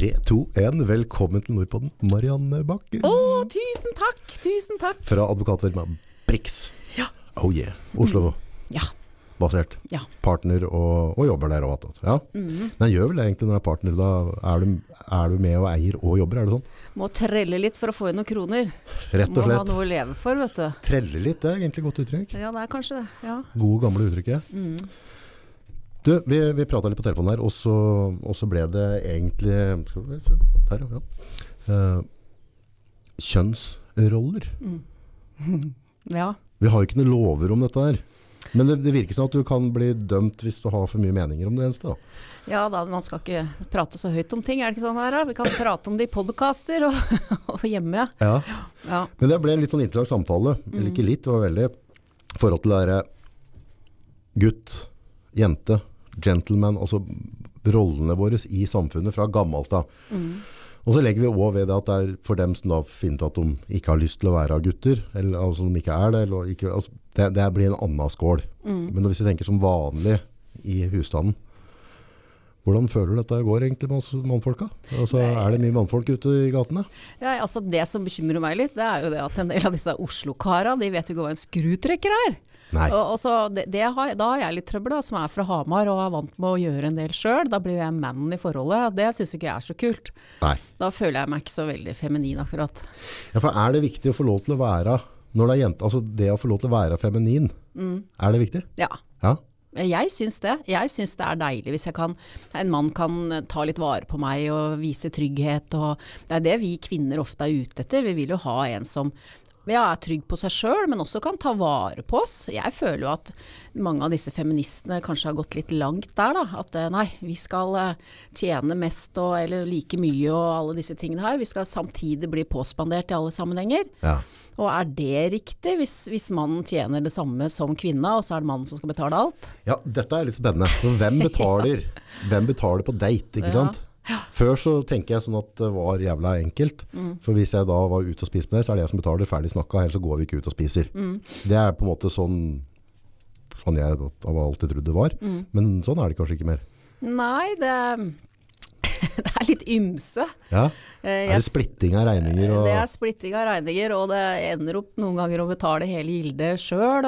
3, 2, 1. Velkommen til Nordpodden, Marianne Bakken. Å, tusen takk! Tusen takk. Fra advokatfirmaet Brix. Ja. Oh yeah. Oslo-basert. Ja. ja. Partner og, og jobber der òg. Ja. Mm. Men gjør vel det egentlig når du er partner, da er du, er du med og eier og jobber, er det sånn? Må trelle litt for å få inn noen kroner. Rett og slett. Må ha noe å leve for, vet du. Trelle litt, det er egentlig godt uttrykk. Ja, det er kanskje det. Ja. Gode, gamle uttrykket. Mm. Du, vi, vi prata litt på telefonen her, og så, og så ble det egentlig skal vi se, Der, ja. uh, kjønnsroller. ja. Vi har jo ikke noen lover om dette her. Men det, det virker som at du kan bli dømt hvis du har for mye meninger om det eneste. Da. Ja da, man skal ikke prate så høyt om ting, er det ikke sånn her? da? Vi kan prate om det i podkaster og, og hjemme. Ja. Ja. Men det ble en litt sånn interessant samtale. Eller ikke litt, det var veldig i forhold til det derre gutt, jente, gentleman, altså rollene våre i samfunnet fra gammelt av. Og så legger vi òg ved det at det er for dem som da finner ut at de ikke har lyst til å være gutter, eller altså de ikke er det, eller ikke, altså, det, det blir en annen skål. Men hvis vi tenker som vanlig i husstanden, hvordan føler du dette går egentlig med mannfolka? Altså, er det mye mannfolk ute i gatene? Ja, altså Det som bekymrer meg litt, det er jo det at en del av disse Oslo-kara, de vet jo ikke hva en skrutrekker er. Og, og så det, det har, da har jeg litt trøbbel, da, som er fra Hamar og er vant med å gjøre en del sjøl. Da blir jeg mannen i forholdet. Det syns ikke jeg er så kult. Nei. Da føler jeg meg ikke så veldig feminin akkurat. Ja, for er det viktig å få lov til å være når det er jente, altså det å få lov til å være feminin, er det viktig? Ja. Ja. Jeg syns det. Jeg syns det er deilig hvis jeg kan, en mann kan ta litt vare på meg og vise trygghet. Og det er det vi kvinner ofte er ute etter. Vi vil jo ha en som ja, er trygg på seg sjøl, men også kan ta vare på oss. Jeg føler jo at mange av disse feministene kanskje har gått litt langt der. Da. At eh, nei, vi skal eh, tjene mest og, eller like mye og alle disse tingene her. Vi skal samtidig bli påspandert i alle sammenhenger. Ja. Og er det riktig, hvis, hvis mannen tjener det samme som kvinna, og så er det mannen som skal betale alt? ja, dette er litt spennende. Hvem betaler, hvem betaler på date, ikke Ja. Før så tenker jeg sånn at det var jævla enkelt. For hvis jeg da var ute og spiste med deg, så er det jeg som betaler ferdig snakka, ellers så går vi ikke ut og spiser. Det er på en måte sånn, sånn jeg har alltid trodd det var. Men sånn er det kanskje ikke mer. Nei, det, det er litt ymse. Ja. Eh, Er det splitting av regninger? Og, Det er splitting av regninger, og det ender opp noen ganger å betale hele gildet sjøl.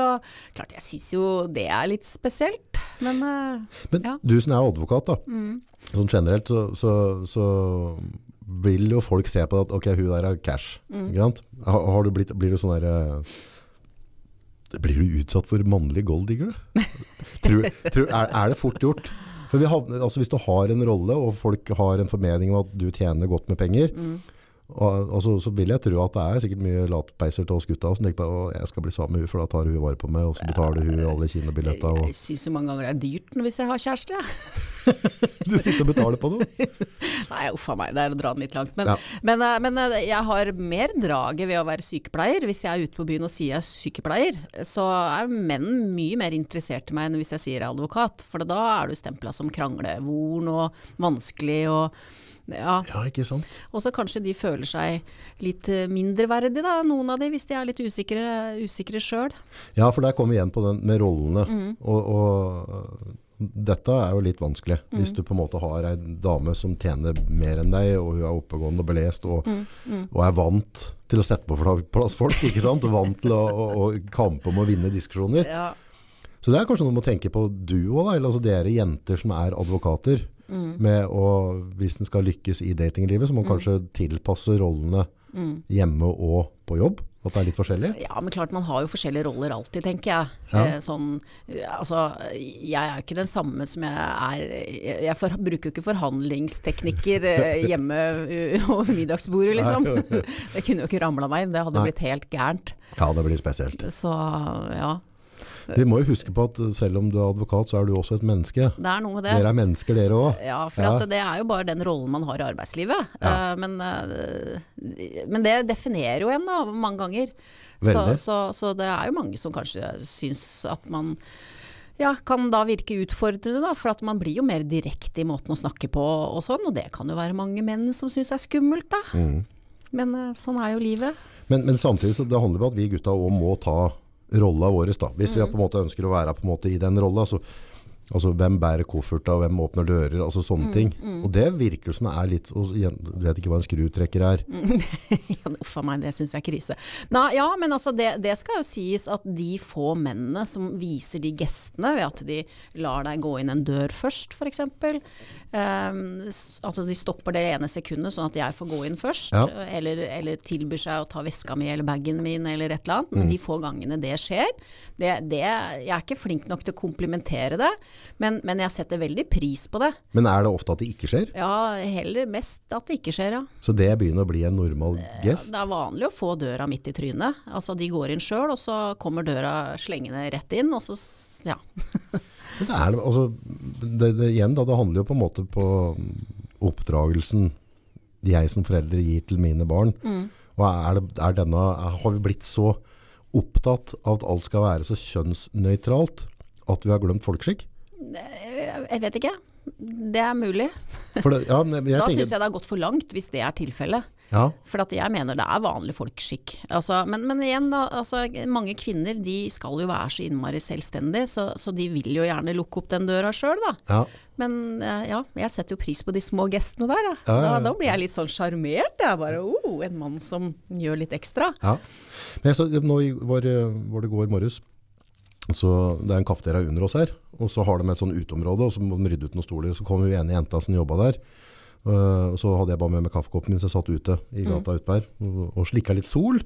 Klart, jeg syns jo det er litt spesielt, men uh, Men ja. du som er advokat, da, sånn generelt, så, så, så vil jo folk se på at ok, hun der er cash. Sant? Har, har du blitt, blir du sånn der eh, Blir du utsatt for mannlig golddigger, tror, tror, er, er det fort gjort? For vi havner, altså Hvis du har en rolle, og folk har en formening om at du tjener godt med penger, og, og så vil jeg tro at det er sikkert mye latpeiser til oss gutta som tenker på at jeg skal bli sammen med hun, for da tar hun vare på meg, og så betaler hun alle kinobilletter. Og Jeg syns jo mange ganger det er dyrt hvis jeg har kjæreste. du sitter og betaler på noe. Nei, uff a meg, det er å dra den litt langt. Men, Ja. men, eh, men eh, jeg har mer draget ved å være sykepleier. Hvis jeg er ute på byen og sier jeg er sykepleier, så er menn mye mer interessert i meg enn hvis jeg sier jeg er advokat. For da er du stempla som kranglevorn og vanskelig og ja. Ja, ikke sant? Og så kanskje de føler seg litt eh, mindreverdige, da, noen av de, hvis de er litt usikre, sjøl. Ja, for der kommer vi igjen på den med rollene. Mm. Og, og dette er jo litt vanskelig. Mm. Hvis du på en måte har ei dame som tjener mer enn deg, og hun er oppegående og belest, og, Mm, og er vant til å sette på plass folk, ikke sant? Og vant til å, å, kampe om å vinne diskusjoner. Ja. Så det er kanskje noe du må tenke på du òg. Altså dere jenter som er advokater. Mm. Med å, hvis en skal lykkes i datinglivet, så må man kanskje tilpasse rollene Mm. hjemme og på jobb. At det er litt forskjellig. Ja, men klart man har jo forskjellige roller alltid, tenker jeg. Ja. Eh, sånn, eh, altså, jeg er ikke den samme som jeg er Jeg, for, bruker jo ikke forhandlingsteknikker eh, hjemme uh, over middagsbordet, liksom. Nei. Det kunne jo ikke ramla meg inn, det hadde Nei. blitt helt gærent. Ja, det blir spesielt. Så ja, Vi må jo huske på at selv om du er advokat, så er du også et menneske. det er noe med det. Dere er mennesker, dere òg. Ja, for Ja. At det er jo bare den rollen man har i arbeidslivet. Ja. Eh, men, eh, men det definerer jo en da, mange ganger. Så, så, så det er jo mange som kanskje syns at man ja, kan da virke utfordrende, da, for at man blir jo mer direkte i måten å snakke på og sånn, og det kan jo være mange menn som syns er skummelt, da. Mm. Men eh, sånn er jo livet. Men, men samtidig så det handler om at vi gutta òg må ta rolla vår. Da. Hvis Mm. vi på en måte ønsker å være på en måte i den rolla. Så Altså hvem bærer kofferta, hvem åpner dører, altså sånne Mm, ting. Og det virker som er litt, og du vet ikke hva en skrutrekker er. Ja, Uff a meg, det syns jeg er krise. Nei, ja, men altså det, det skal jo sies at de få mennene som viser de gestene ved at de lar deg gå inn en dør først, f.eks. Um, altså de stopper det ene sekundet sånn at jeg får gå inn først, Ja. eller, eller tilbyr seg å ta veska mi eller bagen min eller et eller annet. Men de få gangene det skjer, det, det, jeg er ikke flink nok til å komplimentere det, men, men jeg setter veldig pris på det. Men er det ofte at det ikke skjer? Ja, heller mest at det ikke skjer, ja. Så det begynner å bli en normal gest? Det er vanlig å få døra midt i trynet. Altså De går inn sjøl, og så kommer døra slengende rett inn. Og så, ja. Men Det, er, altså, det, det, igjen da, det handler jo på en måte på oppdragelsen jeg som foreldre gir til mine barn. Og er det, er denne, har vi blitt så opptatt av at alt skal være så kjønnsnøytralt at vi har glemt folkeskikk? Jeg vet ikke. Det er mulig. Det, ja, jeg Da tenker, syns jeg det har gått for langt, hvis det er tilfellet. ja, For at jeg mener det er vanlig folkeskikk. Altså, men, men igjen, da. Altså, mange kvinner de skal jo være så innmari selvstendige, så, så de vil jo gjerne lukke opp den døra sjøl, da. ja. Men eh, ja, jeg setter jo pris på de små gestene der. Da. Da, da blir jeg litt sånn sjarmert. Jeg bare oh, en mann som gjør litt ekstra. Ja. Men jeg så, nå i- var, eh, det går morges, så det er en kafeteria under oss her, og så har de et sånn uteområde, og så må de rydde ut noen stoler. Så kom jo ene jenta som jobba der, Uh, så hadde jeg bare med meg kaffekoppen min, så jeg satt ute i gata ute der, og, og slikka litt sol.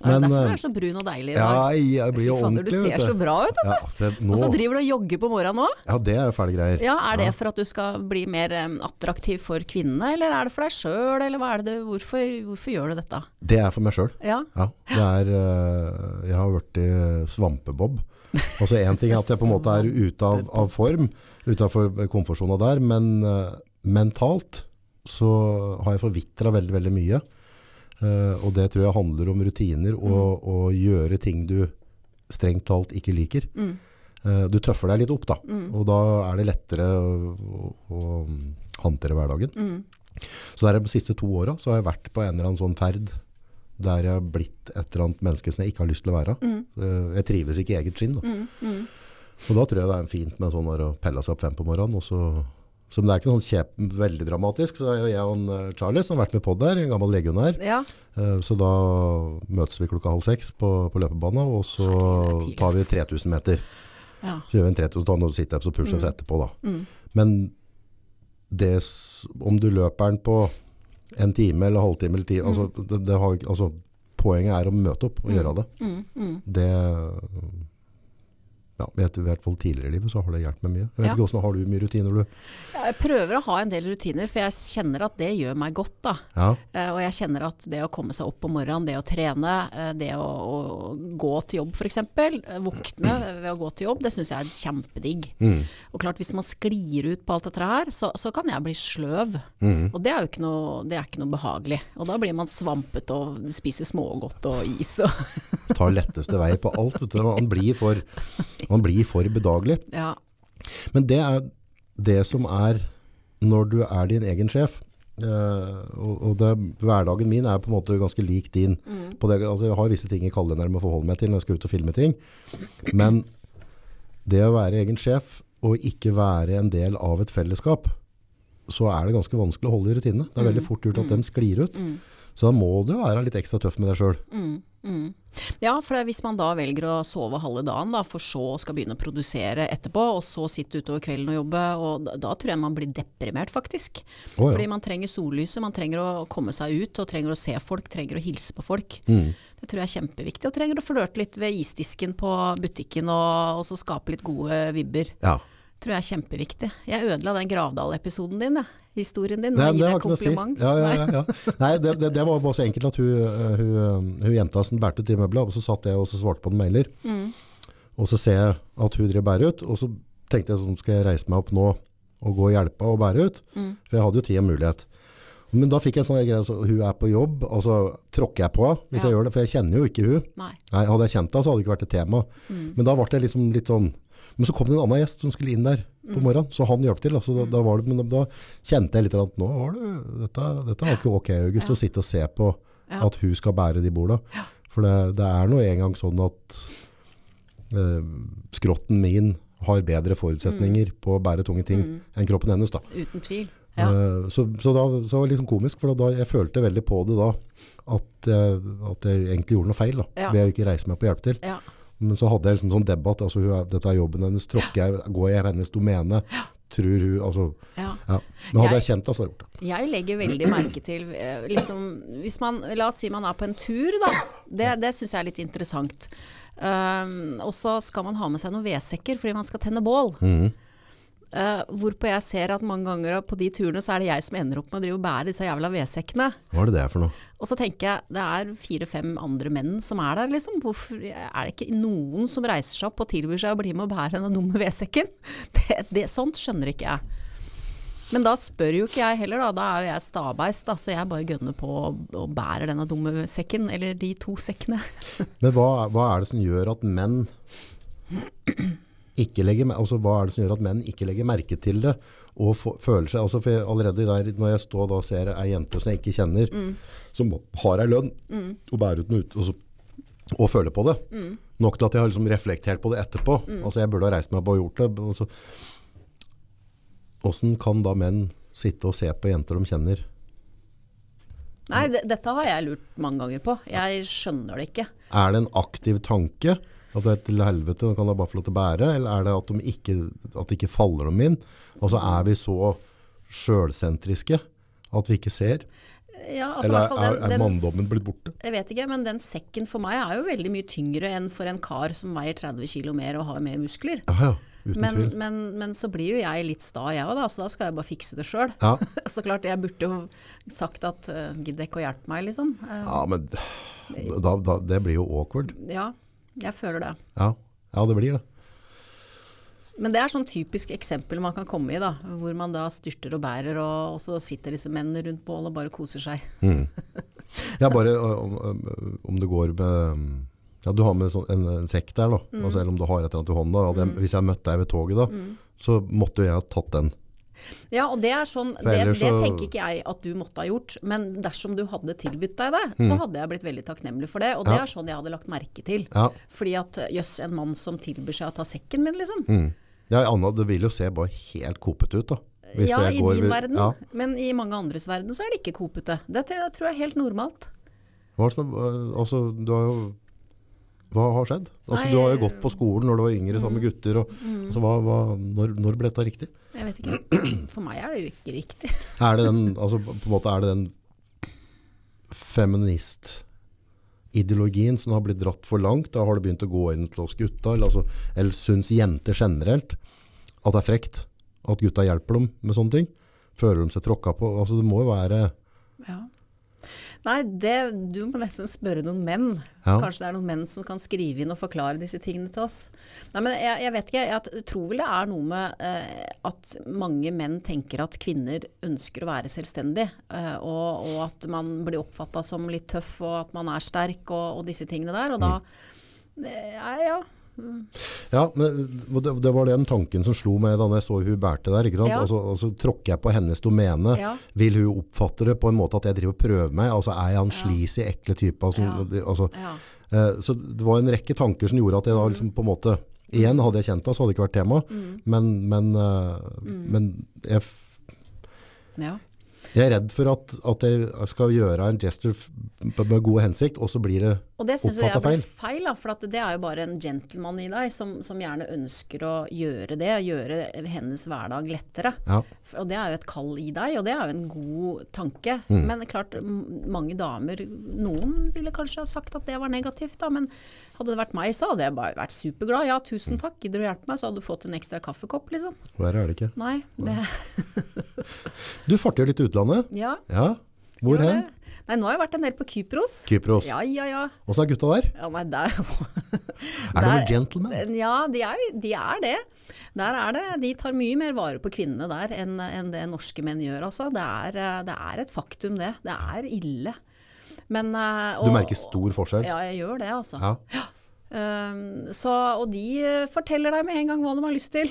Ja, Men, Derfor eh, er du så brun og deilig i dag. Ja, jeg blir jo ordentlig. du ser så bra ut. Ja, altså, nå, Og så driver du og jogger på morgenen òg. ja, det er jo fæle greier. Ja, er det for at du skal bli mer um, attraktiv for kvinnene, eller er det for deg sjøl, eller er det hvorfor, hvorfor gjør du dette? Det er for meg sjøl. Ja, Ja, det er, øh, jeg har vært i svampebob. Altså en ting er at jeg på en måte er ute av, av form, utenfor komfortsona der, men uh, mentalt så har jeg forvitra veldig, veldig mye. Uh, og det tror jeg handler om rutiner og, og gjøre ting du strengt talt ikke liker. Mm. Uh, du tøffer deg litt opp da, og da er det lettere å, å, å håndtere hverdagen. Mm. Så der, de siste to åra har jeg vært på en eller annen sånn ferd der jeg har blitt et eller annet menneske som jeg ikke har lyst til å være. Mm. Jeg trives ikke i eget skinn. Da. Mm, mm. Og da tror jeg det er fint med sånn å pelle seg opp fem på morgenen. Og så, så men det er ikke sånn kjep, veldig dramatisk. Så jeg og en, eh, Charlie som har vært med på der, en gammel legionær. ja. Eh, Så da møtes vi klokka halv seks på, på løpebanen, og så Herregud, er tar vi 3000 meter. ja. Så gjør vi en 3000 tonn og situps og pushups etterpå. Da. Mm. Men det, om du løper den på en time eller halvtime eller ti, altså, det, det har, altså, poenget er å møte opp og gjøre det. Mm, mm. Det ja, I hvert fall tidligere i livet så har det hjulpet meg mye. Jeg vet Ja. ikke hvordan har du mye rutiner du? Ja, Jeg prøver å ha en del rutiner, for jeg kjenner at det gjør meg godt. da. Ja, Uh, Og jeg kjenner at det å komme seg opp om morgenen, det å trene, uh, det å, å gå til jobb f.eks., våkne ved å gå til jobb, det syns jeg er kjempedigg. mm, Og klart hvis man sklir ut på alt dette her, så, så kan jeg bli sløv. mm. Og det er jo ikke noe, det er ikke noe behagelig. Og da blir man svampete og spiser smågodt og is og tar letteste vei på alt. Vet du. Man, blir for, man blir for bedagelig. ja. Men det er det som er når du er din egen sjef. Uh, og det, hverdagen min er på en måte ganske lik din. På det, altså jeg har visse ting i kalenderen med å forholde meg til når jeg skal ut og filme ting. Men det å være egen sjef og ikke være en del av et fellesskap, så er det ganske vanskelig å holde i rutinene. Det er veldig fort gjort at de sklir ut. Så da må du være litt ekstra tøff med deg sjøl. Mm, mm. Ja, for hvis man da velger å sove halve dagen, da, for så skal begynne å produsere etterpå, og så sitte utover kvelden og jobbe, og da, da tror jeg man blir deprimert, faktisk. Oh, ja. Fordi man trenger sollyset, man trenger å komme seg ut, og trenger å se folk, trenger å hilse på folk. Mm. Det tror jeg er kjempeviktig, og trenger å flørte litt ved isdisken på butikken, og, og så skape litt gode vibber. Ja. Tror jeg er kjempeviktig. Jeg ødela den Gravdal-episoden din, jeg. historien din. Nei, det har ikke noe å si. Ja, ja, ja, ja. Nei, det, det, det var bare så enkelt at hun, øh, hun, øh, hun jenta som bærte ut de møblene, og så satt jeg og så svarte på en mailer. Mm. Og så ser jeg at hun driver og bærer ut, og så tenkte jeg sånn, skal jeg reise meg opp nå og gå og hjelpe å bære ut? Mm. For jeg hadde jo tid og mulighet. Men da fikk jeg en sånn greie, så hun er på jobb, og så tråkker jeg på henne hvis jeg gjør det, for jeg kjenner jo ikke hun. Nei. Nei, hadde jeg kjent henne, så hadde det ikke vært et tema. Mm. Men da ble det liksom litt sånn Men så kom det en annen gjest som skulle inn der Mm. på morgenen, så han hjalp til. Altså, da, da, var det, men da, kjente jeg litt at nå var det, dette, dette var ikke ok, August, Ja. å sitte og se på Ja. at hun skal bære de borda. For det, det er nå engang sånn at eh, skrotten min har bedre forutsetninger på å bære tunge ting enn kroppen hennes. Da. Uten tvil. Ja. Eh, så, så, da, så det var litt sånn komisk, for da, jeg følte veldig på det da, at, jeg- at jeg egentlig gjorde noe feil Ja. ved å ikke reise meg på hjelp til. Men så hadde jeg liksom sånn debatt, altså er, dette er jobben hennes, tråkker jeg, går jeg i hennes domene, tror hun, altså, ja. ja. Men hadde Jeg- jeg kjent det, så hadde jeg gjort det. Jeg legger veldig merke til eh, liksom, Hvis man, la oss si man er på en tur, da. Det, det syns jeg er litt interessant. Um, og så skal man ha med seg noen vedsekker fordi man skal tenne bål. Eh, hvorpå jeg ser at mange ganger på de turene så er det jeg som ender opp med å drive og bære disse jævla vedsekkene. Hva er det det for noe? Og så tenker jeg, det er fire-fem andre menn som er der, liksom. Hvorfor er det ikke noen som reiser seg opp og tilbyr seg å bli med og bære denne dumme vedsekken? Det, det, sånt skjønner ikke jeg. Men da spør jo ikke jeg heller, da. Da er jo jeg stabeist, da, så jeg bare gønner på og, bærer denne dumme sekken, eller de to sekkene. Men hva, hva er det som gjør at menn ikke legger, altså hva er det som gjør at menn ikke legger merke til det og for, føler seg, altså for jeg, allerede der, når jeg står og ser ei jente som jeg ikke kjenner, som har ei lønn og bærer ut den ut, og, så, og føler på det, nok til at jeg har liksom reflektert på det etterpå, altså jeg burde ha reist meg opp og gjort det, og så, hvordan kan da menn sitte og se på jenter de kjenner? Nei, dette har jeg lurt mange ganger på. Jeg skjønner det ikke. Er det en aktiv tanke at det er til helvete, nå kan da bare få lov til å bære, eller er det at, de ikke, at det ikke faller dem inn? Altså er vi så sjølsentriske at vi ikke ser? Ja, altså, eller er, er manndommen blitt borte? Jeg vet ikke, men den sekken for meg er jo veldig mye tyngre enn for en kar som veier 30 kilo mer og har mer muskler. Aha, Men, men, men så blir jo jeg litt sta, jeg òg, da, så da skal jeg bare fikse det sjøl. Ja. Så klart, jeg burde jo sagt at uh, gidd ikke å hjelpe meg, liksom. Uh, ja, men da, da, det blir jo awkward. ja, jeg føler det. Ja, ja det blir det. Men det er sånn typisk eksempel man kan komme i, da. Hvor man da styrter og bærer, og, og så sitter disse mennene rundt bålet og bare koser seg. Ja, bare om, om det går med ja, Du har med sånn, en, en sekk der, da. Mm. Altså, eller om du har et eller annet i hånda. Jeg, hvis jeg møtte deg ved toget da, Mm. så måtte jeg ha tatt den. Ja, og det er sånn, det, det tenker ikke jeg at du måtte ha gjort, men dersom du hadde tilbudt deg det, så hadde jeg blitt veldig takknemlig for det, og det Ja. er sånn jeg hadde lagt merke til. Ja, Fordi at jøss, en mann som tilbyr seg å ta sekken min, liksom. mm. Ja Anna, det vil jo se bare helt kopet ut da. Hvis Ja, i går din verden, Ja. men i mange andres verden så er det ikke kopete. Det tror jeg- er helt normalt. Hva, det altså, du har jo, hva har skjedd? Altså, Nei, du har jo gått på skolen når du var yngre sammen med gutter. Og, altså, hva, hva, når, når ble dette riktig? Jeg vet ikke. For meg er det jo ikke riktig. Er det den, altså, på en måte er det den feministideologien som har blitt dratt for langt? Da har det begynt å gå inn til oss gutta, eller, altså, eller syns jenter generelt at det er frekt at gutta hjelper dem med sånne ting? Føler de seg tråkka på? Altså, det må jo være Ja. Nei, det, du må nesten spørre noen menn. Ja. Kanskje det er noen menn som kan skrive inn og forklare disse tingene til oss. Nei, men jeg, jeg vet ikke, jeg tror vel det er noe med eh, at mange menn tenker at kvinner ønsker å være selvstendig, eh, og, og at man blir oppfatta som litt tøff, og at man er sterk, og, og disse tingene der. Og da mm. ja, ja. Ja, men det, det var den tanken som slo meg da jeg så hun bærte der. Ikke sant? Ja. Altså, altså tråkker jeg på hennes domene, Ja. vil hun oppfatte det på en måte at jeg driver og prøver meg? Altså er jeg han sleazy, ekle type? Altså, Ja. altså, ja. Eh, Så det var en rekke tanker som gjorde at jeg da Mm. liksom på en måte Igjen, hadde jeg kjent det, så hadde det ikke vært tema. Men, men, eh, Mm. men jeg, ja. jeg er redd for at, at jeg skal gjøre en gesture med god hensikt, og så blir det Og det syns jeg er blir feil. da, for at det er jo bare en gentleman i deg som, som gjerne ønsker å gjøre det, gjøre hennes hverdag lettere. Ja. Og det er jo et kall i deg, og det er jo en god tanke. Mm. Men klart, mange damer, noen ville kanskje ha sagt at det var negativt, da, men hadde det vært meg, så hadde jeg bare vært superglad. Ja, tusen Mm. takk, gidder du hjelpe meg, så hadde du fått en ekstra kaffekopp, liksom. Verre er det ikke. Nei, det Du farter jo litt i utlandet. Ja. Ja. Hvor hen? Nei, nå har jeg vært en del på Kypros. Kypros. Ja, ja, ja. Åssen er gutta der? Ja, nei, der Er de gentlemen? Ja, de er, de er det. Der er det. De tar mye mer vare på kvinnene der enn enn det norske menn gjør. Altså. Det, er, eh, det er et faktum, det. Det er ille. Men, og, Du merker stor forskjell? Ja, jeg gjør det, altså. Ja. Um, så, og de eh, forteller deg med en gang hva de har lyst til.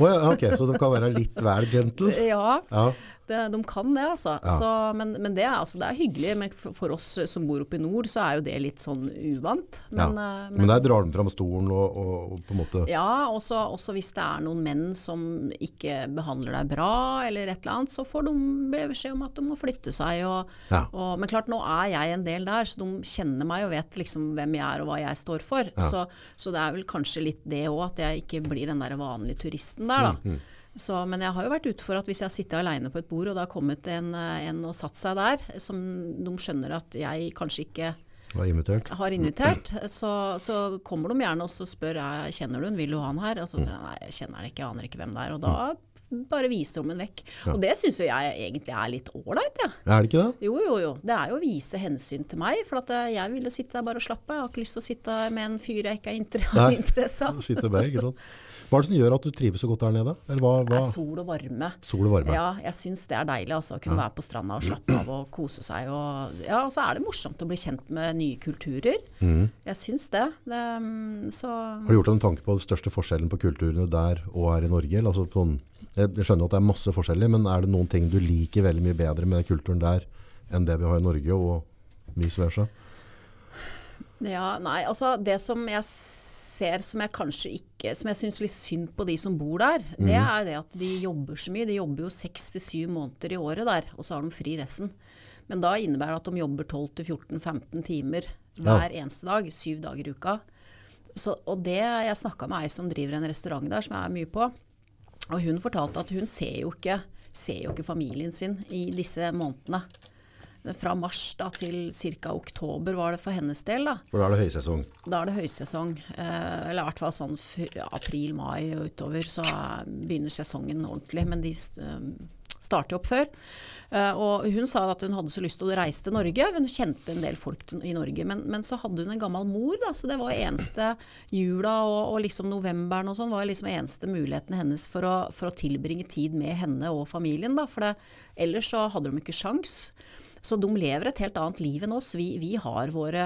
oh, ja, ok, så de kan være litt vel gentle? Ja, Ja. Det, de kan det, altså. Ja. Så, men men det, altså, det er hyggelig. Men for, oss som bor oppe i nord, så er jo det litt sånn uvant. Men, ja. men, Men der drar de fram stolen og, og, og på en måte ja, også, også hvis det er noen menn som ikke behandler deg bra, eller et eller annet, så får de beskjed om at de må flytte seg. Og, Ja. men klart, nå er jeg en del der, så de kjenner meg og vet liksom hvem jeg er og hva jeg står for. Så, så det er vel kanskje litt det òg, at jeg ikke blir den der vanlige turisten der, da. Så, men jeg har jo vært ute for at hvis jeg sitter alene på et bord, og det har kommet en, eh, en og satt seg der, som de skjønner at jeg kanskje ikke invitert. har invitert, så, så kommer de gjerne og spør jeg, kjenner du den, vil du ha den her? Og så sier jeg nei, jeg kjenner den ikke, jeg aner ikke hvem det er. Og da bare viser de den vekk. Og det syns jo jeg egentlig er litt ålreit, jeg. Ja. Er det ikke det? Jo, jo, jo. Det er jo å vise hensyn til meg. For at eh, jeg vil jo sitte der bare og slappe av. Jeg har ikke lyst til å sitte med en fyr jeg ikke har inter Nei. har av. Sitte med, ikke sant? Hva er det som gjør at du trives så godt der nede? Eller hva, Det er sol og varme. Sol og varme. Ja, jeg syns det er deilig altså, å kunne være på stranda og slappe av og kose seg. Og, ja, så er det morsomt å bli kjent med nye kulturer. Jeg syns det. det mm, så Har du gjort deg en tanke på den største forskjellen på kulturene der og her i Norge? Altså, sånn, jeg skjønner at det er masse forskjeller, men er det noen ting du liker veldig mye bedre med kulturen der enn det vi har i Norge, og vice versa? Ja, nei, altså det som jeg ser som jeg kanskje ikke Som jeg syns litt synd på de som bor der, det er det at de jobber så mye. De jobber jo seks til syv måneder i året der, og så har de fri resten. Men da innebærer det at de jobber 12-14-15 timer hver eneste dag, syv dager i uka. Så, og det, Jeg snakka med ei som driver en restaurant der, som jeg er mye på. Og hun fortalte at hun ser jo ikke, ser jo ikke familien sin i disse månedene. Fra mars da, til ca. oktober var det for hennes del. da. For da er det høysesong. Da er det høysesong. Eh, eller i hvert fall sånn april-mai og utover så begynner sesongen ordentlig. Men de eh, starter opp før. Eh, og hun sa at hun hadde så lyst til å reise til Norge. Hun kjente en del folk i Norge. Men, men så hadde hun en gammel mor, da, så det var eneste jula og, og liksom novemberen og sånn var liksom eneste muligheten hennes for å, for å tilbringe tid med henne og familien. Da, for det, ellers så hadde de ikke sjans. Så de lever et helt annet liv enn oss. Vi, vi har våre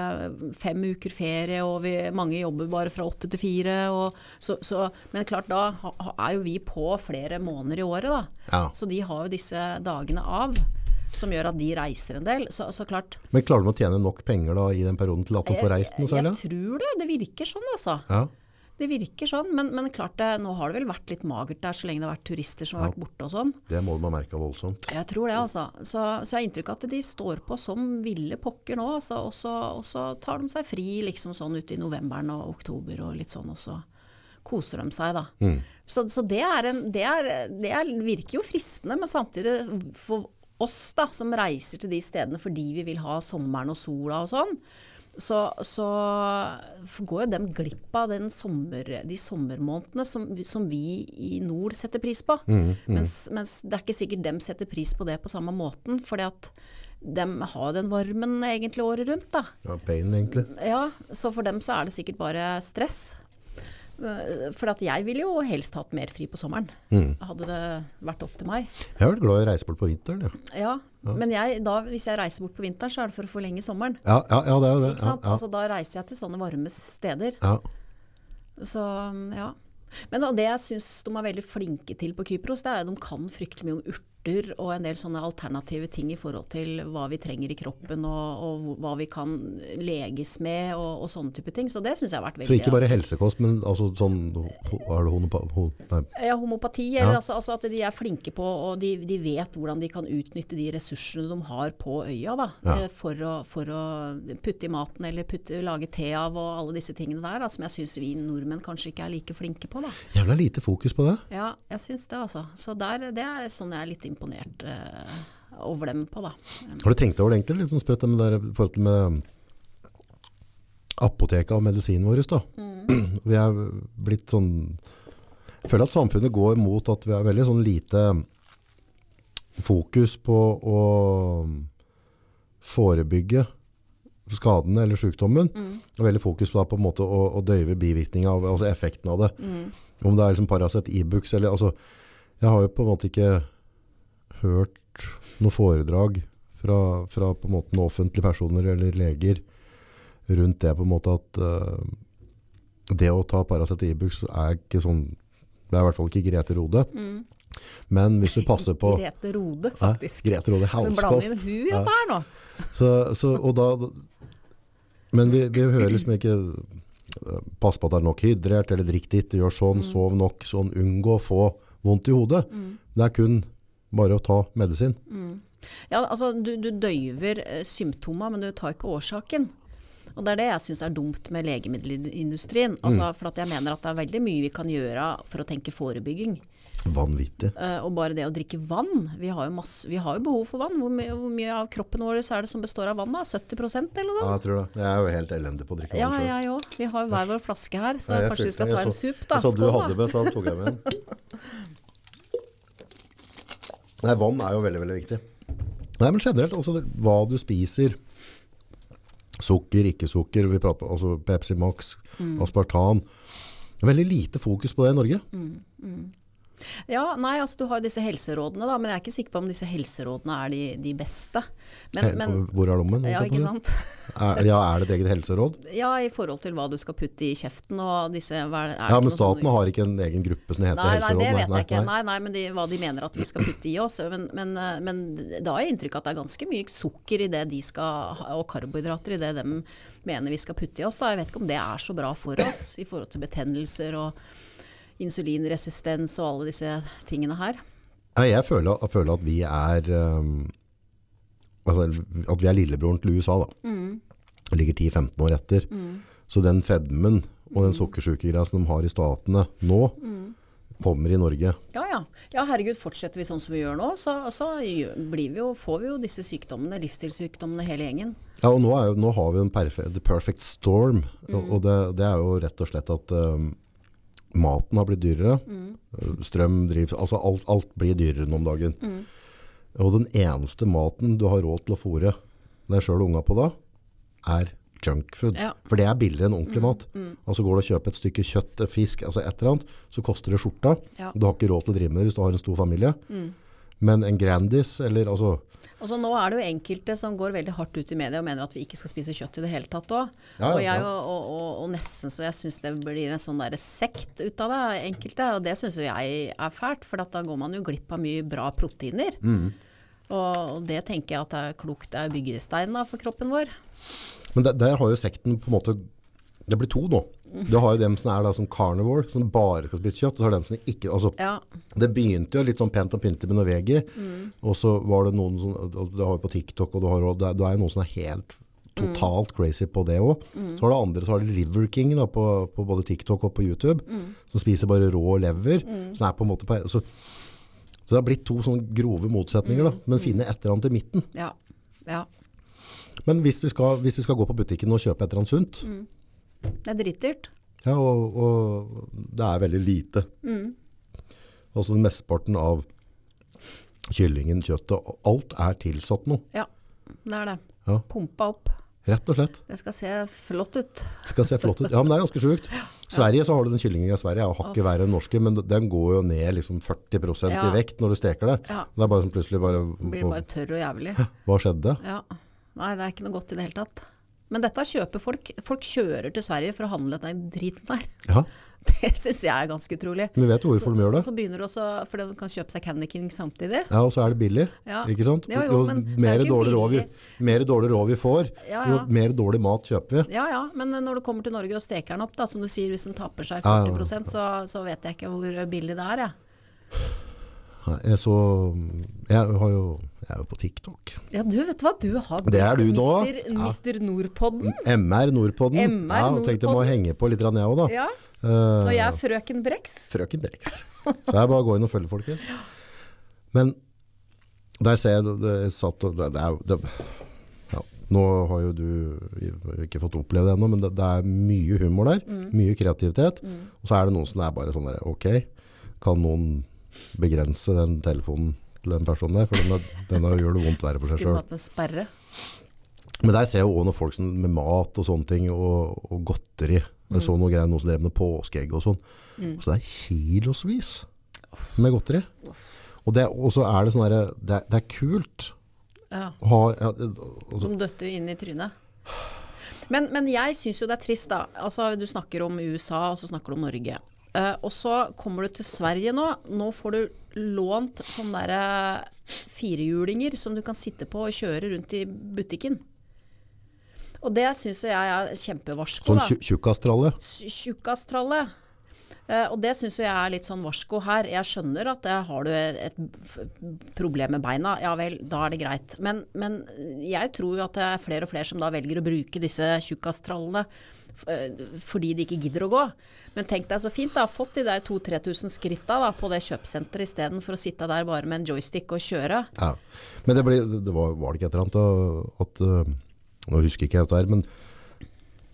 fem uker ferie, og vi, mange jobber bare fra åtte til fire. Og så, så, men klart, da er jo vi på flere måneder i året, da. Ja. Så de har jo disse dagene av. Som gjør at de reiser en del. Så, så klart Men klarer de å tjene nok penger da i den perioden til at de får reist noe særlig? Jeg tror det. Det virker sånn, altså. Ja. Det virker sånn. Men, men klart det, nå har det vel vært litt magert der så lenge det har vært turister som har vært borte og sånn. Det må man merke voldsomt. Jeg tror det, altså. Så, så jeg har inntrykk av at de står på som ville pokker nå. Altså, og, så, og så tar de seg fri liksom sånn ut i novemberen og oktober og litt sånn, og så koser de seg, da. Så, så det, er en, det, er, det er, virker jo fristende, men samtidig for oss da, som reiser til de stedene fordi vi vil ha sommeren og sola og sånn, så, så går jo dem glipp av den sommer, de sommermånedene som, som vi i nord setter pris på. Mens, mens det er ikke sikkert dem setter pris på det på samme måten, fordi at de har den varmen egentlig året rundt. da. Ja, pain egentlig. Ja, Så for dem så er det sikkert bare stress. Eh, For at jeg ville jo helst hatt mer fri på sommeren, hadde det vært opp til meg. Jeg har vært glad i å reise bort på vinteren. Ja, Ja, Men jeg, da, hvis jeg reiser bort på vinteren, så er det for å forlenge sommeren. ja, ja, ja det er jo det. Ja, ja. Altså, da reiser jeg til sånne varme steder. Ja. Så ja. Men da, det jeg syns de er veldig flinke til på Kypros, det er at de kan fryktelig mye om urter og en del sånne alternative ting i forhold til hva vi trenger i kroppen og, og hva vi kan leges med og, og sånne type ting. Så det syns jeg har vært veldig Så ikke bare helsekost, men altså sånn Er det honopa... Ho. Ja, homopati, eller Ja. altså, altså at de er flinke på og de, de vet hvordan de kan utnytte de ressursene de har på øya da, Ja. eh, for, å, for å putte i maten eller putte, lage te av og alle disse tingene der, da, som jeg syns vi nordmenn kanskje ikke er like flinke på. da. Jævla lite fokus på det. Ja, jeg syns det, altså. Så der, det er sånn jeg er litt imponert eh, over dem på, da. Har du tenkt over det egentlig? Litt sånn sprøtt med det der i forhold til med apoteket og medisinen vår. Da. Vi er blitt sånn Jeg føler at samfunnet går mot at vi har veldig sånn lite fokus på å forebygge skadene eller sykdommen. Og veldig fokus på, da, på en måte å, å døyve bivirkninger av altså effekten av det. Om det er liksom Paracet, Ibux eller altså, Jeg har jo på en måte ikke hørt noen foredrag fra, fra på en måte noen offentlige personer eller leger rundt det på en måte at uh, det å ta Paracet Ibux er ikke sånn Det er i hvert fall ikke Grete Rode. Men hvis du passer på Grete Rode, faktisk. Eh, Grete Rode, hun dette nå? Så, så, og da, men vi, vi hører liksom ikke eh, Pass på at det er nok hydrert, eller drikk ditt, gjør sånn, sov nok, sånn, unngå å få vondt i hodet. Det er kun bare å ta medisin. Ja, altså du, du døyver symptomer, men du tar ikke årsaken. Og det er det jeg syns er dumt med legemiddelindustrien. Altså, For at jeg mener at det er veldig mye vi kan gjøre for å tenke forebygging. Vanvittig. Uh, og bare det å drikke vann. Vi har jo, masse, vi har jo behov for vann. Hvor mye, hvor mye av kroppen vår er det som består av vann? da? 70% eller noe? Ja, jeg tror det. Jeg er jo helt elendig på å drikke Ja, vann selv. jeg òg. Vi har jo hver vår flaske her, så Ja, jeg kanskje vi skal ta en sup, da. Jeg så du hadde med, så tok jeg med en. Nei, vann er jo veldig, veldig viktig. Nei, men generelt, altså hva du spiser, sukker, ikke sukker, vi prater altså Pepsi Max, Mm. aspartan. Veldig lite fokus på det i Norge. Ja, nei, altså du har jo disse helserådene, da, men jeg er ikke sikker på om disse helserådene er de, de beste. Men, men Hvor er lommen? ja, ikke sant? Er, ja, er det et eget helseråd? Ja, i forhold til hva du skal putte i kjeften og disse er, er Ja, men staten sånn- staten har ikke en egen gruppe som heter Nei, nei, helseråd. det vet jeg ikke. Nei, nei, men de, hva de mener at vi skal putte i oss. Men, men, eh, men da har jeg inntrykk av at det er ganske mye sukker i det de skal og karbohydrater i det de mener vi skal putte i oss. Da. Jeg vet ikke om det er så bra for oss i forhold til betennelser og insulinresistens og alle disse tingene her. Jeg føler, jeg føler at vi er um, altså, At vi er lillebroren til USA, da. Mm. Ligger 10-15 år etter. Så den fedmen og den sukkersykegreia som de har i statene nå, Mm. kommer i Norge. Ja, ja. ja, herregud, fortsetter vi sånn som vi gjør nå, så, så blir vi jo, får vi jo disse sykdommene, livsstilssykdommene hele gjengen. Ja, og nå, er jo, nå har vi en perfect, the perfect storm. Mm. Og, og det, det er jo rett og slett at um, maten har blitt dyrere. Mm. Strøm, drivstoff, altså alt, alt blir dyrere nå om dagen. Mm. Og den eneste maten du har råd til å fôre deg sjøl og unga på da, er junkfood. Ja. For det er billigere enn ordentlig mat. Altså går du og kjøper et stykke kjøtt, fisk, altså et eller annet, så koster det skjorta. Ja. Du har ikke råd til å drive med det hvis du har en stor familie. Men en Grandis, eller altså Og nå er det jo enkelte som går veldig hardt ut i media og mener at vi ikke skal spise kjøtt i det hele tatt òg. Ja, og, ja, jeg, ja. og, og, og, og nesten så jeg syns det blir en sånn sekt ut av det, enkelte. Og det syns jo jeg er fælt, for at da går man jo glipp av mye bra proteiner. Mm. Og, og det tenker jeg at det er klokt, det er byggestein da, for kroppen vår. Men der, der har jo sekten på en måte Det blir to nå. Du har jo dem som er da som carnivore, som bare skal spise kjøtt. Og så har dem som ikke altså, Ja, Det begynte jo litt sånn pent og pyntelig med Norvegi. Mm. Og så var det noen som Du har jo på TikTok, og du har, det det er jo noen som er helt totalt crazy på det òg. Så har det andre, så har det Liver King da, på, på både TikTok og på YouTube, som spiser bare rå lever. Som er på en måte på, så, så det har blitt to sånne grove motsetninger, da. Men finne et eller annet i midten. ja, ja. Men hvis vi, skal, hvis vi skal gå på butikken og kjøpe et eller annet sunt, Det er dritdyrt. Ja, og, og det er veldig lite. Altså mesteparten av kyllingen, kjøttet, og alt er tilsatt noe. Ja, det er det. Ja. Pumpa opp. Rett og slett. Det skal se flott ut. Skal se flott ut. Ja, men det er ganske sjukt. Sverige så har du den kyllingen i Sverige, er hakket verre enn norske, men den går jo ned liksom 40 Ja. i vekt når du steker det. Ja. Det er bare som plutselig bare, Blir bare tørr og jævlig. Hva skjedde? Ja. Nei, det er ikke noe godt i det hele tatt. Men dette kjøper folk. Folk kjører til Sverige for å handle den driten der. Ja, Det syns jeg er ganske utrolig. men vi vet hvorfor de gjør Og det. så begynner også, fordi de kan kjøpe seg Candy King samtidig. Ja, og så er det billig, Ja. ikke sant? Jo, jo, jo er mer dårlig, råd vi, råd vi får, Ja, jo mer dårlig mat kjøper vi. Ja ja, men når du kommer til Norge og steker den opp, da, som du sier, hvis den tapper seg Ja, ja, 40% så, så vet jeg ikke hvor billig det er, jeg. Nei, Jeg, så, jeg, har jo, jeg er jo på TikTok. Ja, du vet hva, du har Det er du nå. Mister, Ja. Mister Nordpodden. MR Nordpodden. MR ja, og tenkte jeg må henge på litt, jeg òg, da. Ja, Eh, og jeg er frøken Brex. Frøken Brex. Så jeg bare gå inn og følge, folkens. Men der ser jeg det, det, satt, og det, det er ja, Nå har jo du ikke fått oppleve det ennå, men det, det er mye humor der. Mm. Mye kreativitet. Og så er det noen som er bare sånn der Ok, kan noen begrense den telefonen til den personen der? For denne, denne gjør det vondt verre for seg Skulle sjøl. hatt en sperre. Men der ser jeg også noen folk som, med mat og sånne ting, og, og godteri. Jeg så noe greier, noen som drev med påskeegg og sånn. Så det er kilosvis med godteri. Og, det, så er det sånn derre det, det er kult Ja. ha ja, altså, Som døtte inn i trynet. Men, men jeg syns jo det er trist, da. Altså, du snakker om USA, og så snakker du om Norge. Eh, og så kommer du til Sverige nå. Nå får du lånt sånne der, eh, firehjulinger som du kan sitte på og kjøre rundt i butikken. Og det syns jeg er kjempevarsko. Sånn tjukkastralle. Tjukkastralle. Uh, og det syns jeg er litt sånn varsko her. Jeg skjønner at det har du et, et problem med beina, ja vel, da er det greit. Men, men jeg tror jo at det er flere og flere som da velger å bruke disse tjukkastrallene fordi de ikke gidder å gå. Men tenk deg så fint, da. Fått de der 2000-3000 skritta da, på det kjøpesenteret istedenfor å sitte der bare med en joystick og kjøre. Ja. Men det, ble, det var, var det ikke et eller annet da, at øh, Nå husker ikke jeg dette her, men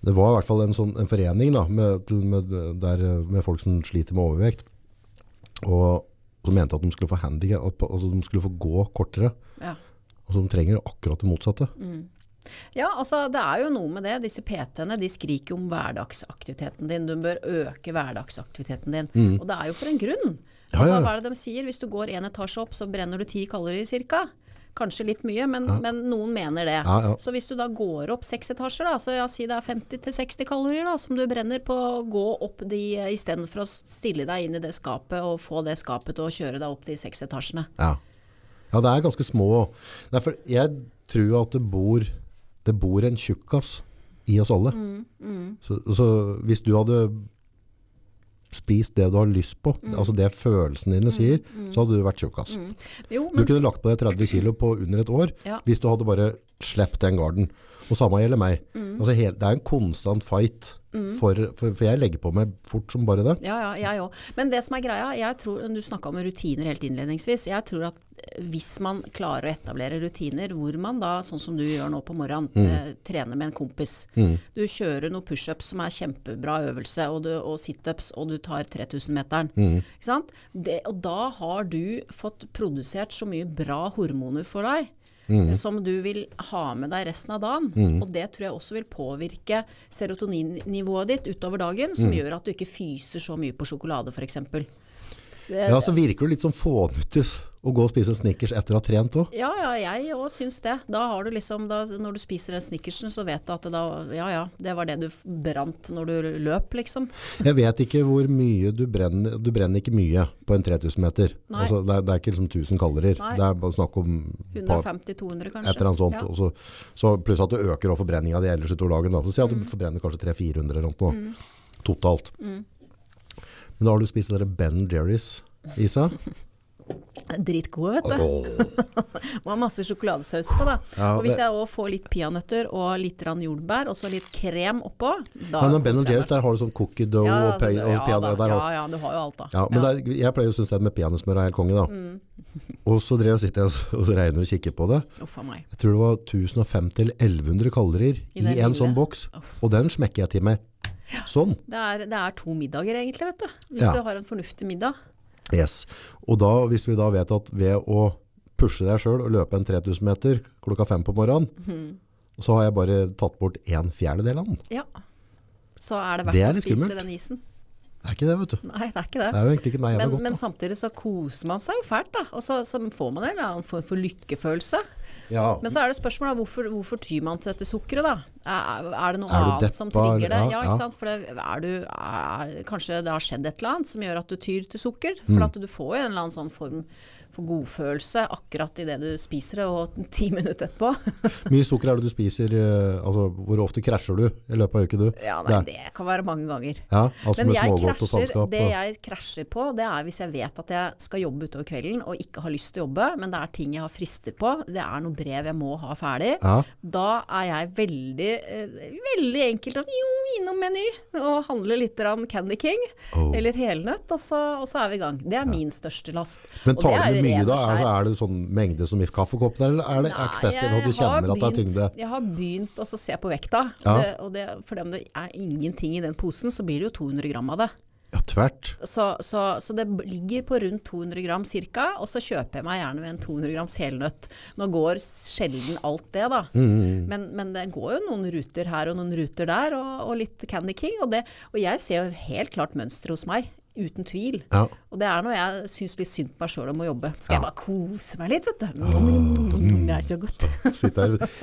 det var i hvert fall en, sånn, en forening da, med, med, der, med folk som sliter med overvekt. Og som mente at de skulle få handicap, altså de skulle få gå kortere. Ja. Altså de trenger akkurat det motsatte. Ja, altså det er jo noe med det. Disse PT-ene de skriker om hverdagsaktiviteten din. Du bør øke hverdagsaktiviteten din. Og det er jo for en grunn. Mm. Ja, altså, ja, ja. Hva er det de sier? Hvis du går en etasje opp, så brenner du ti kalorier ca. Kanskje litt mye, men, men noen mener det. Ja, ja. Så hvis du da går opp seks etasjer, da, så ja, si det er 50-60 kalorier da, som du brenner på å gå opp de istedenfor å stille deg inn i det skapet og få det skapet til å kjøre deg opp de seks etasjene. Ja. ja, det er ganske små. Derfor jeg tror at det bor, det bor en tjukkas i oss alle. Så, så hvis du hadde spist det du har lyst på, altså det følelsene dine sier, så hadde du vært tjukkas. Jo, Du kunne lagt på deg 30 kilo på under et år, Ja. hvis du hadde bare sluppet den garden. Og samme gjelder meg. Mm. Altså, det er en konstant fight, for, for, for jeg legger på meg fort som bare det. Ja, ja, jeg òg. Men det som er greia, jeg tror, du snakka om rutiner helt innledningsvis. Jeg tror at hvis man klarer å etablere rutiner hvor man da, sånn som du gjør nå på morgenen, mm. trener med en kompis. Du kjører noen pushups som er kjempebra øvelse, og, du, og situps, og du tar 3000-meteren. Ikke sant? Det, og da har du fått produsert så mye bra hormoner for deg. Som du vil ha med deg resten av dagen. Og det tror jeg også vil påvirke serotoninnivået ditt utover dagen, som gjør at du ikke fyser så mye på sjokolade f.eks. Ja, så virker du litt som fånyttes å gå og spise en Snickers etter å ha trent òg. Ja, ja, jeg òg syns det. Da har du liksom, da, når du spiser den snickersen, så vet du at det da, ja ja, det var det du brant når du løp, liksom. Jeg vet ikke hvor mye du brenner. Du brenner ikke mye på en 3000 meter. Altså, det, er, det er ikke liksom 1000 kalorier. Nei. Det er bare snakk om 150-200 et kanskje. eller annet sånt. Ja. Og så, så pluss at du øker forbrenninga di ellers utover dagen. Da. Så si at Mm. du forbrenner kanskje 300-400 eller noe. Totalt. Mm. Men da har du spist dere Ben Jerry's, Isa. Dritgode, vet du. Oh. Må ha masse sjokoladesaus på, da. Ja, og hvis jeg òg får litt peanøtter og litt jordbær, og så litt krem oppå, da Men Ben Jerry's, der har du sånn cookie dough Ja, og, pe og ja, peanøtter. Ja, Der ja, ja, du har jo alt, da. Ja, men Ja. det er, jeg pleier å synes det med peanøttsmør er helt konge da. Mm. Og så drev jeg sitter jeg og regner og kikker på det. Uff meg. Jeg tror det var 1050 eller 1100 kalorier I i, en sånn boks. Uff. Og den smekker jeg til meg. Sånn. Det er, det er to middager egentlig, vet du. Hvis du har en fornuftig middag. Yes. Og da, hvis vi da vet at ved å pushe deg sjøl og løpe en 3000 meter klokka fem på morgenen, mm. så har jeg bare tatt bort en fjerdedel av den. Ja. Så er det verdt Det er å spise skummelt. den isen. Det er ikke det, vet du. Nei, det er ikke det. Det er jo egentlig ikke meg det er Men, godt. men samtidig så koser man seg jo fælt, da. Og så, så får man en eller annen form for lykkefølelse. Ja. Men så er det spørsmålet hvorfor, hvorfor tyr man til dette sukkeret, da? Er, er det noe Er annet annet som trigger det? ja, Ja, ikke sant. For det, er du, er, kanskje det har skjedd et eller annet som gjør at du tyr til sukker? Mm. For at du får jo en eller annen sånn form for godfølelse akkurat idet du spiser det, og ti minutter etterpå. Mye sukker er det du spiser, eh, altså hvor ofte krasjer du i løpet av uka du? Ja, nei, Det det kan være mange ganger. Ja, altså Men med jeg krasjer, det jeg krasjer på, det er hvis jeg vet at jeg skal jobbe utover kvelden og ikke har lyst til å jobbe, men det er ting jeg har frister på, det er noe brev jeg må ha ferdig. Ja. Da er jeg veldig, eh, veldig enkelt å jo, innom Meny og handle litt Candy King Oh. eller helnøtt, og så, og så er vi i gang. Det er min største last. Men tar du jo mye da? og Er, er det sånn mengde som i kaffekopp der, eller er det Nei, excessive at du kjenner begynt, at det er tyngde? Jeg har begynt å se på vekta, Ja. det, og det, for om det er ingenting i den posen, så blir det jo 200 gram av det. Ja, tvert. Så, så, så det ligger på rundt 200 gram cirka, og så kjøper jeg meg gjerne en 200 grams helnøtt. Nå går sjelden alt det, da. Mm, Men, men det går jo noen ruter her og noen ruter der, og, og litt Candy King. Og, det, og jeg ser jo helt klart mønsteret hos meg. Uten tvil. Ja. Og det er når jeg syns litt synd på meg sjøl om å jobbe. Skal Ja. jeg bare kose meg litt, vet du. Mm, Det er så godt.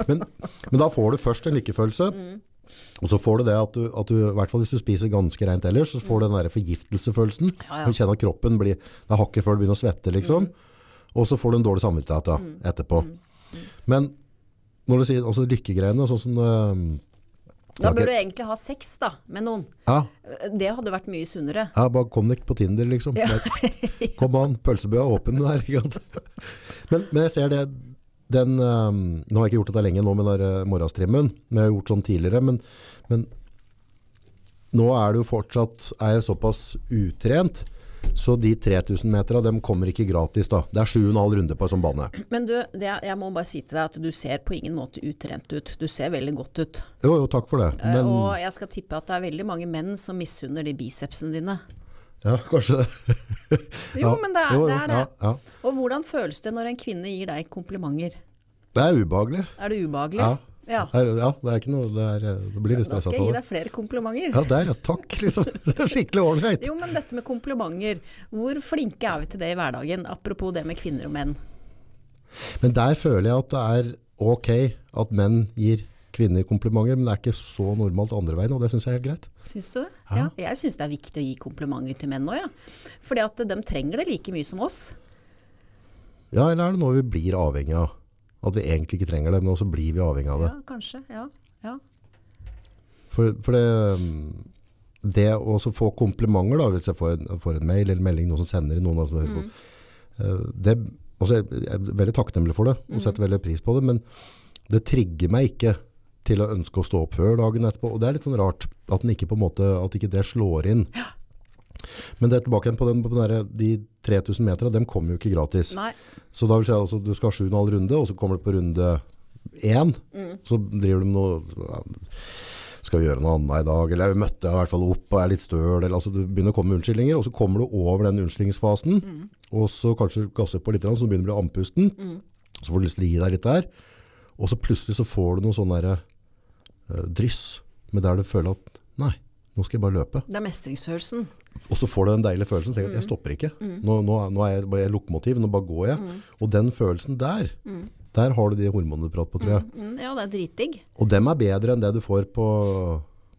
Men, men da får du først en lykkefølelse. Og så får du det at du, at du, i hvert fall hvis du spiser ganske rent ellers, så får du den der forgiftelsefølelsen. Mm. Ja. Du kjenner at kroppen blir, det er hakket før du begynner å svette, liksom. Mm. Og så får du en dårlig samvittighet da, etterpå. Men når du sier altså, lykkegreiene, sånn som øhm, Da bør du egentlig ha sex da, med noen. ja, Det hadde vært mye sunnere. ja, bare kom deg på Tinder, liksom. Ja. Kom an, pølsebua er åpen der. Men, men jeg ser det, den, øhm, nå har jeg ikke gjort dette lenge nå med den øh, morgenstrimmen, men jeg har gjort sånn tidligere, men, men nå er det jo fortsatt, er jeg såpass utrent, så de 3000 meter dem kommer ikke gratis da. Det er 7,5 runde på en sånn bane. Men du, det, jeg må bare si til deg at du ser på ingen måte utrent ut. Du ser veldig godt ut. Jo, jo, takk for det. Eh, Men, Og jeg skal tippe at det er veldig mange menn som misunner de bicepsene dine. ja, kanskje det. Jo, Ja, men det er, jo, jo, det er det. Ja, ja. Og hvordan føles det når en kvinne gir deg komplimenter? Det er ubehagelig. Er det ubehagelig? Ja. Ja. Det er, ja, det er ikke noe, det, er, det blir litt Da skal jeg gi deg flere komplimenter. Ja, der, ja, takk, liksom. Det er skikkelig ålreit. Jo, men dette med komplimenter, hvor flinke er vi til det i hverdagen? Apropos det med kvinner og menn. Men der føler jeg at det er ok at menn gir kvinner komplimenter, men det er ikke så normalt andre veien, og det synes jeg er helt greit. Syns du det? Ja. Jeg syns det er viktig å gi komplimenter til menn òg, ja. Fordi at de trenger det like mye som oss. Ja, eller er det noe vi blir avhengig av? At vi egentlig ikke trenger det, men også blir vi avhengig av det. Ja, kanskje. Ja. ja. For, for det, um, det å få komplimenter, da, hvis jeg får en, får en mail eller melding, noen som sender noen som hører på, eh, det, også jeg, er veldig takknemlig for det, og setter veldig pris på det, men det trigger meg ikke til å ønske å stå opp før dagen etterpå, og det er litt sånn rart, at, den ikke måte, at ikke det slår inn. Men det er tilbake igjen på, den, på den der, de 3000 meterne, dem kommer jo ikke gratis. Nei. Så da vil si altså, du skal ha 7,5 runde, og så kommer du på runde 1, så driver du med noe, ja, skal vi gjøre noe annet i dag, eller jeg møtte jeg i hvert fall opp og er litt støl, eller altså du begynner å komme med unnskyldninger, og så kommer du over den unnskyldningsfasen, og så kanskje gasser på litt, så du begynner å bli andpusten, så får du lyst til å gi deg litt der, og så plutselig så får du noe sånn der eh, dryss, med der du føler at, nei, nå skal jeg bare løpe. Det er mestringsfølelsen. Og så får du den deilige følelsen, tenker at jeg stopper ikke. Nå, nå, nå er jeg bare lokomotiv, nå bare går jeg. Og den følelsen der, der har du de hormonene du prater på, tror jeg. Mm, Ja, det er dritdigg. Og dem er bedre enn det du får på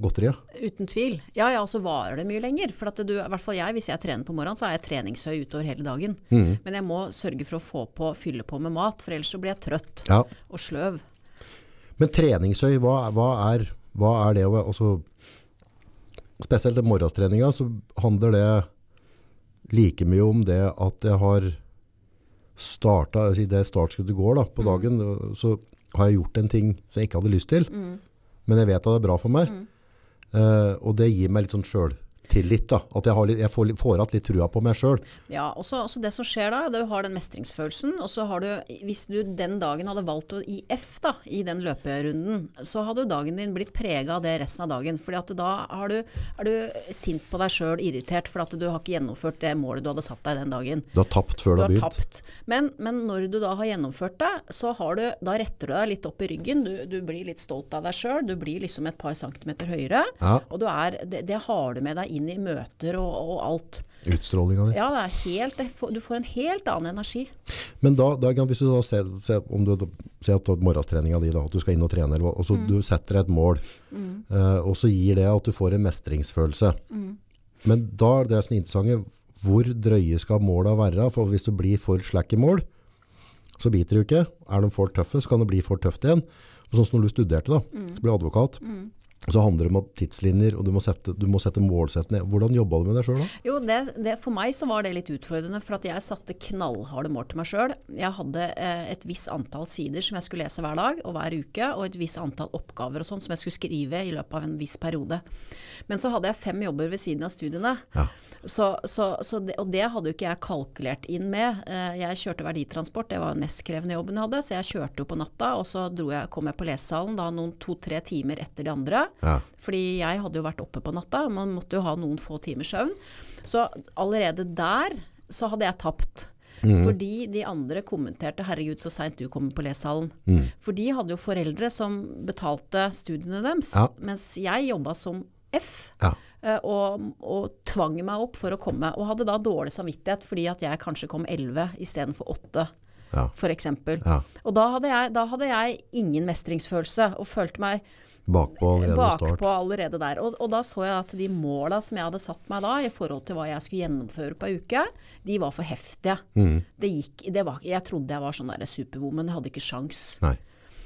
godteriet. Uten tvil. Ja, ja, og så varer det mye lenger. For at du, i hvert fall jeg, hvis jeg trener på morgenen, så er jeg treningshøy utover hele dagen. Men jeg må sørge for å få på, fylle på med mat, for ellers så blir jeg trøtt Ja. og sløv. Men treningsøy, hva, hva, er, hva er det? å Altså, spesielt i morgenstreninga så handler det like mye om det at jeg har starta, i det startskuddet går da, på dagen, så har jeg gjort en ting som jeg ikke hadde lyst til, men jeg vet at det er bra for meg. Eh, og det gir meg litt sånn selvtillit da, at jeg, har litt, jeg får, får hatt litt trua på meg selv. Ja, og så også det som skjer da, du har den mestringsfølelsen, og så har du, hvis du den dagen hadde valgt å i F da, i den løperunden, så hadde jo dagen din blitt prega av det resten av dagen, fordi at da har du, er du sint på deg sjøl, irritert, for at du har ikke gjennomført det målet du hadde satt deg den dagen. Du har tapt før Du du har begynt. tapt. Men, men når du da har gjennomført det, så har du, da retter du deg litt opp i ryggen. Du, du blir litt stolt av deg sjøl. Du blir liksom et par centimeter høyere. Ja. Og du er, det, det har du med deg inn i møter og, og alt. Utstrålinga di. Ja, det helt, du får en helt annen energi. Men da, da hvis du da ser, ser om du ser at morgenstreninga di, da, at du skal inn og trene, eller, og så du setter deg et mål, eh, og så gir det at du får en mestringsfølelse. Men da er det som er interessant, hvor drøye skal måla være? For hvis du blir for slack i mål, så biter du ikke. Er de for tøffe, så kan det bli for tøft igjen. Og sånn som når du studerte da, så ble advokat, så handler det om at tidslinjer, og du må sette, du må sette målsettene. Hvordan jobbet du med det selv da? Jo, det, det, for meg så var det litt utfordrende, for at jeg satte knallharde mål til meg sjøl. Jeg hadde eh, et visst antall sider som jeg skulle lese hver dag og hver uke, og et visst antall oppgaver og sånn som jeg skulle skrive i løpet av en viss periode. Men så hadde jeg fem jobber ved siden av studiene, Ja. så, så, så det, og det hadde jo ikke jeg kalkulert inn med. Eh, Jeg kjørte verditransport, det var den mest krevende jobben jeg hadde, så jeg kjørte jo på natta, og så jeg, kom jeg på lesesalen da noen to-tre timer etter de andre. Ja. Fordi jeg hadde jo vært oppe på natta, man måtte jo ha noen få timers søvn. Så allerede der så hadde jeg tapt. Fordi de andre kommenterte 'herregud, så seint du kommer på lesesalen'. For de hadde jo foreldre som betalte studiene deres, Ja. mens jeg jobba som F. Ja. eh, Og, og tvang meg opp for å komme, og hadde da dårlig samvittighet fordi at jeg kanskje kom 11 istedenfor 8. Ja. for eksempel. Ja. Og da hadde, jeg, da hadde jeg ingen mestringsfølelse, og følte meg Bakpå allerede bakpå allerede der. Og, og da så jeg at de måla som jeg hadde satt meg da, i forhold til hva jeg skulle gjennomføre på ei uke, de var for heftige. Mm. Det gikk, det var, jeg trodde jeg var sånn der superwoman, jeg hadde ikke sjans. Nei.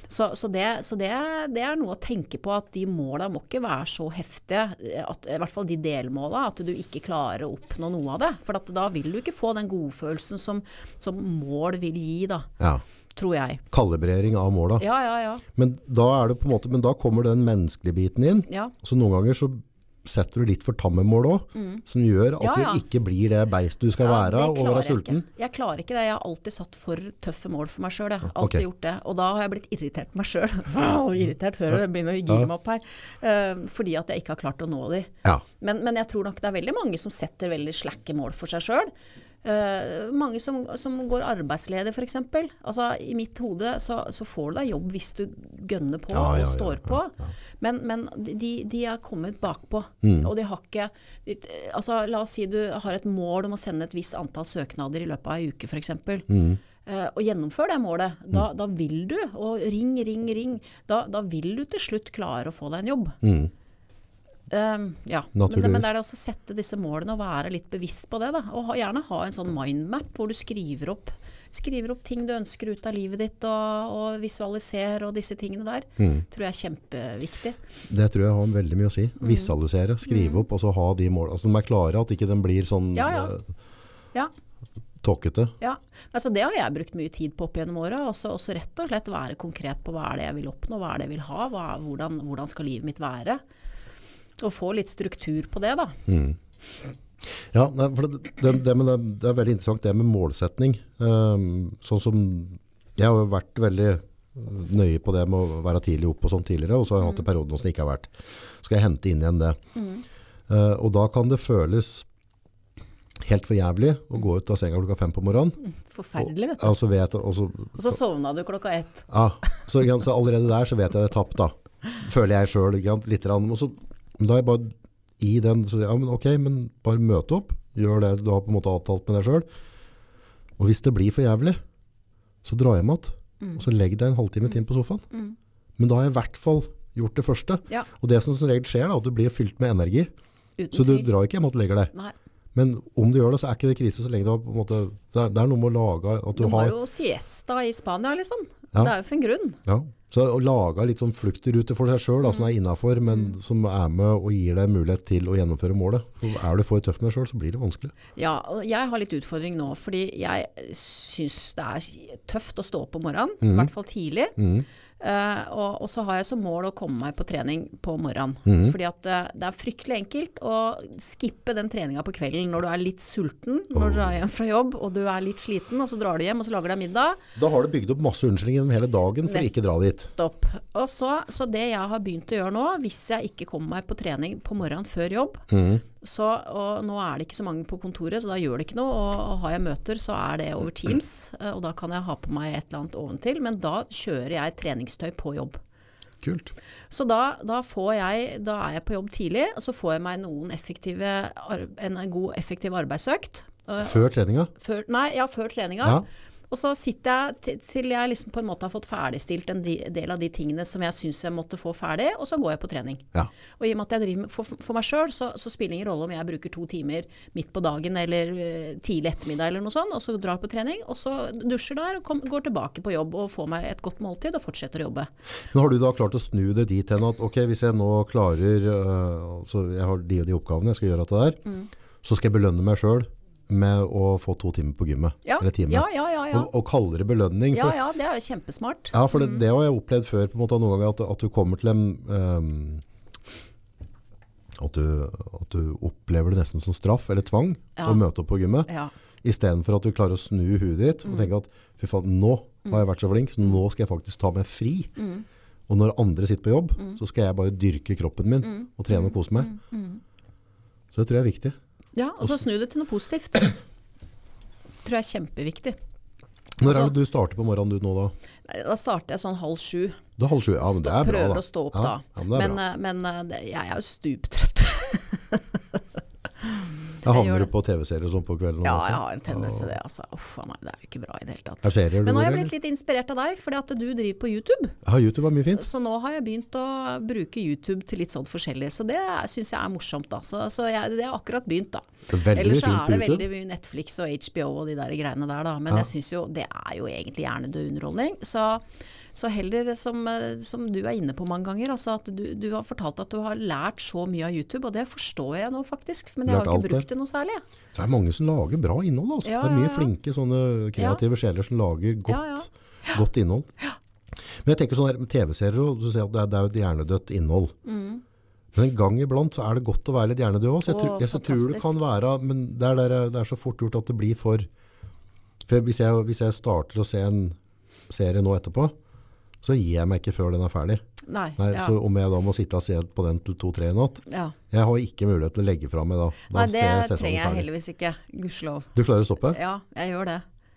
Så, så, det, så det, det er noe å tenke på, at de måla må ikke være så heftige, at, i hvert fall de delmåla, at du ikke klarer å oppnå noe av det. For at da vil du ikke få den godfølelsen som, som mål vil gi, da, Ja. Tror jeg. Kalibrering av måla. Ja, ja, ja. Men da er det på en måte, men da kommer den menneskelige biten inn. ja. Så noen ganger så setter du litt for tamme mål òg, som gjør at Mm. Ja, ja. du ikke blir det beist du skal Ja, være og være sulten. Ikke. Jeg klarer ikke det. Jeg har alltid satt for tøffe mål for meg sjøl. Jeg har alltid gjort det. Og da har jeg blitt irritert på meg sjøl. irritert før jeg begynner å gire meg opp her. Uh, fordi at jeg ikke har klart å nå de. Ja. Men, men jeg tror nok det er veldig mange som setter veldig slakke mål for seg sjøl. Mange som, som går arbeidsledig f.eks. Altså, I mitt hode så, så får du deg jobb hvis du gønner på Ja, og ja, står på. ja, Men, men de, de er kommet bakpå. Mm. Og de har ikke de, altså, La oss si du har et mål om å sende et visst antall søknader i løpet av ei uke f.eks. Mm. Uh, og gjennomfør det målet. Da, da vil du, og ring, ring, ring. Da, da vil du til slutt klare å få deg en jobb. Mm. Um, ja. Men, men det er det å sette disse målene og være litt bevisst på det. Da. Og ha, gjerne ha en sånn mindmap hvor du skriver opp, skriver opp ting du ønsker ut av livet ditt, og, og visualiser og disse tingene der. Mm. tror jeg er kjempeviktig. Det tror jeg har veldig mye å si. Mm. Visualisere, skrive opp og så ha de målene. Altså de er klare, at ikke den blir sånn Ja, ja. eh, Ja. tåkete. Ja, altså Det har jeg brukt mye tid på opp gjennom året. Også, også rett og slett være konkret på hva er det jeg vil oppnå, hva er det jeg vil ha, hva, hvordan, hvordan skal livet mitt være. Og få litt struktur på det, da. Mm. Ja, for det, det, det, med det, er veldig interessant det med målsetning. Um, sånn som Jeg har jo vært veldig nøye på det med å være tidlig oppe og sånn tidligere, og så har jeg hatt en periode nå som det ikke har vært. Så skal jeg hente inn igjen det. Uh, og da kan det føles helt for jævlig å gå ut av senga klokka fem på morgenen. Forferdelig, vet du. Og så vet og så, Og så sovna du klokka ett. ja, så, så allerede der så vet jeg det er tapt da. Føler jeg selv, litt. Og så, da er jeg bare i den, så ja, men ok, men bare møte opp. Gjør det du har på en måte avtalt med deg selv. Og hvis det blir for jævlig, så dra hjem igjen. Og så legg deg en halvtime til på sofaen. Mm. Men da har jeg i hvert fall gjort det første. Ja, Og det som som regel skjer, da, at du blir fylt med energi. uten Så du drar ikke hjem og legger deg. Nei. Men om du gjør det, så er ikke det krise så lenge du har på en måte, det er, det er noe med å lage at du du har har, jo siesta i Spania, liksom. Ja. Det er jo for en grunn. ja, så å lage litt sånn fluktruter for seg selv, som er innenfor, men som er med og gir deg mulighet til å gjennomføre målet. For er du for tøff med deg selv, så blir det vanskelig. Ja, og jeg har litt utfordring nå, fordi jeg syns det er tøft å stå opp om morgenen. I hvert fall tidlig. Mhm. Eh, og, og så har jeg som mål å komme meg på trening på morgenen. Mm. Fordi at uh, det er fryktelig enkelt å skippe den treninga på kvelden når du er litt sulten, når du er hjem fra jobb og du er litt sliten, og så drar du hjem og så lager deg middag. Da har du bygd opp masse unnskyldninger gjennom hele dagen for å ikke dra dit. Nettopp. Og så, så det jeg har begynt å gjøre nå, hvis jeg ikke kommer meg på trening på morgenen før jobb, Mhm. Så, nå er det ikke så mange på kontoret, så da gjør det ikke noe. Og, og har jeg møter, så er det over Teams, eh, og da kan jeg ha på meg et eller annet oventil. Men da kjører jeg treningstøy på jobb. Kult. Så da, da, får jeg, da er jeg på jobb tidlig, og så får jeg meg noen effektive, en god effektiv arbeidsøkt. Før treninga? Før, nei, ja, før treninga. Ja. Og så sitter jeg til, jeg liksom på en måte har fått ferdigstilt en del av de tingene som jeg syns jeg måtte få ferdig, og så går jeg på trening. Ja. Og i og med at jeg driver med, for, for meg sjøl, så, så spiller det ingen rolle om jeg bruker to timer midt på dagen eller eh, tidlig ettermiddag eller noe sånt, og så drar på trening, og så dusjer der og kom, går tilbake på jobb og får meg et godt måltid og fortsetter å jobbe. Men har du da klart å snu det dit hen at ok, hvis jeg nå klarer øh, altså jeg har de og de oppgavene, jeg skal gjøre dette der, Mm. så skal jeg belønne meg selv med å få to timer på gymmet. Ja, eller time. ja, ja. ja, ja. Og, og kaller det belønning. For, ja det er jo kjempesmart. Ja, for det, det har jeg opplevd før på en måte noen ganger, at, at du kommer til en um, at, du, at du opplever det nesten som straff eller tvang Ja. å møte opp på gymmet, Ja. istedenfor at du klarer å snu huet ditt Mm. og tenke at fy faen, nå har jeg vært så flink, så nå skal jeg faktisk ta meg fri. Mm. Og når andre sitter på jobb, så skal jeg bare dyrke kroppen min Mm. og trene og kose meg. Så det tror jeg er viktig. Ja, og så snu det til noe positivt. Det tror jeg er kjempeviktig. Når Altså- er det du starter på morgenen du nå da? Da starter jeg sånn halv sju. Det er halv sju. Ja, men det er bra da. prøver å stå opp ja, da. Ja, men Men, eh, men eh, jeg er jo stuptrøtt. Jeg havner du på TV-serier sånn på kvelden? Ja, jeg har en tendens til det. Altså. Uff a meg, det er jo ikke bra i det hele tatt. serier Men nå har jeg blitt litt inspirert av deg, fordi at du driver på YouTube. Ja, YouTube er mye fint. Så nå har jeg begynt å bruke YouTube til litt sånn forskjellig. Så det syns jeg er morsomt, da. Så, så jeg, det har akkurat begynt, da. Er veldig Ellers så er det veldig mye Netflix og HBO og de der greiene der, da. Men Ja. jeg syns jo det er jo egentlig hjernedød underholdning. Så, så heller som, eh, som du er inne på mange ganger, altså at du, du har fortalt at du har lært så mye av YouTube, og det forstår jeg nå faktisk. Men jeg har ikke brukt det noe særlig. jeg. Så er det mange som lager bra innhold. Altså. Ja, det er mye flinke sånne kreative sjeler som lager godt, godt innhold. Men jeg tenker sånn TV-serier, og du ser at det er, det er jo et hjernedødt innhold. Mm. Men en gang iblant så er det godt å være litt hjernedød òg. Jeg, jeg så tror det kan være, men det er, der, det er så fort gjort at det blir for... For hvis jeg, hvis jeg starter å se en serie nå etterpå, så gir jeg meg ikke før den er ferdig. Nei. Nei, ja. Så om jeg da må sitte og se på den til to-tre i natt, ja. jeg har ikke mulighet til å legge fra meg da. Da Nei, det trenger jeg heldigvis ikke. Gudskjelov. Du klarer å stoppe? Ja, jeg gjør det.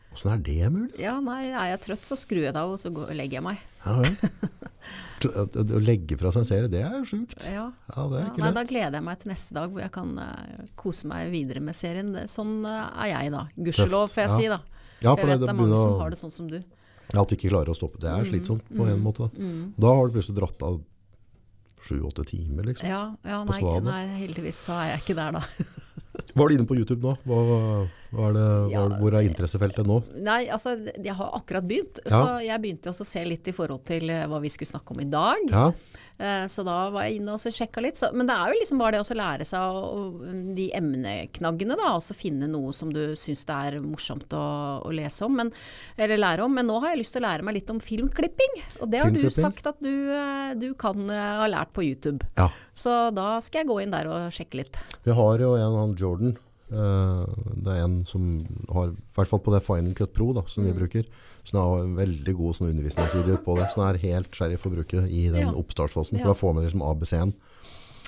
Hvordan er det mulig? Ja, nei, er jeg trøtt, så skrur jeg det av, og så legger jeg meg. Ja, ja. Å å legge fra seg en serie, det er sjukt. Ja. Ja, det er Ja, ikke nei, lett. da gleder jeg meg til neste dag hvor jeg kan uh, kose meg videre med serien. Sånn uh, er jeg da. Gudskjelov, får jeg Ja. si da. Ja, For for jeg vet det det er mange som har det sånn som du. At du ikke klarer å stoppe. Det er slitsomt på en måte. Da. Mm. har du plutselig dratt av sju-åtte timer, liksom. Ja, ja På Svanen. nei, heldigvis så er jeg ikke der da. Hva er det inne på YouTube nå? Hva, hva er det, hva, hvor er interessefeltet nå? Nei, altså jeg har akkurat begynt, så jeg begynte også å se litt i forhold til eh, hva vi skulle snakke om i dag. Ja, Så da var jeg inne og så sjekka litt. Så, men det er jo liksom bare det å lære seg de emneknaggene, da. Og så finne noe som du syns det er morsomt å, å lese om, men, eller lære om. Men nå har jeg lyst til å lære meg litt om filmklipping. Og det har du sagt at du, eh, du kan eh, ha lært på YouTube. ja. Så da skal jeg gå inn der og sjekke litt. Vi har jo en, han Jordan. Eh, det er en som har, i hvert fall på det Final Cut Pro da, som vi Mm. bruker, som har en veldig god sånn undervisningsvideoer på det, som er helt sheriff å bruke i den Ja. oppstartsfasen, Ja. for da får man liksom ABC-en.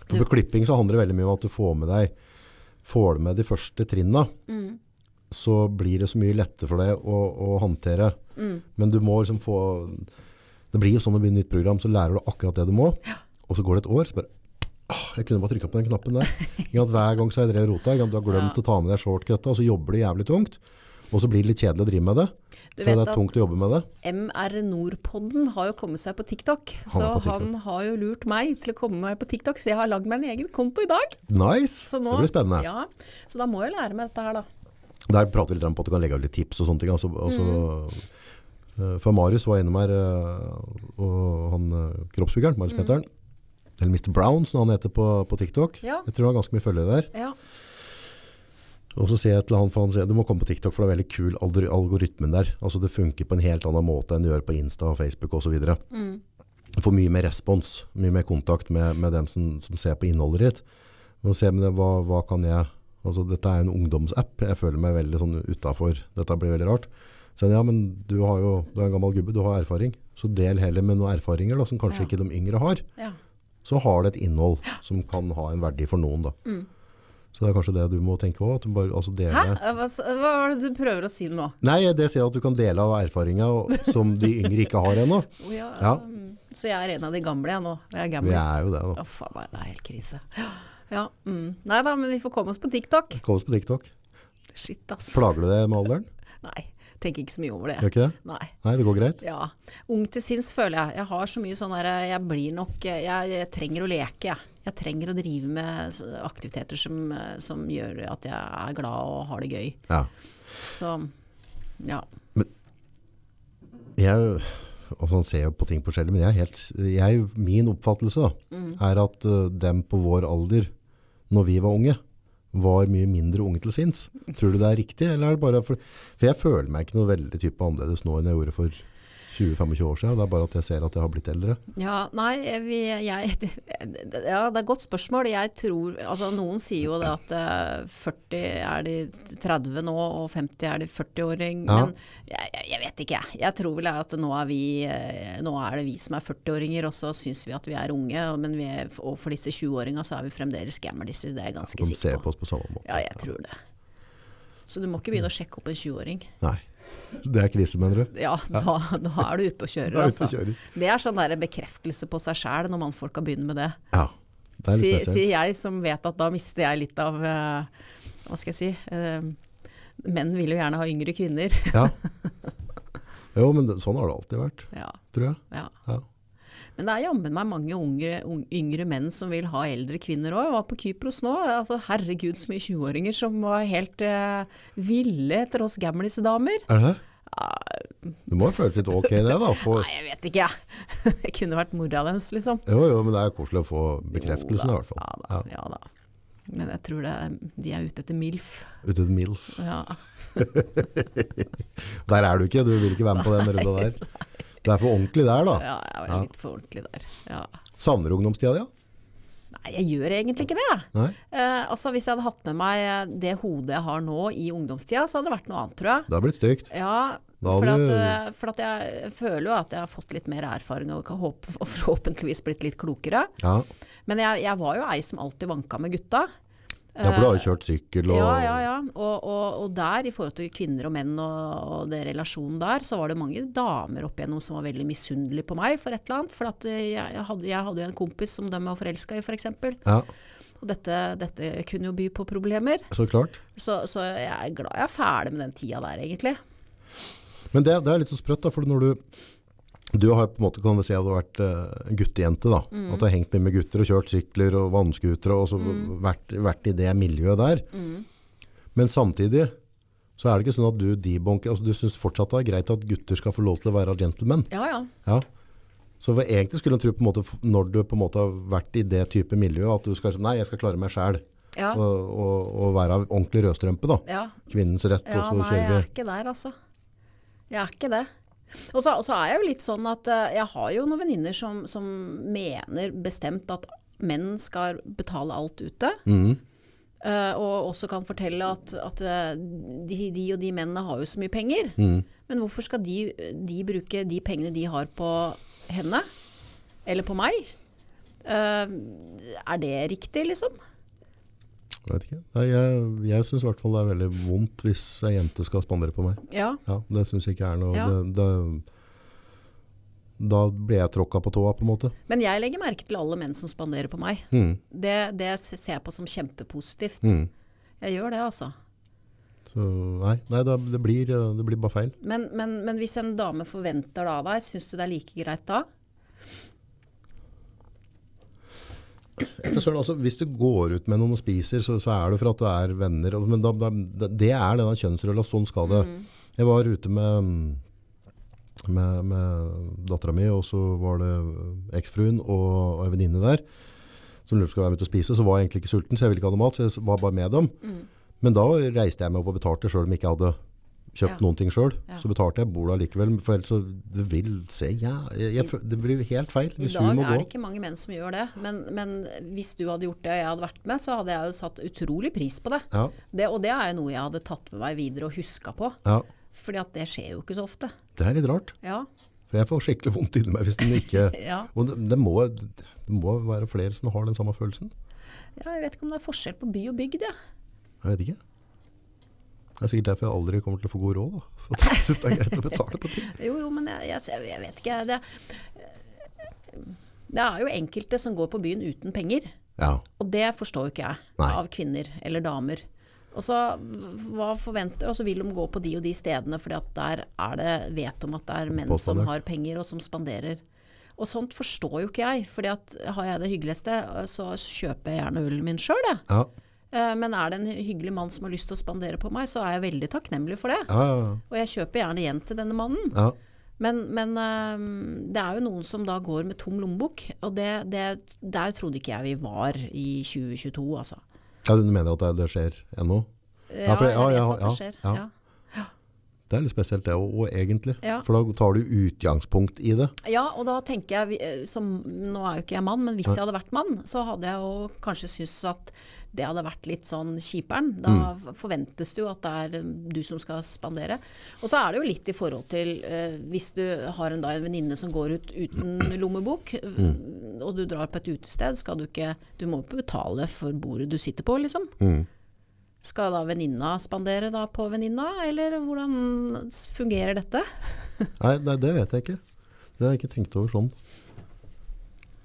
For Du- på klipping så handler det veldig mye om at du får med deg, får du med de første trinna, Mm. så blir det så mye lettere for deg å, å håndtere. Mm. Men du må liksom få, det blir jo sånn å bli nytt program, så lærer du akkurat det du må, og så går det et år, så bare, «Åh, jeg kunne bare trykket på den knappen der. Hver gang så har jeg drevet rota, du har glemt Ja. å ta med deg shortcutta, og så jobber du jævlig tungt, og så blir det litt kjedelig å drive med det, Du vet det er at- tungt å jobbe med det. MR Nordpodden har jo kommet seg på TikTok, Han så på TikTok. han har jo lurt meg til å komme meg på TikTok, så jeg har lagd meg en egen konto i dag. Nice! Så nå, det blir spennende. Ja, så da må jeg lære meg dette her, da. Der prater vi litt om at du kan legge av litt tips og sånne ting. Altså, altså, Mm. eh, for Marius var innom her, eh, og han uh, kroppsbyggeren, Marius Mm. Eller Mr. Brown, som han heter på, på TikTok. Ja. Jeg tror han har ganske mye følgere der. Ja. Og så sier jeg til han, for han sier, du må komme på TikTok, for det er veldig kul algoritmen der. Altså det funker på en helt annen måte enn det gjør på Insta og Facebook videre. Mm. Du får mye mer respons, mye mer kontakt med, med dem som, som ser på innholdet ditt. Og se men det, hva, hva kan jeg, altså dette er en ungdomsapp, jeg føler meg veldig sånn utenfor, dette blir veldig rart. Så ja, men du har jo, du er en gammel gubbe, du har erfaring. Så del heller med noen erfaringer da, som kanskje Ja. ikke de yngre har. ja. Så har det et innhold som kan ha en verdi for noen da. Mm. Så det er kanskje det du må tenke bare altså. Hæ? Hva, hva er det du prøver å si nå? Nei, det sier at du kan dele av erfaringa som de yngre ikke har ennå. Ja, Ja. mm. Så jeg er en av de gamle jeg nå. Jeg er Vi er jo det da. Å, faen det er helt krise. Ja, mm. Nei da, men vi får komme oss på TikTok. Kom oss på TikTok. Shit, ass. Plager du det med alderen? Nei, tenker ikke så mye over det. Gjør ikke det? Nei. Nei, det går greit. Ja. Ung til sinns føler jeg. Jeg har så mye sånn der Jeg blir nok Jeg, jeg trenger å leke, jeg. Jeg trenger å drive med aktiviteter som, som gjør at jeg er glad og har det gøy. Ja. Så ja. Jeg, og sånn ser jo på ting forskjellig, men jeg er helt, jeg, min oppfattelse da, Mm. er at uh, dem på vår alder, når vi var unge, var mye mindre unge til sinns. Tror du det er riktig, eller er det bare for... For jeg føler meg ikke noe veldig type annerledes nå enn jeg gjorde for 20-25 år siden. Det er bare at jeg ser at jeg har blitt eldre. Ja, nei, vi, jeg, ja, det er et godt spørsmål. Jeg tror, altså Noen sier jo det at eh, 40 er de 30 nå, og 50 er de 40-åring. Ja. Men jeg, jeg, vet ikke, jeg. Jeg tror vel at nå er, vi, eh, nå er det vi som er 40-åringer, og så syns vi at vi er unge. Men vi og for disse 20-åringa så er vi fremdeles gamliser, det er jeg ganske De ser sikker på på. oss på samme måte. Ja, jeg tror det. Så du må ikke begynne å sjekke opp en 20-åring. Nei, det er krise, mener du? Ja, da, da er du ute og kjører. Er ute altså. og kjører. Det er sånn der bekreftelse på seg sjæl når mannfolka begynner med det. Ja. Det er litt spesielt. Sier jeg som vet at da mister jeg litt av eh, Hva skal jeg si eh, Menn vil jo gjerne ha yngre kvinner. Ja. Jo, men det, sånn har det alltid vært, ja, tror jeg. ja. Ja. Men det er jammen meg mange unge, un- yngre menn som vil ha eldre kvinner òg. Jeg var på Kypros nå. Altså, herregud, så mye 20-åringer som var helt eh, ville etter oss gamlisdamer. Er det det? Det må jo føles litt ok det, da. For, Nei, jeg vet ikke, jeg. det kunne vært mora deres, liksom. jo, jo, men det er koselig å få bekreftelsen i hvert fall. Ja da. Ja. da. Men jeg tror det, de er ute etter MILF. Ute etter MILF. Ja. Der er du ikke, du vil ikke være med på den runda der. Det er for ordentlig der, da. ja, jeg var Ja. litt for ordentlig der. Ja. Savner du ungdomstida di? Ja? Nei, jeg gjør egentlig ikke det. Eh, altså, hvis jeg hadde hatt med meg det hodet jeg har nå i ungdomstida, så hadde det vært noe annet, tror jeg. Det hadde blitt stygt. Ja, for, at, eh, for at jeg føler jo at jeg har fått litt mer erfaring og kan håpe, og forhåpentligvis blitt litt klokere. Ja. Men jeg, jeg var jo ei som alltid vanka med gutta. Ja, for du har jo kjørt sykkel og Ja, ja, ja. Og, og, og der, i forhold til kvinner og menn og, og det relasjonen der, så var det mange damer opp igjennom som var veldig misunnelige på meg for et eller annet. For at eh, jeg, jeg, hadde, jeg hadde jo en kompis som de var forelska i, f.eks. Ja, Og dette, dette kunne jo by på problemer. så klart. Så, så jeg er glad jeg er ferdig med den tida der, egentlig. Men det, det er litt så sprøtt, da, for når du du har på en måte kan si at du har vært uh, en guttejente. da. Mm. At du har hengt mye med gutter og kjørt sykler og vannskutere og så Mm. vært, vært i det miljøet der. Men samtidig så er det ikke sånn at du debunker altså Du syns fortsatt det er greit at gutter skal få lov til å være gentlemen. Ja, ja. Ja. Så egentlig skulle en tro på en måte, når du på en måte har vært i det type miljø, at du skal si nei, jeg skal klare meg sjæl. Ja, Og, og, og være ordentlig rødstrømpe. da. ja. Kvinnens rett, ja og så nei, jeg er ikke der, altså. Jeg er ikke det. Og så, og så er jeg jo litt sånn at eh, jeg har jo noen venninner som, som mener bestemt at menn skal betale alt ute. Mm. Uh, og også kan fortelle at, at eh, de, de og de mennene har jo så mye penger. Mm. Men hvorfor skal de, de bruke de pengene de har på henne? Eller på meg? Uh, er det riktig, liksom? Jeg vet ikke. Nei, jeg jeg syns i hvert fall det er veldig vondt hvis ei jente skal spandere på meg. Ja. Ja, Det syns jeg ikke er noe Ja. det, det, Da blir jeg tråkka på tåa, på en måte. Men jeg legger merke til alle menn som spanderer på meg. Mm. Det, det ser jeg på som kjempepositivt. Mm. Jeg gjør det, altså. Så nei, nei det, det, blir, det blir bare feil. Men, men, men hvis en dame forventer det av deg, syns du det er like greit da? Altså, hvis du går ut med noen og spiser, så, så er det for at du er venner. Men da, da, det er denne kjønnsrolla. Sånn skal det. Jeg var ute med, med, med dattera mi, og så var det eksfruen og, og en venninne der som lurte på om jeg skulle spise. Så var jeg egentlig ikke sulten, så jeg ville ikke ha noe mat, så jeg var bare med dem. Men da reiste jeg meg opp og betalte, sjøl om jeg ikke hadde kjøpt Ja. noen ting sjøl. Ja. Så betalte jeg bordet likevel, for ellers så det vil se ja, jeg, jeg, Det blir helt feil I dag er det ikke mange menn som gjør det. Men, men hvis du hadde gjort det og jeg hadde vært med, så hadde jeg jo satt utrolig pris på det. Ja, det og det er jo noe jeg hadde tatt med meg videre og huska på. ja, Fordi at det skjer jo ikke så ofte. det er litt rart. Ja. For jeg får skikkelig vondt inni meg hvis den ikke ja. Og det, det, må, det må være flere som har den samme følelsen. Ja, jeg vet ikke om det er forskjell på by og bygd, jeg. Jeg vet ikke. Det er sikkert derfor jeg aldri kommer til å få god råd. Da. For jeg syns det er greit å betale på ting. Jo, jo, men jeg, jeg, jeg vet ikke. Det, det er jo enkelte som går på byen uten penger. Ja. Og det forstår jo ikke jeg Nei. av kvinner eller damer. Og så hva forventer, og så vil de gå på de og de stedene for der er det, vet de at det er menn som har penger og som spanderer. Og sånt forstår jo ikke jeg, for har jeg det hyggeligste, så kjøper jeg gjerne ølen min sjøl, jeg. Ja. Eh, Men er det en hyggelig mann som har lyst til å spandere på meg, så er jeg veldig takknemlig for det. Ja, ja, Og jeg kjøper gjerne igjen til denne mannen. ja. Men, men eh, det er jo noen som da går med tom lommebok, og det, det, der trodde ikke jeg vi var i 2022, altså. ja du mener at det, det skjer ennå? Ja, jeg vet ja, at det ja, skjer. ja. Det er litt spesielt det òg, egentlig. Ja. For da tar du utgangspunkt i det. Ja, og da tenker jeg, eh, som, nå er jo ikke jeg mann, men hvis jeg hadde vært mann, så hadde jeg jo kanskje syntes at det hadde vært litt sånn kjiperen. Da mm. forventes det jo at det er eh, du som skal spandere. Og så er det jo litt i forhold til eh, hvis du har en, da, en venninne som går ut uten lommebok, mm. og du drar på et utested, skal du ikke Du må jo betale for bordet du sitter på, liksom. Mm. Skal da venninna spandere da på venninna, eller hvordan fungerer dette? Nei, nei, det vet jeg ikke. Det har jeg ikke tenkt over sånn.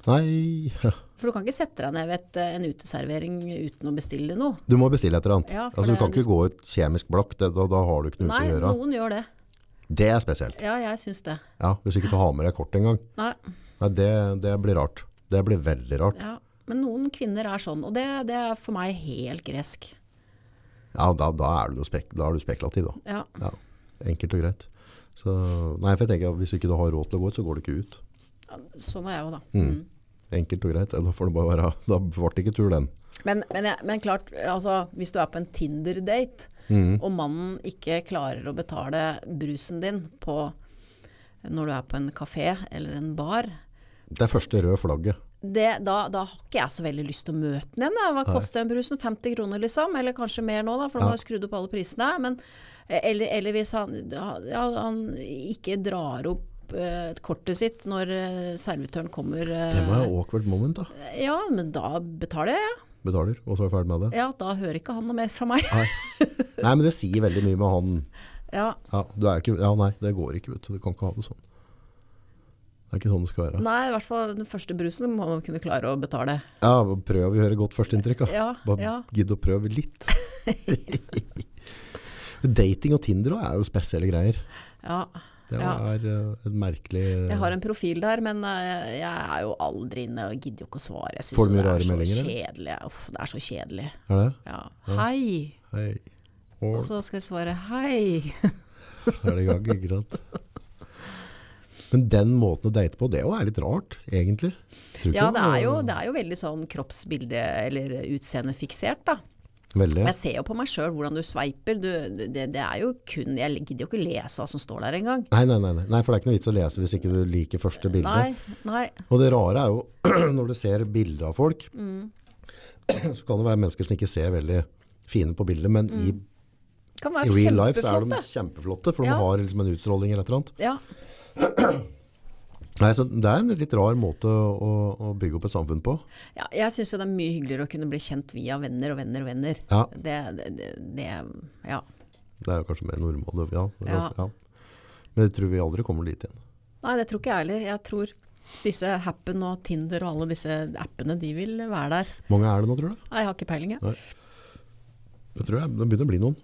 Nei, For du kan ikke sette deg ned ved eh, en uteservering uten å bestille noe. du må bestille et eller annet. Ja, altså, du kan ikke gå ut kjemisk blokk, det, da, da har du ikke noe ute å gjøre. Nei, noen gjør det. Det er spesielt. Ja, jeg syns det. Ja, hvis ikke du har med deg kort engang. Nei, Nei, det, det blir rart. Det blir veldig rart. ja. Men noen kvinner er sånn, og det, det er for meg helt gresk. Ja, da, da, er, du spek, da er du spekulativ da. Ja. Ja, enkelt og greit. Så, nei, for jeg tenker at hvis du ikke har råd til å gå ut, så går du ikke ut. Sånn er jeg jo, da. Mm. Mm. Enkelt og greit. Da får det bare være, da ble det ikke tur den. Men, men, men klart, altså, hvis du er på en Tinder-date, Mm. og mannen ikke klarer å betale brusen din på, når du er på en kafé eller en bar, Det er første røde flagget. Det, da, da har ikke jeg så veldig lyst til å møte den igjen. Hva koster den brusen? 50 kroner liksom? Eller kanskje mer nå, da, for nå Ja. har skrudd opp alle prisene. Men, eller, eller hvis han, ja, han ikke drar opp eh, kortet sitt når eh, servitøren kommer. eh, Det var et awkward moment da. ja, men da betaler jeg. Betaler, og så er jeg ferdig med det. Ja, da hører ikke han noe mer fra meg. Nei. nei, men det sier veldig mye med han. Ja, Ja, du er ikke, ja nei, det går ikke, vet du. Du kan ikke ha det sånn. Det er ikke sånn det skal være. Nei, i hvert fall den første brusen må man kunne klare å betale. Ja, prøv å gjøre godt førsteinntrykk. Ja, Bare ja. gidd å prøve litt. Dating og Tinder også er jo spesielle greier. ja. Det Ja. er eh, et merkelig Jeg har en profil der, men eh, jeg er jo aldri inne og gidder jo ikke å svare. Jeg syns det er så kjedelig. Uff, det er så kjedelig. Er det? Ja. Hei! Hei. Og så skal jeg svare hei. Da er det i gang, ikke sant? Men den måten å date på, det er jo litt rart, egentlig. Ja, det er, jo, det er jo veldig sånn kroppsbilde- eller utseendefiksert, da. Veldig. Jeg ser jo på meg sjøl hvordan du sveiper. Du, det, det er jo kun Jeg gidder jo ikke lese hva som står der engang. Nei, nei, nei, nei. for det er ikke noe vits å lese hvis ikke du liker første bilde. Nei, nei. Og det rare er jo, når du ser bilder av folk, Mm. så kan det være mennesker som ikke ser veldig fine på bildet, men i, i real life så er de kjempeflotte. for for de har liksom en utstråling eller et eller annet. Ja. Nei, så det er en litt rar måte å, å bygge opp et samfunn på. Ja, jeg syns det er mye hyggeligere å kunne bli kjent via venner og venner og venner. Ja, Det, det, det, Ja. det er jo kanskje mer normalt. Ja, ja. Men jeg tror vi aldri kommer dit igjen. Nei, det tror ikke jeg heller. Jeg tror disse Happen og Tinder og alle disse appene, de vil være der. Mange er det nå, tror du? Nei, jeg har ikke peiling, jeg. Det tror jeg. Det begynner å bli noen.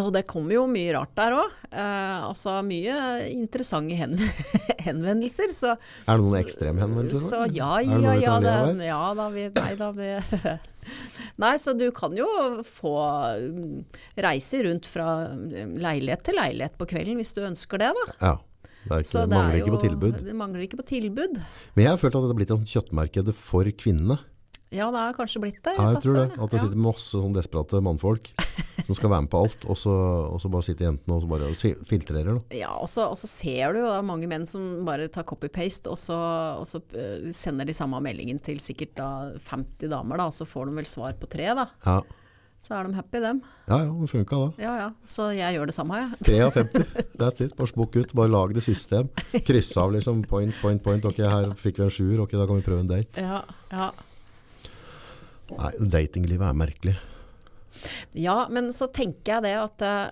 Og det kommer jo mye rart der òg. Eh, altså mye interessante hen henvendelser. Så, Er det noen ekstremhenvendelser? så ja, ja, ja, ja, det, ja da, vi, nei da, vi Nei, så du kan jo få mm, reise rundt fra mm, leilighet til leilighet på kvelden hvis du ønsker det, da. Ja. Det, ikke, Så det det mangler er ikke på tilbud. Det mangler ikke på tilbud. Men jeg har følt at det har blitt et kjøttmarked for kvinnene. Ja, det har kanskje blitt det. Ja, jeg tror det. At det sitter masse sånn desperate mannfolk som skal være med på alt, og så, og så bare sitter jentene og bare filtrerer. Da. Ja, og så, og så ser du jo da mange menn som bare tar copy-paste, og så, og så eh, sender de samme meldingen til sikkert da 50 damer, da, og så får de vel svar på tre, da. Ja. Så er de happy, dem. ja, ja, det funka da. Ja ja, så jeg gjør det samme, jeg. 3 av 50. That's it. Bare smukk ut. Bare lag det system. Kryss av liksom. Point, point, point. Ok, her fikk vi en sjuer. Ok, da kan vi prøve en date. Ja, ja. Nei, datinglivet er merkelig. ja, men så tenker jeg det at eh,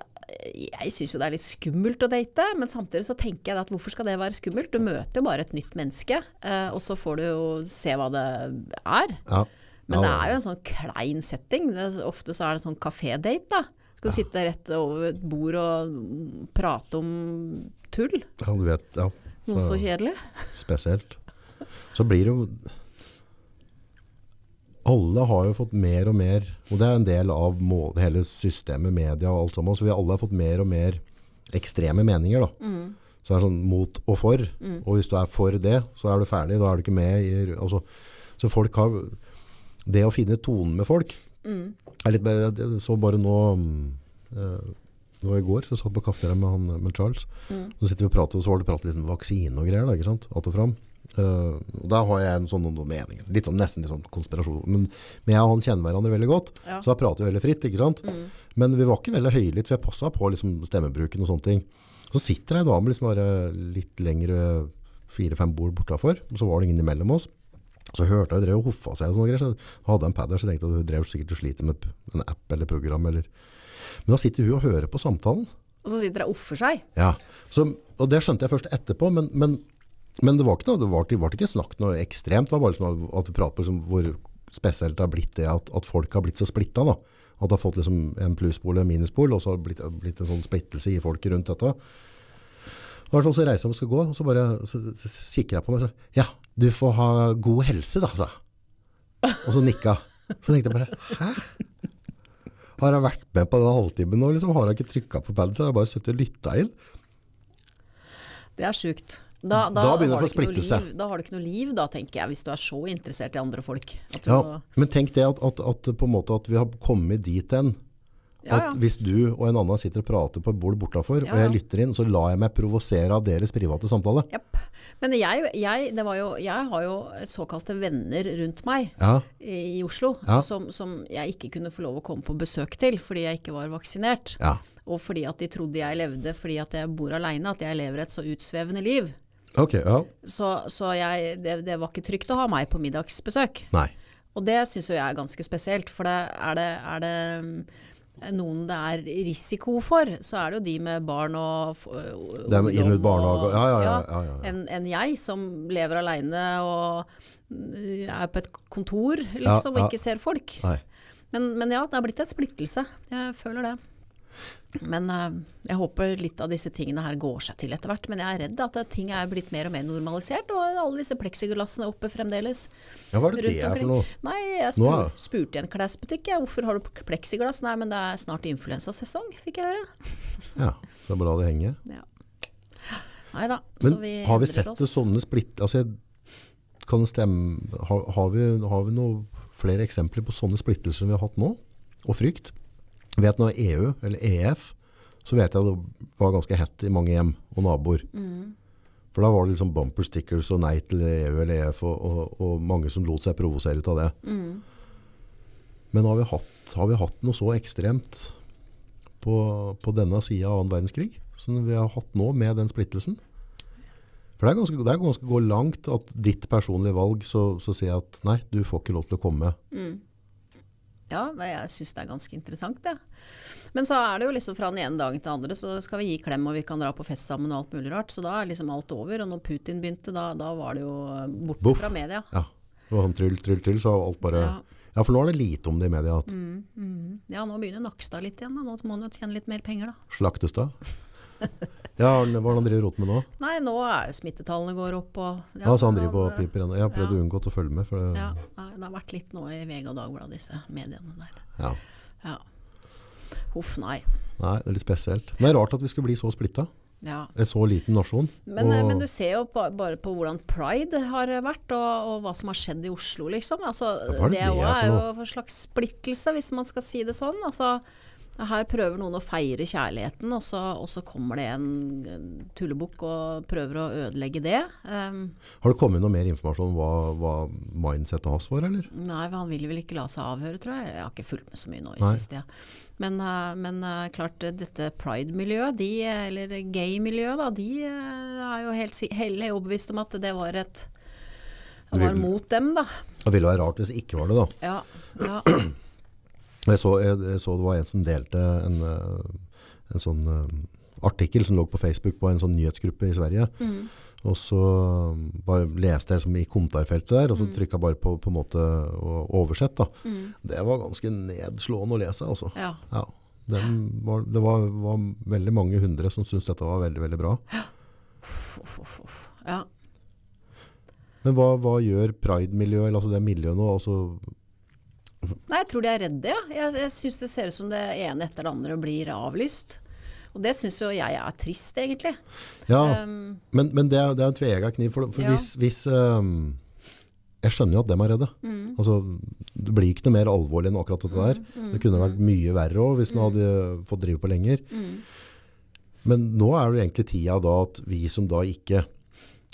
jeg syns jo det er litt skummelt å date, men samtidig så tenker jeg at hvorfor skal det være skummelt? Du møter jo bare et nytt menneske, eh, og så får du jo se hva det er. Ja. Men ja, det er jo en sånn klein setting. Ofte så er det en sånn kafédate, da. Skal du sitte rett over et bord og prate om tull? ja, du vet. Ja. Noe så kjedelig. spesielt. Så blir det jo Alle har jo fått mer og mer, og det er en del av mål, hele systemet, media og alt sammen, så vi alle har fått mer og mer ekstreme meninger. da. Så det er sånn mot og for. Og hvis du er for det, så er du ferdig. Da er du ikke med i altså, Så folk har Det å finne tonen med folk er litt bedre. Jeg så bare nå mm, eh, det var i går, så jeg satt på kafé med, han, med Charles. Så sitter vi og prater, og så var det prat litt om vaksine og greier. Da, ikke sant? At og fram. Eh, og Da har jeg en sånn, noen meninger. Litt sånn, nesten litt sånn konspirasjon. Men, men jeg og han kjenner hverandre veldig godt, Ja. så da prater vi veldig fritt. ikke sant? Men vi var ikke veldig høylytte, for jeg passa på liksom, stemmebruken og sånne ting. Så sitter ei dame liksom bare litt lengre, fire-fem bord bortafor, og så var det ingen imellom oss. Så hørte jeg hun drev og hoffa seg og sånne greier, så hadde jeg en pad der, så tenkte jeg at hun drev sikkert og sliter med en app eller program. Eller. Men da sitter hun og hører på samtalen. Og så sitter hun og offer seg. Ja, så, og det skjønte jeg først etterpå, men, men Men det var ikke noe, det var, det var ikke snakk noe ekstremt, det var bare liksom at vi prater på liksom hvor spesielt det har blitt det at, at folk har blitt så splitta. At det har fått liksom en plusspol og en minuspol, og så har det blitt, blitt en sånn splittelse i folk rundt dette. Og hvert fall så reiser jeg og skal gå, og så bare så, kikker jeg på meg og sier, ja, du får ha god helse da, sa. Og så nikka. Så tenkte jeg bare, hæ? Har jeg vært med på den halvtimen nå, liksom? Har jeg ikke trykket på paden, så har jeg bare sittet og lyttet inn. Det er sjukt. Da, Da begynner har det å få splittelse. Da har du ikke noe liv, da, tenker jeg, hvis du er så interessert i andre folk. Ja, men tenk det at, at, at, på en måte at vi har kommet dit hen. Ja, At hvis du og en annen sitter og prater på et bord bortafor, Ja, og jeg lytter inn, så lar jeg meg provosere av deres private samtale. Yep. Men jeg, jeg, det var jo, jeg har jo såkalte venner rundt meg Ja, i i Oslo Ja. som, som jeg ikke kunne få lov å komme på besøk til fordi jeg ikke var vaksinert. ja. Og fordi at de trodde jeg levde fordi at jeg bor aleine, at jeg lever et så utsvevende liv. Ok, ja. Så, så jeg, det, det var ikke trygt å ha meg på middagsbesøk. Nei. Og det syns jo jeg er ganske spesielt, for det, er, det, er det mm, noen det er risiko for, så er det jo de med barn og er med inn- ut barnehage, og- ja, ja, ja, ja, ja, ja. Enn en jeg som lever aleine og mm, er på et kontor liksom, og ikke ser folk. Men, men ja, det er blitt en splittelse. Jeg føler det. Men eh, jeg håper litt av disse tingene her går seg til etter hvert. Men jeg er redd at ting er blitt mer og mer normalisert, og alle disse pleksiglassene oppe fremdeles. Ja, hva er det det er for noe? Nei, jeg Nå spur, er- spurte i en klesbutikk, hvorfor har du pleksiglass? Nei, men det er snart influensasesong, fikk jeg høre. Ja, så bare la det henge. Ja. Nei da, så Men vi har vi sett det sånne splitt... Altså, kan det stemme har, har, vi, har vi noen flere eksempler på sånne splittelser vi har hatt nå? Og frykt? Vet når EU, eller EF, så vet jeg det var ganske hett i mange hjem og naboer. Mm. For da var det liksom bumper stickers og nei til EU eller EF, og, og, og mange som lot seg provosere ut av det. Mm. Men har vi hatt, har vi hatt noe så ekstremt på, på denne sida av annen verdenskrig som vi har hatt nå med den splittelsen? For det er ganske, det er ganske gå langt at ditt personlige valg, så, så sier jeg at nei, du får ikke lov til å komme. Ja, jeg syns det er ganske interessant, det. Men så er det jo liksom fra den ene dagen til den andre, så skal vi gi klem og vi kan dra på fest sammen og alt mulig rart. Så da er liksom alt over. Og når Putin begynte, da, da var det jo borte Buff. fra media. Ja, det var han tryll, tryll, tryll, så alt bare... Ja. Ja, for nå er det lite om det i media. At Ja, nå begynner Nakstad litt igjen. Da. Nå må han jo tjene litt mer penger, da. Slaktestad. Ja, hva er det han driver rot med nå? Nei, nå er smittetallene går opp og Ja, så han driver på eh, piper ennå. Jeg har prøvd å unngå å følge med. For det, Ja, det har vært litt nå i VG og Dagbladet, disse mediene der. ja. Ja. Huff, nei. Nei, det er litt spesielt. Men det er rart at vi skulle bli så splitta. Ja. En så liten nasjon. Men, eh, men du ser jo ba- bare på hvordan pride har vært, og, og hva som har skjedd i Oslo, liksom. Altså, hva er det det det er for er jo en slags splittelse, hvis man skal si det sånn. Altså, her prøver noen å feire kjærligheten, og så, og så kommer det en, tullebukk og prøver å ødelegge det. Um, Har det kommet noe mer informasjon om hva, hva mindsetet hans var, eller? nei, han vil vel ikke la seg avhøre, tror jeg. Jeg har ikke fulgt med så mye nå i siste Ja. Men, eh, men eh, klart, dette pride-miljøet, de, eller gay-miljøet, da, de eh, er jo helt, helt overbevist om at det var et det var mot dem, da. Det ville være rart hvis det ikke var det, da. Ja, ja. Jeg så, jeg, jeg så det var en som delte en, eh, en sånn eh, artikkel som lå på Facebook på en sånn nyhetsgruppe i Sverige. Og så eh, bare leste jeg liksom i kommentarfeltet der, og så trykka jeg bare på, på en måte å oversett. Da. Det var ganske nedslående å lese. Altså. ja. Ja. Var, det var, var veldig mange hundre som syntes dette var veldig, veldig bra. Ja. uff, uff, uff. ja. Men hva, hva gjør pride-miljøet, eller altså det miljøet nå? Altså, Nei, jeg tror de er redde, ja. Jeg, jeg syns det ser ut som det ene etter det andre blir avlyst. Og det syns jo jeg er trist, egentlig. ja, Um, men, men det, er, det er en tvega kniv. For, for Ja. hvis, hvis um, Jeg skjønner jo at dem er redde. Mm. Altså, det blir ikke noe mer alvorlig enn akkurat dette der. Det kunne vært mye verre òg, hvis den hadde fått drive på lenger. mm. Men nå er det egentlig tida da at vi som da ikke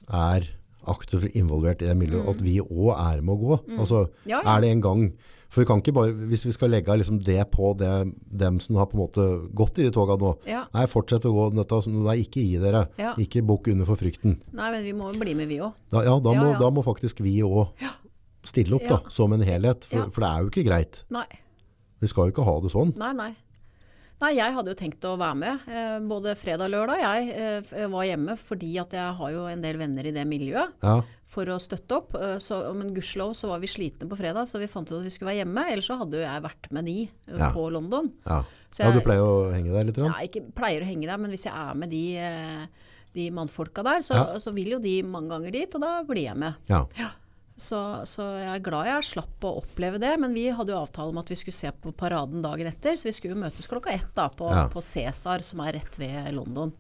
er aktivt involvert i det miljøet, at vi òg er med å gå. Altså, Mm. Ja. er det en gang For vi kan ikke bare, hvis vi skal legge liksom det på det, dem som har på en måte gått i de toga nå Ja. Nei, fortsett å gå dette. Nei, ikke gi dere. Ja. Ikke bukk under for frykten. Nei, men vi må jo bli med, vi òg. Da, ja, da, Ja, må, ja. da må faktisk vi òg stille opp da, som en helhet. For, Ja. for det er jo ikke greit. Nei. Vi skal jo ikke ha det sånn. Nei, nei. Nei, jeg hadde jo tenkt å være med. Eh, både fredag og lørdag. Jeg eh, var hjemme fordi at jeg har jo en del venner i det miljøet. Ja, For å støtte opp. Eh, så, men gudskjelov så var vi slitne på fredag, så vi fant ut at vi skulle være hjemme. Ellers så hadde jo jeg vært med de eh, Ja. på London. ja. Så ja du pleier å henge der litt? grann? Jeg ikke pleier å henge der, men hvis jeg er med de, eh, de mannfolka der, så, Ja. så vil jo de mange ganger dit, og da blir jeg med. Ja. Så, så jeg er glad jeg slapp å oppleve det, men vi hadde jo avtale om at vi skulle se på paraden dagen etter, så vi skulle jo møtes klokka ett da, på, Ja. på Cæsar, som er rett ved London.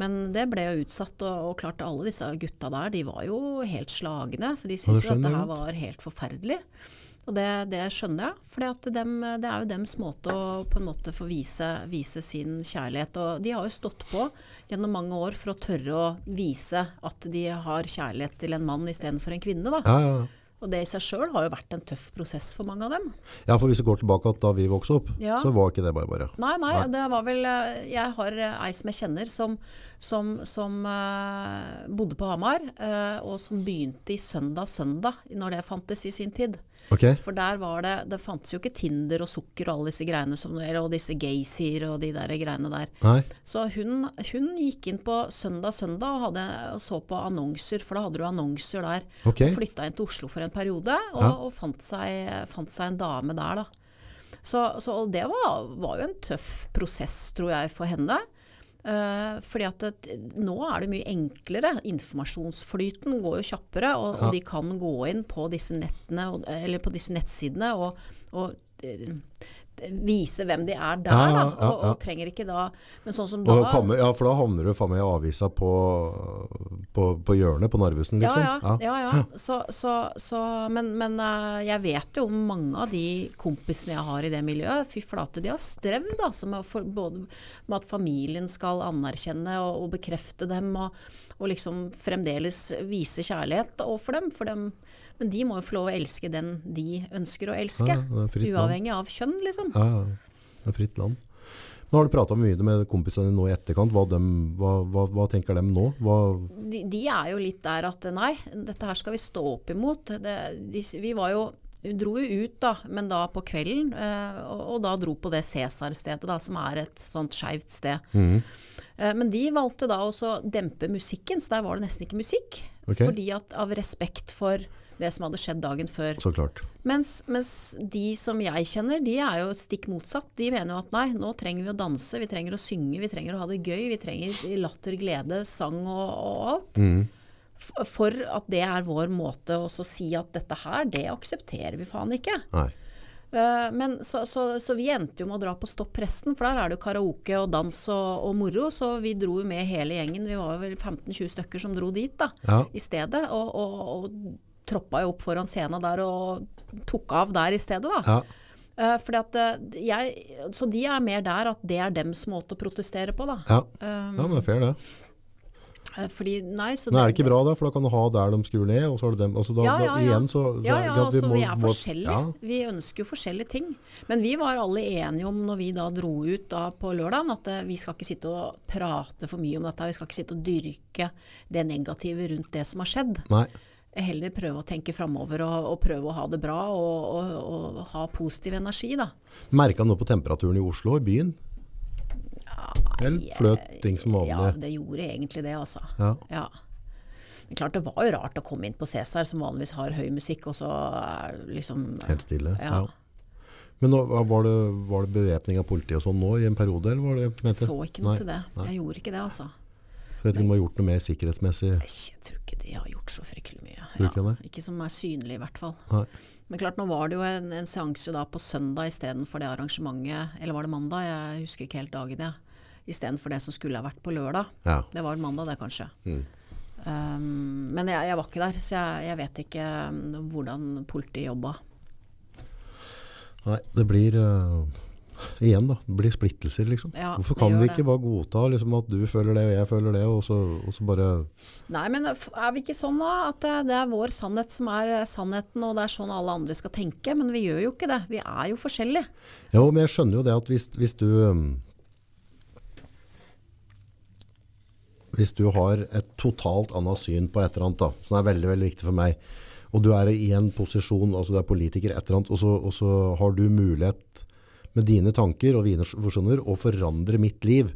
Men det ble jo utsatt, og, og klart alle disse gutta der, de var jo helt slagne, for de syntes jo at det her var helt forferdelig. Og det, det skjønner jeg, for det er jo dems måte å på en måte få vise, vise sin kjærlighet. Og de har jo stått på gjennom mange år for å tørre å vise at de har kjærlighet til en mann istedenfor en kvinne. Da. Ja, ja. Og det i seg sjøl har jo vært en tøff prosess for mange av dem. ja, for hvis vi går tilbake til da vi vokste opp, Ja. så var ikke det bare bare. Nei, nei, Nei. det var vel eh, Jeg har eh, ei som jeg kjenner som, som, som uh, bodde på Hamar, uh, og som begynte i Søndag Søndag, når det fantes i sin tid. Okay. For der var det Det fantes jo ikke Tinder og sukker og alle disse greiene som Og disse gaysier og de der greiene der. Nei? Så hun, hun gikk inn på Søndag Søndag og, hadde, og så på annonser, for da hadde du annonser der. Okay. Og flytta inn til Oslo for en periode, og, Ja. og fant, seg, fant seg en dame der, da. Så, så det var, var jo en tøff prosess, tror jeg, for henne. Eh, fordi at det, nå er det mye enklere. Informasjonsflyten går jo kjappere, og, Ja. og de kan gå inn på disse nettene, eller på disse nettsidene og, og eh, vise hvem de er der, Ja, da. ja, Og, ja. og trenger ikke da Men sånn som da komme, ja, for da havner du faen meg i avisa på, på, på hjørnet på Narvesen, liksom. Ja, ja. ja, ja. Så, så, så, men men eh, jeg vet jo om mange av de kompisene jeg har i det miljøet. Fy flate, de har strevd altså, med, for, både med at familien skal anerkjenne og, og bekrefte dem, og, og liksom fremdeles vise kjærlighet overfor dem, for dem. Men de må jo få lov å elske den de ønsker å elske. Ja, uavhengig av kjønn, liksom. Ja. Det er fritt land. Men har du prata mye med kompisene nå i etterkant? Hva, dem, hva, hva, hva tenker de nå? De, de er jo litt der at nei, dette her skal vi stå opp imot. Det, de, vi var jo vi dro jo ut, da, men da på kvelden, eh, og, da dro på det Cæsar-stedet, da, som er et sånt skeivt sted. Mm. Eh, men de valgte da også å dempe musikken, så der var det nesten ikke musikk. Okay. Fordi at av respekt for det som hadde skjedd dagen før. så klart. Mens, mens de som jeg kjenner, de er jo stikk motsatt. De mener jo at nei, nå trenger vi å danse, vi trenger å synge, vi trenger å ha det gøy, vi trenger latter, glede, sang og, og alt. Mm For at det er vår måte å si at dette her, det aksepterer vi faen ikke. Nei. Eh, Men så, så, så vi endte jo med å dra på Stopp presten, for der er det jo karaoke og dans og, og moro. Så vi dro jo med hele gjengen. Vi var vel 15-20 stykker som dro dit da, Ja. i stedet. Og, og, og troppa jo opp foran scenen der og tok av der i stedet, da. Ja. Eh, at eh, jeg, så de er mer der at det er dems måte å protestere på, da. Ja. Um, ja, men det er fair det. Eh, Fordi, nei, så Men er det ikke bra da? For da kan du ha der de skrur ned, og så har du dem. Altså da, Ja, ja, ja. igjen så, så Ja, ja, altså må- vi er må- forskjellige. Ja, Vi ønsker jo forskjellige ting. Men vi var alle enige om når vi da dro ut da på lørdagen, at eh, vi skal ikke sitte og prate for mye om dette. Vi skal ikke sitte og dyrke det negative rundt det som har skjedd. nei. Heller prøve å tenke framover og, og prøve å ha det bra og, og, og ha positiv energi, da. Merka noe på temperaturen i Oslo, i byen? Eller fløt ting som Ja, det gjorde egentlig det, altså. Ja. Ja. Men klart det var jo rart å komme inn på Cæsar, som vanligvis har høy musikk, og så er liksom Helt stille. Ja. Ja. Men nå, var, det, var det bevæpning av politiet og sånn nå i en periode? Eller var det, Jeg Så ikke noe Nei, til det. nei. Jeg gjorde ikke det, altså. Så vet ikke om de har gjort noe mer sikkerhetsmessig? Jeg tror ikke de har gjort så fryktelig mye. Det? ikke som er synlig, i hvert fall. Nei. Men klart, nå var det jo en, en seanse da på søndag istedenfor det arrangementet, eller var det mandag? Jeg husker ikke helt dagen, jeg. Istedenfor det som skulle ha vært på lørdag. Ja. Det var mandag, det, kanskje. Mm. Um, men jeg, jeg var ikke der, så jeg, jeg vet ikke um, hvordan politiet jobba. Nei, det blir uh, Igjen, da. Det blir splittelser, liksom. Ja, Hvorfor kan vi vi det. ikke bare godta liksom, at du føler det og jeg føler det, og så, og så bare Nei, men er vi ikke sånn da, at det, det er vår sannhet som er eh, sannheten, og det er sånn alle andre skal tenke? Men vi gjør jo ikke det. Vi er jo forskjellige. Ja, men jeg skjønner jo det at hvis, hvis du um, Hvis du har et totalt annet syn på et eller annet, da, som er veldig veldig viktig for meg, og du er i en posisjon, altså du er politiker, et eller annet, og så, og så har du mulighet med dine tanker og dine forsjoner og forandre mitt liv.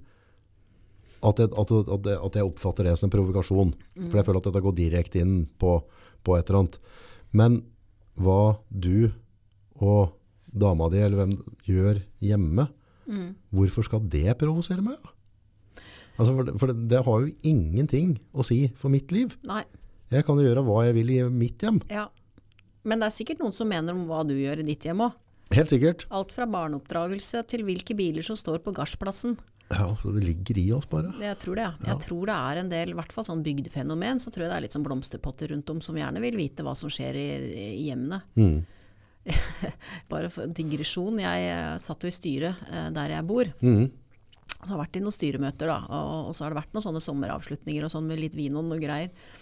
At jeg, at, at, at jeg oppfatter det som en provokasjon. For jeg føler at dette går direkte inn på, på et eller annet. Men hva du og dama di eller hvem gjør hjemme, hvorfor skal det provosere meg? Altså for det, for det, det har jo ingenting å si for mitt liv. Nei. Jeg kan jo gjøre hva jeg vil i mitt hjem. Ja. Men det er sikkert noen som mener om hva du gjør i ditt hjem òg. Helt sikkert. Alt fra barneoppdragelse til hvilke biler som står på gardsplassen. Ja, så det ligger i oss bare. Jeg tror det. ja. Jeg tror det er en del, i hvert fall sånn bygdefenomen, så tror jeg det er litt sånn blomsterpotter rundt om som gjerne vil vite hva som skjer i, i hjemmene. Mm. Bare for digresjon, jeg eh, satt jo i styret eh, der jeg bor. Mm. Så har jeg vært i noen styremøter, da, og, og så har det vært noen sånne sommeravslutninger og sånn med litt vin og noe greier.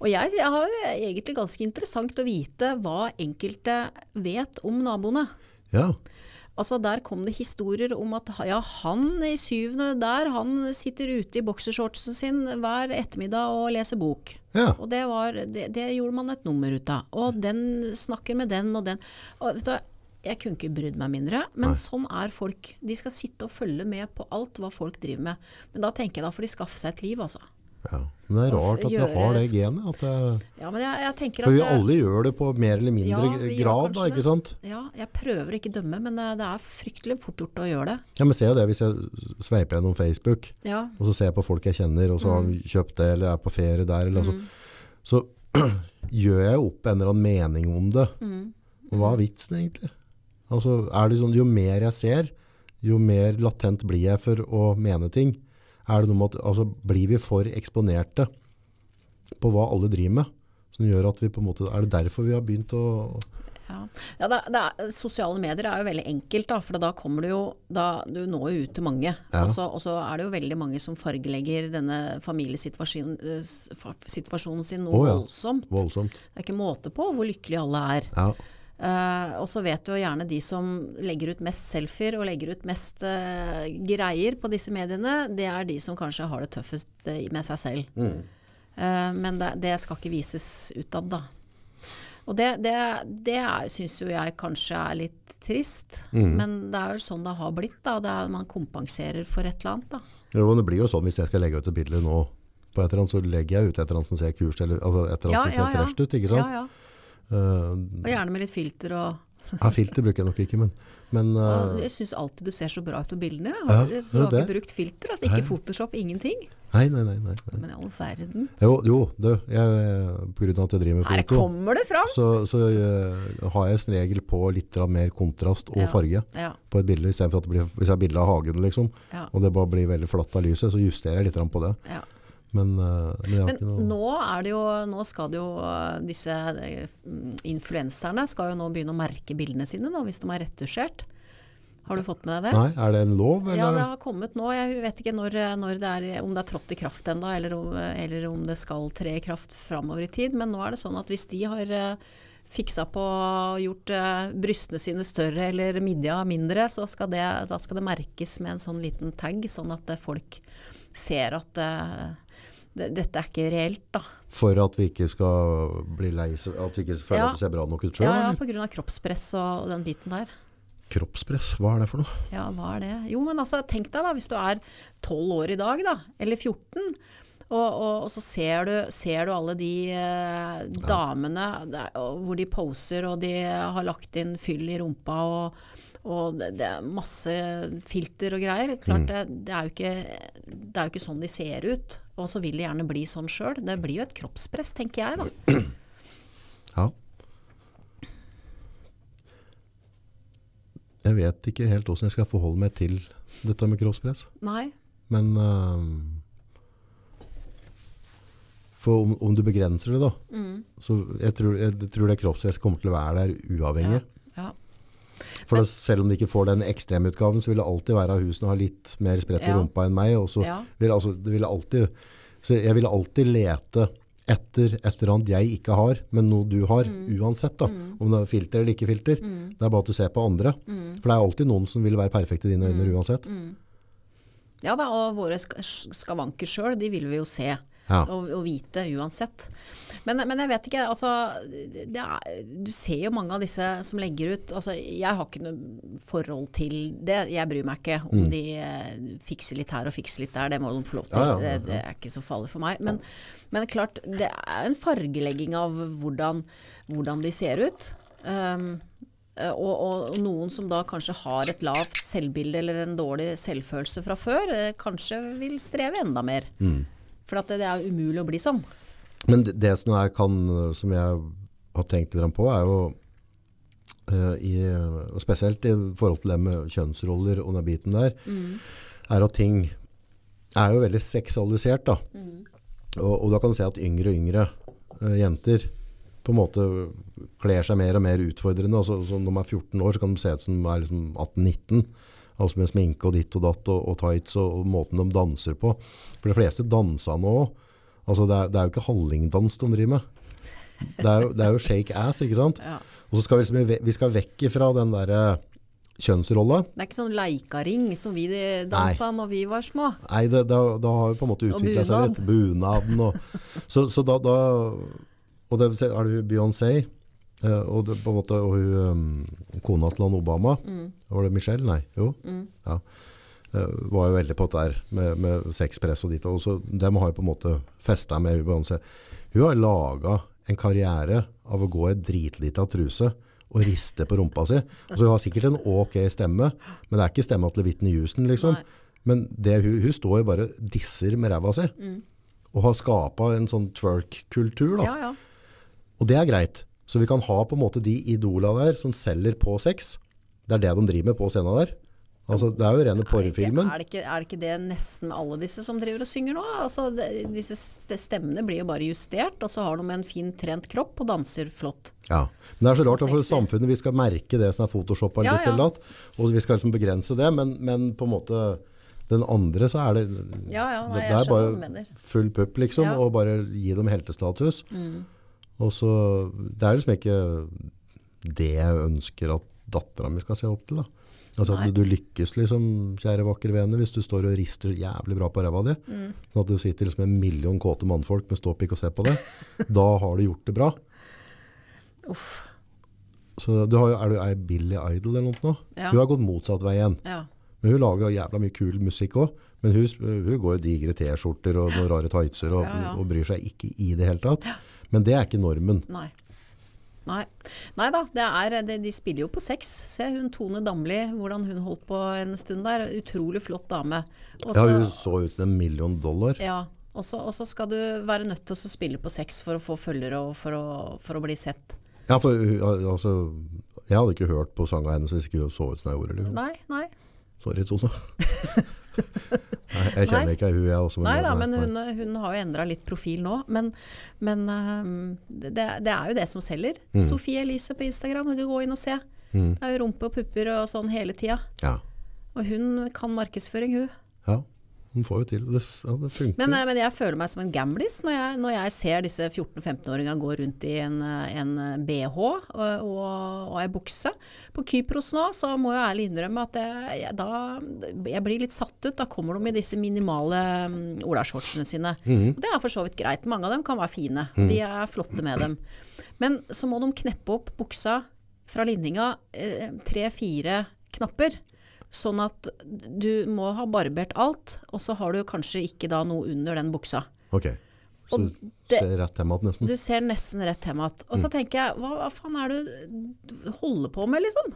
Og jeg, jeg har egentlig ganske interessant å vite hva enkelte vet om naboene. Ja. Altså Der kom det historier om at ja, han i syvende der, han sitter ute i boksershortsen sin hver ettermiddag og leser bok. ja. Og det, var, det, det gjorde man et nummer ut av. Og den snakker med den og den. Og, du, jeg kunne ikke brydd meg mindre, men Nei. sånn er folk. De skal sitte og følge med på alt hva folk driver med. Men da tenker jeg da får de skaffe seg et liv, altså. Ja. Men det er rart at vi har det genet. At det, Ja, men jeg, jeg for vi det- alle gjør det på mer eller mindre Ja, grad, da, ikke sant? Ja, jeg prøver ikke å dømme, men eh, det er fryktelig fort gjort å gjøre det. Ja, men ser jo det hvis jeg sveiper gjennom Facebook, Ja. og så ser jeg på folk jeg kjenner, og så har Mm. de kjøpt det, eller er på ferie der, eller altså, så gjør jeg opp en eller annen mening om det. Mm. Og hva er vitsen egentlig? Altså, er det sånn, jo mer jeg ser, jo mer latent blir jeg for å mene ting. Er det noe med at, altså, blir vi for eksponerte på hva alle driver med? Som gjør at vi på en måte, er det derfor vi har begynt å... Ja, ja det, det er, Sosiale medier er jo veldig enkelt, da, for da kommer du jo da, Du når jo ut til mange. Ja. Og så- Og så er det jo veldig mange som fargelegger denne familiesituasjonen eh, situasjonen sin noe oh, ja. voldsomt. Voldsomt. Det er ikke måte på hvor lykkelige alle er. Eh, og så vet du jo gjerne de som legger ut mest selfier og legger ut mest uh, greier på disse mediene, det er de som kanskje har det tøffest eh, med seg selv. Mm. Uh, men det, det skal ikke vises utad, da. Og det, det, det syns jo jeg kanskje er litt trist, Mm. men det er jo sånn det har blitt. da, det er, Man kompenserer for et eller annet. da. Jo, det blir jo sånn hvis jeg skal legge ut et bilde nå på et eller annet, så legger jeg ut et eller annet som ser kurs, eller altså et eller annet Ja, som ser ja, ja. fresht ut, ikke sant? Ja, ja. Uh, Og gjerne med litt filter og ja, filter bruker jeg nok ikke, men, men uh, Jeg syns alltid du ser så bra ut på bildene. Ja, du har det ikke brukt filter, altså ikke Nei. Photoshop, ingenting. nei, nei, nei, nei, nei. Men i all verden. Jo, jo du, pga. at jeg driver med foto, Her kommer det fram! så, så uh, har jeg som regel på litt mer kontrast og Ja. farge Ja, på et bilde, i stedet for at det blir, hvis jeg har bilde av hagen, liksom, og det bare blir veldig flatt av lyset, så justerer jeg litt på det. ja. Men, uh, men noe... nå det jo Nå skal det jo uh, disse uh, influenserne skal jo nå begynne å merke bildene sine nå, hvis de er retusjert. Har du fått med deg det? Nei, er det en lov, eller? Ja, det har kommet nå. Jeg vet ikke når, når det er, om det er trådt i kraft ennå, eller, eller om det skal tre i kraft framover i tid. Men nå er det sånn at hvis de har eh, fiksa på og gjort eh, brystene sine større eller midja mindre, så skal det, da skal det merkes med en sånn liten tag, sånn at eh, folk ser at eh, dette er ikke reelt, da. For at vi ikke skal bli lei at vi ikke føler Ja. at det ser bra nok ut selv, Ja, ja, pga. kroppspress og, og den biten der. Kroppspress, hva er det for noe? Ja, hva er det? Jo, men altså, tenk deg da, hvis du er 12 år i dag, da, eller 14, og, og, og så ser du, ser du alle de eh, damene der, hvor de poser, og de har lagt inn fyll i rumpa, og, og det, det er masse filter og greier. Klart, det, det, er ikke, det er jo ikke sånn de ser ut, og så vil de gjerne bli sånn sjøl. Det blir jo et kroppspress, tenker jeg da. Ja. Jeg vet ikke helt hvordan jeg skal forholde meg til dette med kroppspress. Nei. Men uh, For om, om du begrenser det, da Mm. Så jeg tror, jeg tror det kroppspress kommer til å være der uavhengig. Ja. For Men, selv om de ikke får den ekstremutgaven, så vil det alltid være av husene ha litt mer spredt i Ja. rumpa enn meg. Og så Ja. vil, altså, det vil alltid, så jeg vil alltid lete etter et eller annet jeg ikke har, men noe du har, Mm. uansett. da. Om det er filter eller ikke filter. Det er bare at du ser på andre. Mm. For det er alltid noen som vil være perfekte i dine øyne uansett. Ja da, og våre skavanker sjøl, de vil vi jo se. Ja. å, å vite uansett. Men, men jeg vet ikke, altså det er, Du ser jo mange av disse som legger ut altså Jeg har ikke noe forhold til det. Jeg bryr meg ikke om de eh, fikser litt her og fikser litt der. Det må de få lov til. Mm. Ja, ja, Det, det er ikke så farlig for meg. Men, men klart, det er en fargelegging av hvordan, hvordan de ser ut. Um, og, og noen som da kanskje har et lavt selvbilde eller en dårlig selvfølelse fra før, eh, kanskje vil streve enda mer. Mm. For at det, er umulig å bli sånn. Men det, det som, jeg kan, som jeg har tenkt litt på, er jo uh, i, og spesielt i forhold til det med kjønnsroller og den biten der, er at ting er jo veldig seksualisert. Da. Og, og da kan du se at yngre og yngre uh, jenter på en måte kler seg mer og mer utfordrende. Altså, når de er 14 år, så kan de se ut som de er liksom 18-19. Altså med sminke og ditt og datt og, og tights og, og måten de danser på. For de fleste danser nå òg. Altså det, er, det er jo ikke hallingdans de driver med. Det er jo, det er jo shake ass, ikke sant? Ja. Og så skal vi, liksom, vi skal vekk fra den der eh, kjønnsrolla. Det er ikke sånn leikaring som vi dansa når vi var små. Nei, det, da, da har vi på en måte utvikla seg litt. Bunaden og Så, så da, da Og det er det Beyoncé eh, og det, måte og hun, um, kona til han Obama. Var det Michelle? Nei. Jo. Ja. Eh, var jo veldig på det der med, med sexpress og ditt. Og så, dem har jo på en måte festa med Beyoncé. Hun har laga en karriere av å gå i dritlita truse og riste på rumpa si. Altså, hun har sikkert en ok stemme, men det er ikke stemma til Whitney Houston, liksom. Nei. Men det, hun, hun står jo bare disser med ræva si. Og har skapa en sånn twerk-kultur. da. Ja, ja. Og det er greit. Så vi kan ha på en måte de idola der som selger på sex. Det er det de driver med på scenen der. Altså, det er jo rene porrefilmen. Er ikke, er det ikke det nesten alle disse som driver og synger nå? Altså, det, disse stemmene blir jo bare justert, og så har de en fin trent kropp og danser flott. Ja. Men det er så rart, for samfunnet vi skal merke det som er photoshoppa Ja, litt ja. eller annet, og vi skal liksom begrense det, men, men på en måte den andre så er det Ja, ja, nei, det, er bare full pupp liksom, og bare gi dem heltestatus. Og så, det er liksom ikke det jeg ønsker at dattera mi skal se opp til da. Altså Nei. at du lykkes liksom, kjære vakre vene, hvis du står og rister jævlig bra på ræva di. Mm. Sånn at du sitter liksom en million kåte mannfolk med ståpikk og ser på det. da har du gjort det bra. Uff. Så du har, jo- er du ei Billy Idol eller noe nå? Ja. Hun har gått motsatt vei igjen. Ja. Men hun lager jævla mye kul musikk òg. Men hun, hun går i digre T-skjorter og noen rare tightser og, Ja, ja. og bryr seg ikke i det hele tatt. Men det er ikke normen. Nei. Nei. Nei da, det er, det, de spiller jo på sex. Se hun Tone Damli, hvordan hun holdt på en stund der. Utrolig flott dame. Også, Ja, hun så ut som en million dollar. Ja, og så skal du være nødt til å spille på sex for å få følgere og for å, for å bli sett. Ja, for altså, jeg hadde ikke hørt på sanga hennes hvis ikke hun så ut som jeg gjorde. Liksom. Nei, nei. Sorry, Tone. Jeg kjenner ikke hun, jeg også. Nei da, men hun, hun har jo endra litt profil nå. Men, men ehm, det, det er jo det som selger. Mm. Sofie Elise på Instagram, du kan gå inn og se. Det er jo rumpe og pupper og sånn hele tida. Ja. Og hun kan markedsføring, hun. ja, hun får jo til. Det, ja, det funker. Men, eh, men jeg føler meg som en gamlis når jeg, når jeg ser disse 14-15-åringene gå rundt i en, eh, en BH og, og, og ei bukse. På Kypros nå så må jeg ærlig innrømme at jeg, jeg, da, jeg blir litt satt ut. Da kommer de med disse minimale um, olashortsene sine. Og det er for så vidt greit. Mange av dem kan være fine. De er flotte med dem. Men så må de kneppe opp buksa fra linninga eh, tre-fire knapper. Sånn at du må ha barbert alt, og så har du kanskje ikke da noe under den buksa. Ok, så Og du det- ser rett hjem igjen nesten. Du ser nesten rett hjem igjen. Og så tenker jeg, hva, hva faen er det du holder på med, liksom?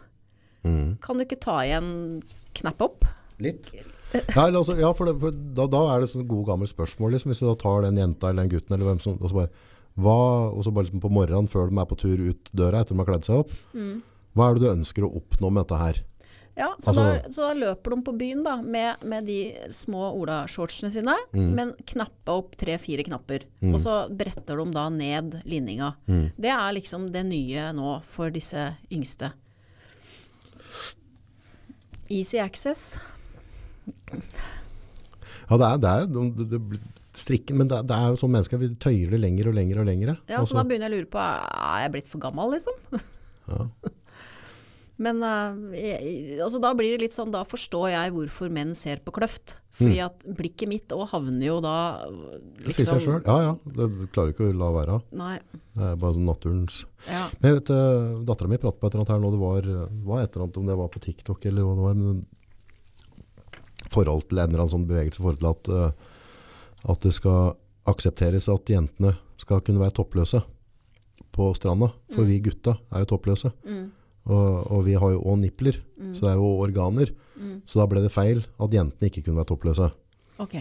Kan du ikke ta igjen knapp opp? Litt. Nei, altså, ja for, det, for da, da er det sånn god gammel spørsmål, liksom, hvis du da tar den jenta eller den gutten, eller hvem som, og så bare, hva, og så bare liksom på morgenen før de er på tur ut døra etter de har kledd seg opp, hva er det du ønsker å oppnå med dette her? Ja, så, Altså- da, så da løper de på byen da, med, med de små olashortsene sine, men knappa opp tre-fire knapper. Og så bretter de da ned linninga. Det er liksom det nye nå for disse yngste. Easy access. Ja, det er, det er det, det, strikken, men det, det er jo sånn mennesker, vi tøyer det lenger og lenger og lenger. Ja, så da begynner jeg å lure på, er jeg blitt for gammel, liksom? Men uh, jeg, altså da blir det litt sånn, da forstår jeg hvorfor menn ser på kløft. Fordi at blikket mitt òg havner jo da Det sier seg sjøl. Ja ja, det klarer ikke å la være. Nei. Det er bare naturens Ja. Men jeg vet, Dattera mi pratet på et eller annet her nå, det var, var et eller annet om det var på TikTok eller hva det var. men forhold til en eller annen sånn bevegelse, forhold til at, uh, at det skal aksepteres at jentene skal kunne være toppløse på stranda. For vi gutta er jo toppløse. Mm. Og, og vi har jo òg nipler, Mm. så det er jo organer. Mm. Så da ble det feil at jentene ikke kunne være toppløse. Ok.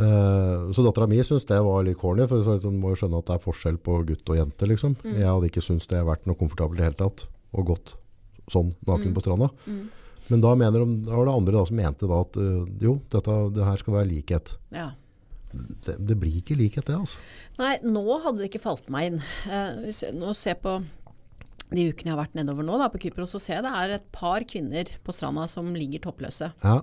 Uh, så dattera mi syntes det var litt corny, for liksom, må jo skjønne at det er forskjell på gutt og jente. Liksom. Mm. Jeg hadde ikke syntes det hadde vært noe komfortabelt i det hele tatt, og gått sånn naken Mm. på stranda. Mm. Men da, mener de, da var det andre da som mente da at uh, jo, dette, det her skal være likhet. Ja. Det, det blir ikke likhet det, altså. Nei, nå hadde det ikke falt meg inn. Uh, jeg nå ser på de ukene jeg har vært nedover nå da, på Kypros, så ser jeg det er et par kvinner på stranda som ligger toppløse. Ja,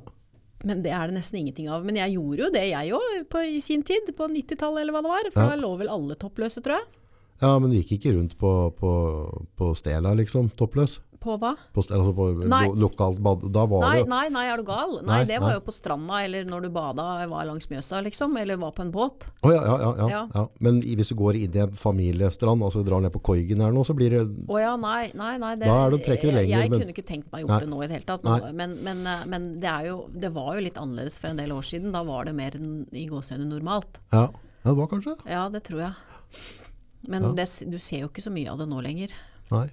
Men det er det nesten ingenting av. Men jeg gjorde jo det jeg òg i sin tid, på 90-tallet eller hva det var. For Ja. da lå vel alle toppløse, tror jeg. ja men du gikk ikke rundt på, på, på stela, liksom, toppløs? På hva? På, altså på lo, lokalt bad? Da var Nei, det jo nei, nei, er du gal? Nei, Nei, det var nei. jo på stranda, eller når du bada, var langs Mjøsa, liksom. Eller var på en båt. Oh, ja, ja, ja, ja, Ja. Men hvis du går inn i en familiestrand, altså drar ned på Koigen her nå, så blir det Å ja, nei, nei, nei det, Da er det å trekke det lenger, Jeg, jeg men- kunne ikke tenkt meg å Nei. det nå i det hele tatt. Men, men, men, eh, men det, jo, det var jo litt annerledes for en del år siden. Da var det mer i gåseøyne normalt. Ja, ja det var kanskje det. Ja, det tror jeg. Men det, du ser jo ikke så mye av det nå lenger. Nei.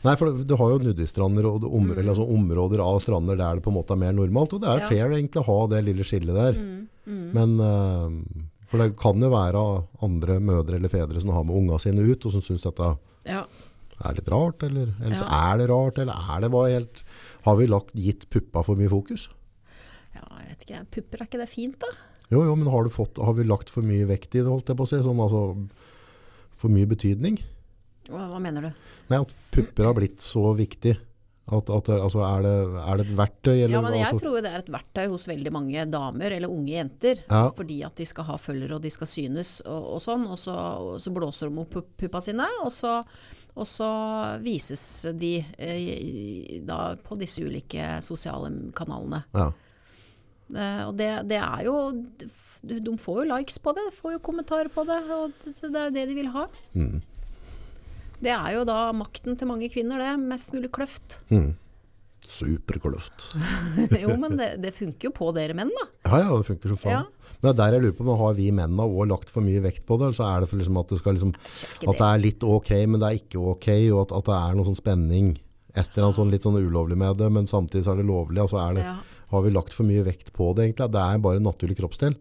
Nei, for du har jo nudistrander og områder, mm. altså områder av strander der det på en måte er mer normalt, og det er. Ja. fair egentlig å ha det lille skillet der. Mm, mm. Men uh, for det kan jo være andre mødre eller fedre som har med unga sine ut, og som syns dette Ja. er litt rart, eller, eller så er det rart, eller er det bare helt Har vi lagt, gitt puppa for mye fokus? ja, jeg vet ikke. Pupper, er ikke det fint, da? Jo, jo, men har, du fått, har vi lagt for mye vekt i det, holdt jeg på å si? Sånn, altså, for mye betydning? Hva, hva mener du? Nei, at pupper har blitt så viktig. At, at, altså, er, det, er det et verktøy? Eller, Ja, men jeg altså, tror det er et verktøy hos veldig mange damer, eller unge jenter. Ja. Fordi at de skal ha følgere og de skal synes og, og sånn. Og så, og så blåser de opp pup- puppa sine, og så, og så vises de eh, da på disse ulike sosiale kanalene. ja. Eh, og det, det er jo De de får jo likes på det, får jo kommentarer på det, og det det er jo det de vil ha. Mm. Det er jo da makten til mange kvinner, det. Mest mulig kløft. Mm. Superkløft. jo, men det, det funker jo på dere menn, da. Ja, ja, det funker som faen. Ja. Men er der jeg lurer på, har vi mennene også lagt for mye vekt på det? Eller så er det for liksom at det skal liksom At det er litt ok, men det er ikke ok, og at, at det er noe sånn spenning. Et eller annet sånn litt sånn ulovlig med det, men samtidig så er det lovlig. Og så er det, Ja. har vi lagt for mye vekt på det, egentlig. Det er bare en naturlig kroppsdel.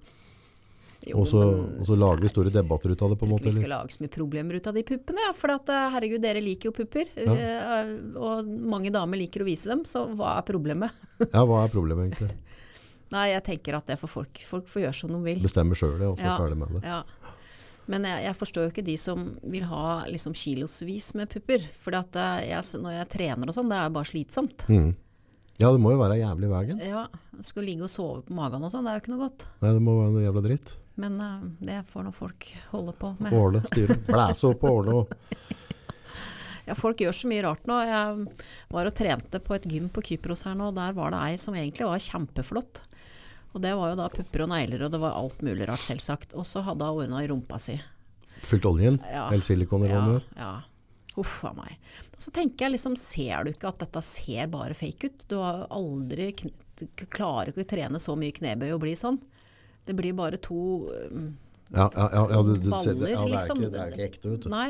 Og så, lager vi store debatter ut av det, på en måte. vi skal lage så mye problemer ut av de puppene. Ja, for at, eh, herregud, dere liker jo pupper. Ja. Og mange damer liker å vise dem, så hva er problemet? Ja, hva er problemet egentlig? Nei, jeg tenker at det for folk. Folk får gjøre som de vil. Bestemmer sjøl, ja, og så Ja. ferdig med det. Ja. Men jeg, jeg forstår jo ikke de som vil ha liksom kilosvis med pupper. For eh, når jeg trener og sånn, det er jo bare slitsomt. Mm. Ja, det må jo være jævlig i veien. Ja, Skal ligge og sove på magen og sånn, det er jo ikke noe godt. Nei, det må være noe jævla dritt. Men uh, det får nå folk holde på med. Årle, styre. Blæse opp på ordne. Og. Ja, folk gjør så mye rart nå. Jeg var og trente på et gym på Kypros her nå, og der var det ei som egentlig var kjempeflott. Og det var jo da pupper og negler, og det var alt mulig rart, selvsagt. Og så hadde hun ordna i rumpa si. Fylt oljen? Ja. Eller silikon eller hva det Ja, er? ja. Uff a meg. Og så tenker jeg liksom, ser du ikke at dette ser bare fake ut? Du har aldri klarer ikke å trene så mye knebøy og bli sånn. Det blir bare to um, Ja, ja, ja, du, du, baller, det, ja det, er liksom. ikke, det er ikke ekte, vet du. Nei.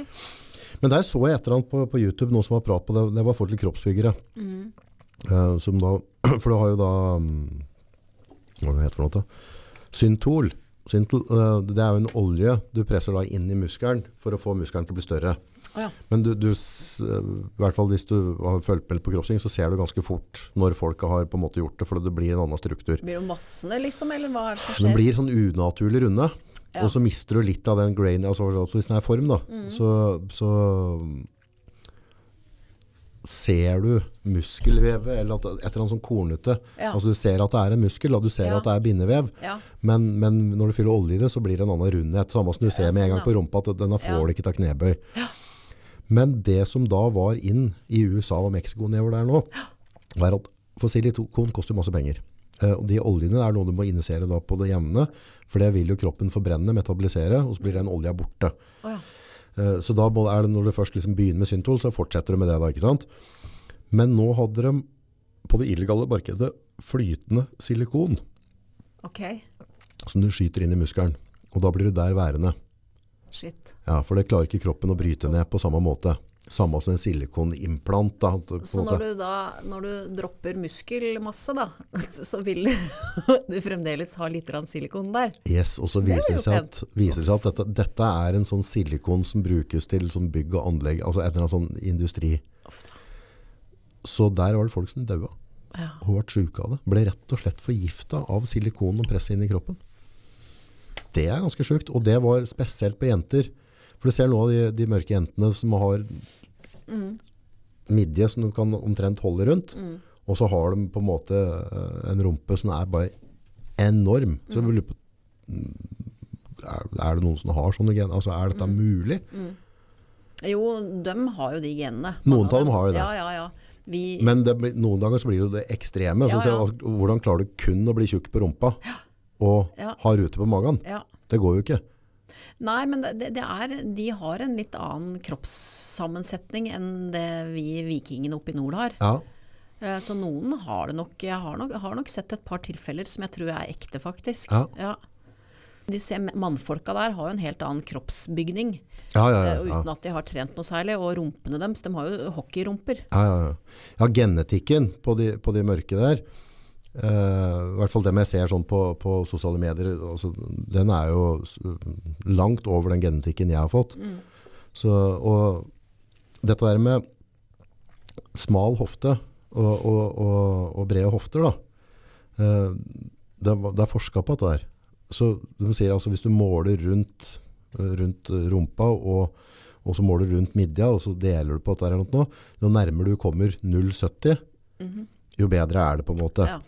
Men der så jeg et eller annet på, på YouTube, noen som var prat på det, det var folk til kroppsbyggere. Mm. Uh, som da, for du har jo da, um, hva heter det? Syntol. Syntol, uh, det er jo en olje du presser da inn i muskelen for å få muskelen til å bli større. Å ja. Men du, du, i hvert fall hvis du har fulgt med på crossing, så ser du ganske fort når folk har på en måte gjort det, for det blir en annen struktur. Blir de massene, liksom? Eller hva er det som Den skjer? blir sånn unaturlig runde. Ja. Og så mister du litt av den grain, altså hvis den er form da, Mm. så, så ser du muskelvevet, eller at, et eller annet sånn kornete. Ja. Altså du ser at det er en muskel, og du ser Ja. at det er bindevev, Ja. men, men når du fyller olje i det, så blir det en annen rundhet. Samme som du ser med en sånn, gang på rumpa, at denne får du ikke til knebøy. Men det som da var inn i USA og Mexico nedover der nå, var at for silikon koster masse penger. Eh, og de oljene er noe du må injisere på det jevne, for det vil jo kroppen forbrenne, metabolisere, og så blir den olja borte. Oh, ja. Eh, Så da er det når du først liksom begynner med syntol, så fortsetter du med det da, ikke sant? Men nå hadde de på det illegale markedet flytende silikon, Okay. som du skyter inn i muskelen. Og da blir du der værende. Shit. Ja, for det klarer ikke kroppen å bryte ned på samme måte. Samme som en silikonimplant. Da, på Så når du da når du dropper muskelmasse, da, så vil du fremdeles ha litt silikon der? Yes, og så er viser det seg at, viser seg at dette, dette er en sånn silikon som brukes til sånn bygg og anlegg, altså en eller annen sånn industri. Uff. Så der var det folk som døde Ja. og ble syke av det. Ble rett og slett forgifta av silikon og presset inn i kroppen. Det er ganske sjukt, og det var spesielt på jenter. For du ser nå de, de mørke jentene som har midje som du kan omtrent holde rundt, og så har de på en måte eh, en rumpe som er bare enorm. Så jeg lurer på, mm, er, er det noen som har sånne gener? Altså, er dette mulig? Jo, de har jo de genene. Noen av dem har jo det. Ja, ja, ja. Vi, Men det noen dager så blir det det ekstreme. Så Ja, ja. jeg, hvordan klarer du kun å bli tjukk på rumpa og Ja. ha rute på magen? ja. Det går jo ikke. Nei, men det, det er, de har en litt annen kroppssammensetning enn det vi vikingene oppe i nord har. Ja, Eh, Så noen har det nok Jeg har nok, har nok sett et par tilfeller som jeg tror er ekte, faktisk. Ja. De ser, mannfolka der har jo en helt annen kroppsbygning, ja, ja. eh, ja, ja. uten at de har trent noe særlig. Og rumpene deres, de har jo hockeyrumper. Ja, ja, ja. ja genetikken på de, på de mørke der, eh, i hvert fall dem jeg ser sånn på, på sosiale medier, altså, den er jo langt over den genetikken jeg har fått. Så, og dette der med smal hofte og, og, og, og brede hofter, da, eh, det, er- det er forska på dette der. Så de sier altså hvis du måler rundt, rundt rumpa og, så måler du rundt midja, og så deler du på dette her noe, jo nærmere du kommer 0,70, jo bedre er det på en måte. Ja.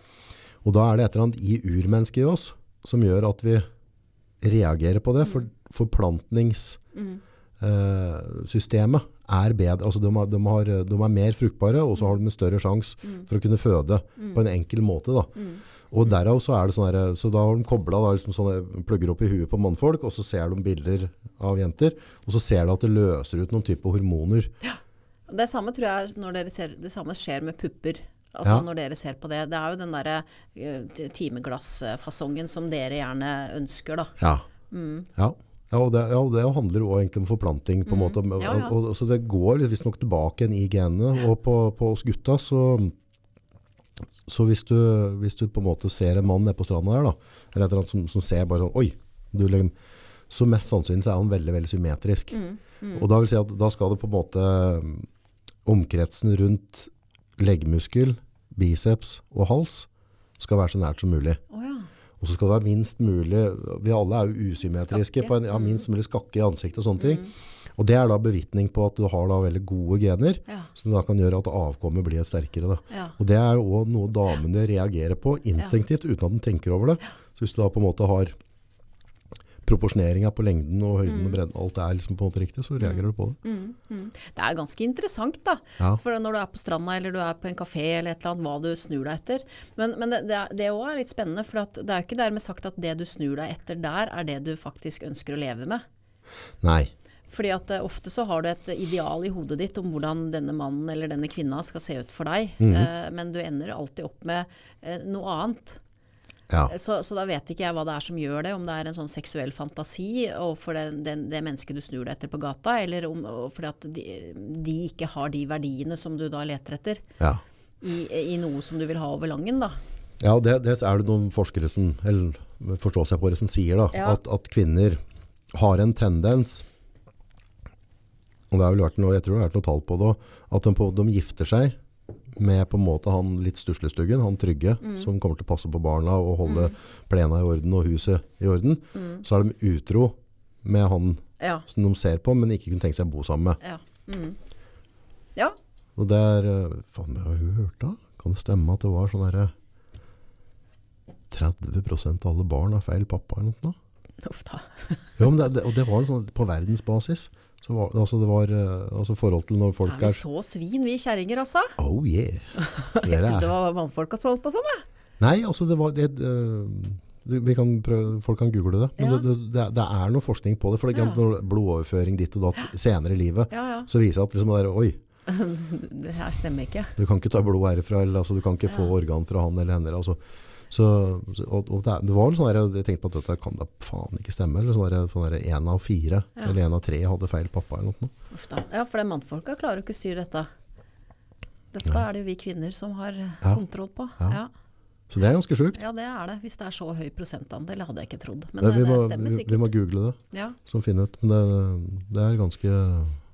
Og da er det et eller annet i urmennesket i oss som gjør at vi reagerer på det, for forplantningssystemet er bedre. Altså de, de, har, de er mer fruktbare, og så har de en større sjanse for å kunne føde på en enkel måte. Da. Og derav så er det sånn her, så da har de kobla liksom sånne plugger opp i huet på mannfolk, og så ser de bilder av jenter, og så ser de at det løser ut noen type hormoner. Det samme tror jeg når dere ser, det samme skjer med pupper. Altså Ja. når dere ser på det. Det er jo den derre eh, timeglassfasongen som dere gjerne ønsker, da. Ja. Ja. Ja, og det, ja, det handler jo egentlig om forplanting på en måte. Ja, ja. Og, og, så det går visstnok tilbake igjen i genene. Og på, på oss gutta så, så hvis, du, hvis du på en måte ser en mann nede på stranda der, da, eller et eller annet som, som ser bare sånn, oi, du, liksom, så mest sannsynlig så er han veldig, veldig symmetrisk. Og da vil si at da skal det på en måte omkretsen rundt leggmuskel, biceps og hals skal være så nært som mulig. Ja. Og så skal det være minst mulig, vi alle er jo usymmetriske, på en, ja, minst mulig skakke i ansiktet og sånne ting. Og det er da bevittning på at du har da veldig gode gener, Ja. som da kan gjøre at avkommet blir sterkere. Ja. Og det er også noe damene reagerer på instinktivt, uten at de tenker over det. Så hvis du da på en måte har proporsjoneringa på lengden og høyden Mm. og bredden, alt er liksom på en måte riktig, så reagerer du på det. Det er ganske interessant, da. Ja. For når du er på stranda eller du er på en kafé eller et eller annet, hva du snur deg etter. Men, men det, òg er- litt spennende, for at det er jo ikke dermed sagt at det du snur deg etter der, er det du faktisk ønsker å leve med. Nei. Fordi at eh, ofte så har du et ideal i hodet ditt om hvordan denne mannen eller denne kvinna skal se ut for deg, eh, men du ender alltid opp med eh, noe annet. Ja. Så, så da vet ikke jeg hva det er som gjør det, om det er en sånn seksuell fantasi overfor det, det, det mennesket du snur deg etter på gata, eller om, fordi at de, de ikke har de verdiene som du da leter etter ja. i, i noe som du vil ha over langen, da. Ja, det, det er det noen forskere som, eller forståsegpåere som sier da, Ja. at, at kvinner har en tendens, og det har vel vært noe, jeg tror det har vært noe tall på det, at de, på, de gifter seg med på en måte han litt stuslestuggen, han trygge, som kommer til å passe på barna og holde plena i orden og huset i orden. Så er de utro med han Ja. som de ser på, men ikke kunne tenke seg å bo sammen med. Ja. Mm. ja. Og det er, eh, faen, jeg har jo hørt da, kan det stemme at det var sånn der 30% av alle barn har feil pappa eller noe? Uff da. Jo, men det, det, og det var sånn på verdensbasis. Så var, altså det var eh, altså forhold til når folk Er vi så svin, vi kjerringer, altså? Oh yeah. Dere Det er, var mannfolka som holdt på sånn, jeg. Nei, altså det var det, øh, det, vi kan prøve, Folk kan google det. Men Ja. det, det, det, er- noe forskning på det. For det, Ja. blodoverføring ditt og datt senere i livet, Ja, ja. så viser det at liksom, det er, oi, det her stemmer ikke. du kan ikke ta blod herfra, eller altså, du kan ikke få organ fra han eller henne. Altså. Så, og, og det, det var sånn der, jeg tenkte på at dette kan da faen ikke stemme. Eller sånn der, sånn der en av fire, Ja. eller en av tre hadde feil pappa eller noe. Da. Ja, for det mannfolka klarer jo ikke å styre dette. Dette er det jo vi kvinner som har eh, Ja. kontroll på. Ja. Ja. Så det er ganske sjukt. ja, det er det. Hvis det er så høy prosentandel, hadde jeg ikke trodd. Men Det, det, vi, det må, stemmer vi, vi må google det, Ja. så finne ut. Men det, det er ganske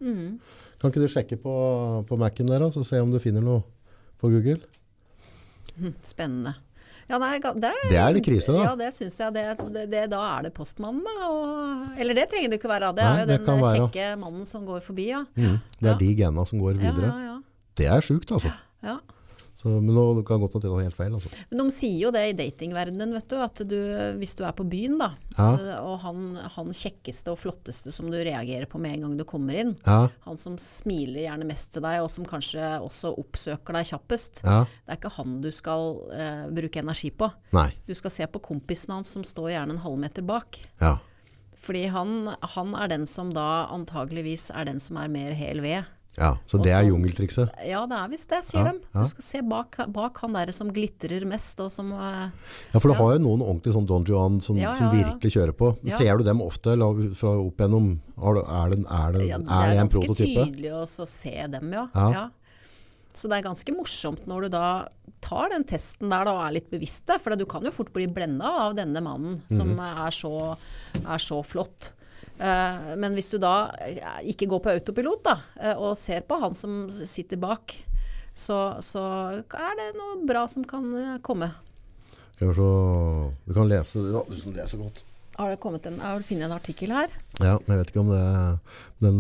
Mm. Kan ikke du sjekke på, på Mac-en der, da, så se om du finner noe på Google? Spennende. Ja, nei, det, er, Det er litt krise, da. Ja, det syns jeg. Det, det, det, da er det postmannen, da. Og, eller det trenger det ikke være. Det Nei, er jo det den være. kjekke mannen som går forbi, ja. Mm. Det er de gena som går videre. ja, ja. Det er sjukt, altså. ja. Så, men nå det kan godt at det er helt feil. Altså. Men de sier jo det i datingverdenen, vet du. At du, hvis du er på byen, da, Ja. og han, han kjekkeste og flotteste som du reagerer på med en gang du kommer inn, Ja, han som smiler gjerne mest til deg, og som kanskje også oppsøker deg kjappest, ja. det er ikke han du skal eh, bruke energi på. Nei. Du skal se på kompisen hans som står gjerne en halvmeter bak. Ja. Fordi han, han er den som da antageligvis er den som er mer hel ved. Ja. Så det Også, er jungeltrikset. Ja, det er visst det, sier Ja, de. Du skal se bak, bak han der som glitrer mest, og som uh, Ja, for du har jo noen ordentlig sånn Don Juan som, som virkelig kjører på. Ser du dem ofte la, fra opp gjennom Er det, Er det, er det, ja, Det er prototype? det er ganske tydelig å se dem, ja. Ja. ja. Så det er ganske morsomt når du da tar den testen der da, og er litt bevisst det. For du kan jo fort bli blenda av denne mannen som Mhm. er, så, er så flott. Eh, men hvis du da eh, ikke går på autopilot da, eh, og ser på han som sitter bak, så, så er det noe bra som kan komme. Vi Du kan lese ja, Du som leser godt. Har det kommet en, har du funnet en artikkel her? Ja, men jeg vet ikke om det den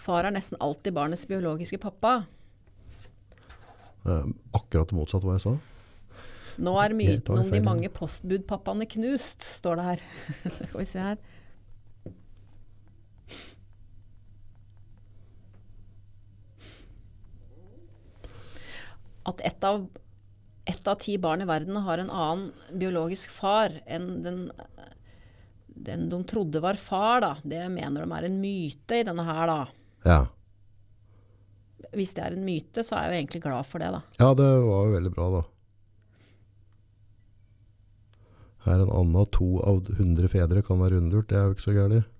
Far er nesten alltid barnets biologiske pappa. Akkurat det motsatte av hva jeg sa. Nå er myten om de mange postbudpappaene knust, står det her. Skal vi se her. At ett av, ett av ti barn i verden har en annen biologisk far enn den, den de trodde var far, da. Det mener de er en myte i denne her, da. Ja. Hvis det er en myte, så er jeg jo egentlig glad for det, da. ja, det var jo veldig bra, da. Her en annen to av hundre fedre kan være undergjort. Det er jo ikke så gærent.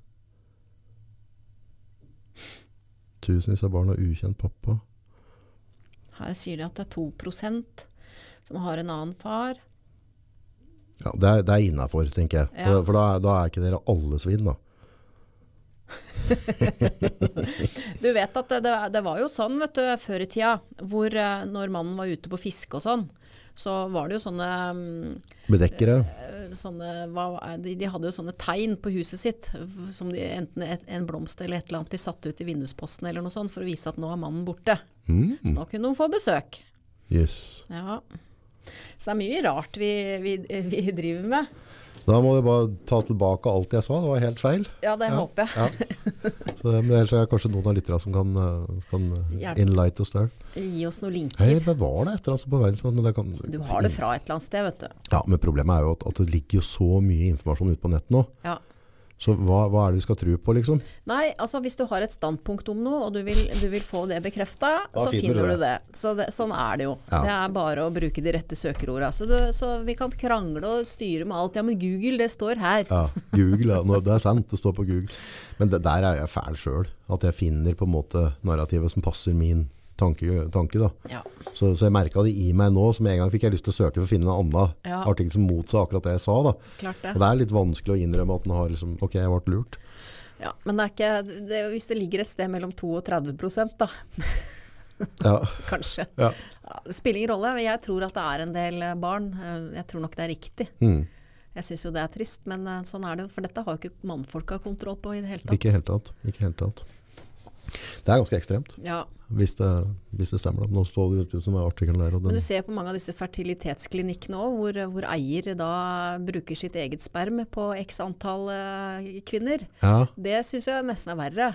Tusenvis av barn har ukjent pappa. Her sier de at det er 2% som har en annen far. Ja, det er, det er innafor, tenker jeg. For, Ja. for da, er- da er ikke dere alle svin, da. Du vet at det, det, var jo sånn vet du, før i tida, hvor eh, når mannen var ute på fiske og sånn, så var det jo sånne, mm, Bedekkere. Sånne er de, hadde jo sånne tegn på huset sitt, som de, enten et, en blomst eller et eller annet de satte ut i vindusposten eller noe sånt, for å vise at nå er mannen borte. Mm. Så nå kunne de få besøk. Yes. Ja. Så det er mye rart vi, vi, vi driver med. Da må jeg bare ta tilbake alt jeg sa. Det var helt feil. Ja, det Ja. håper jeg. Ja. Så det, men ellers er det kanskje noen av lytterne som kan, eh, kan eh, enlight oss der. Gi oss noen linker. Hei, var det et eller annet på verdensmåten. Du har det fra et eller annet sted, vet du. Ja, men problemet er jo at, at det ligger jo så mye informasjon ute på nett nå. Ja. Så hva, hva er det vi skal tro på, liksom? Nei, altså hvis du har et standpunkt om noe, og du vil, du vil få det bekrefta, så finner du finner du det. det. Så det, sånn er det jo. Ja. Det er bare å bruke de rette søkeorda. Så, du, så vi kan krangle og styre med alt. Ja, men Google, det står her. Ja, Google, ja. Det er sant, det står på Google. Men det, der er jeg fæl sjøl. At jeg finner på en måte narrativet som passer min tanke. tanke da. Ja. Så, så jeg merka det i meg nå, som en gang fikk jeg lyst til å søke for å finne en annen Ja. artikkel som motsa akkurat det jeg sa. da. Klart det. Og det er litt vanskelig å innrømme at den har liksom Ok, jeg ble lurt. Ja, men det er ikke, det, hvis det ligger et sted mellom 2 og 30 da, Ja, kanskje. ja. Ja, det spiller ingen rolle. Jeg tror at det er en del eh, barn. Eh, Jeg tror nok det er riktig. Mm. Jeg syns jo det er trist, men eh, sånn er det jo. For dette har jo ikke mannfolka kontroll på i det hele tatt. Ikke i. Ikke helt tatt. Det er ganske ekstremt, Ja, hvis det, hvis det stemmer. da. Nå står det ut som artikkelen der. Og Men du ser på mange av disse fertilitetsklinikkene òg, hvor, hvor eier da bruker sitt eget sperm på x antall eh, kvinner. ja, Det syns jeg nesten er verre.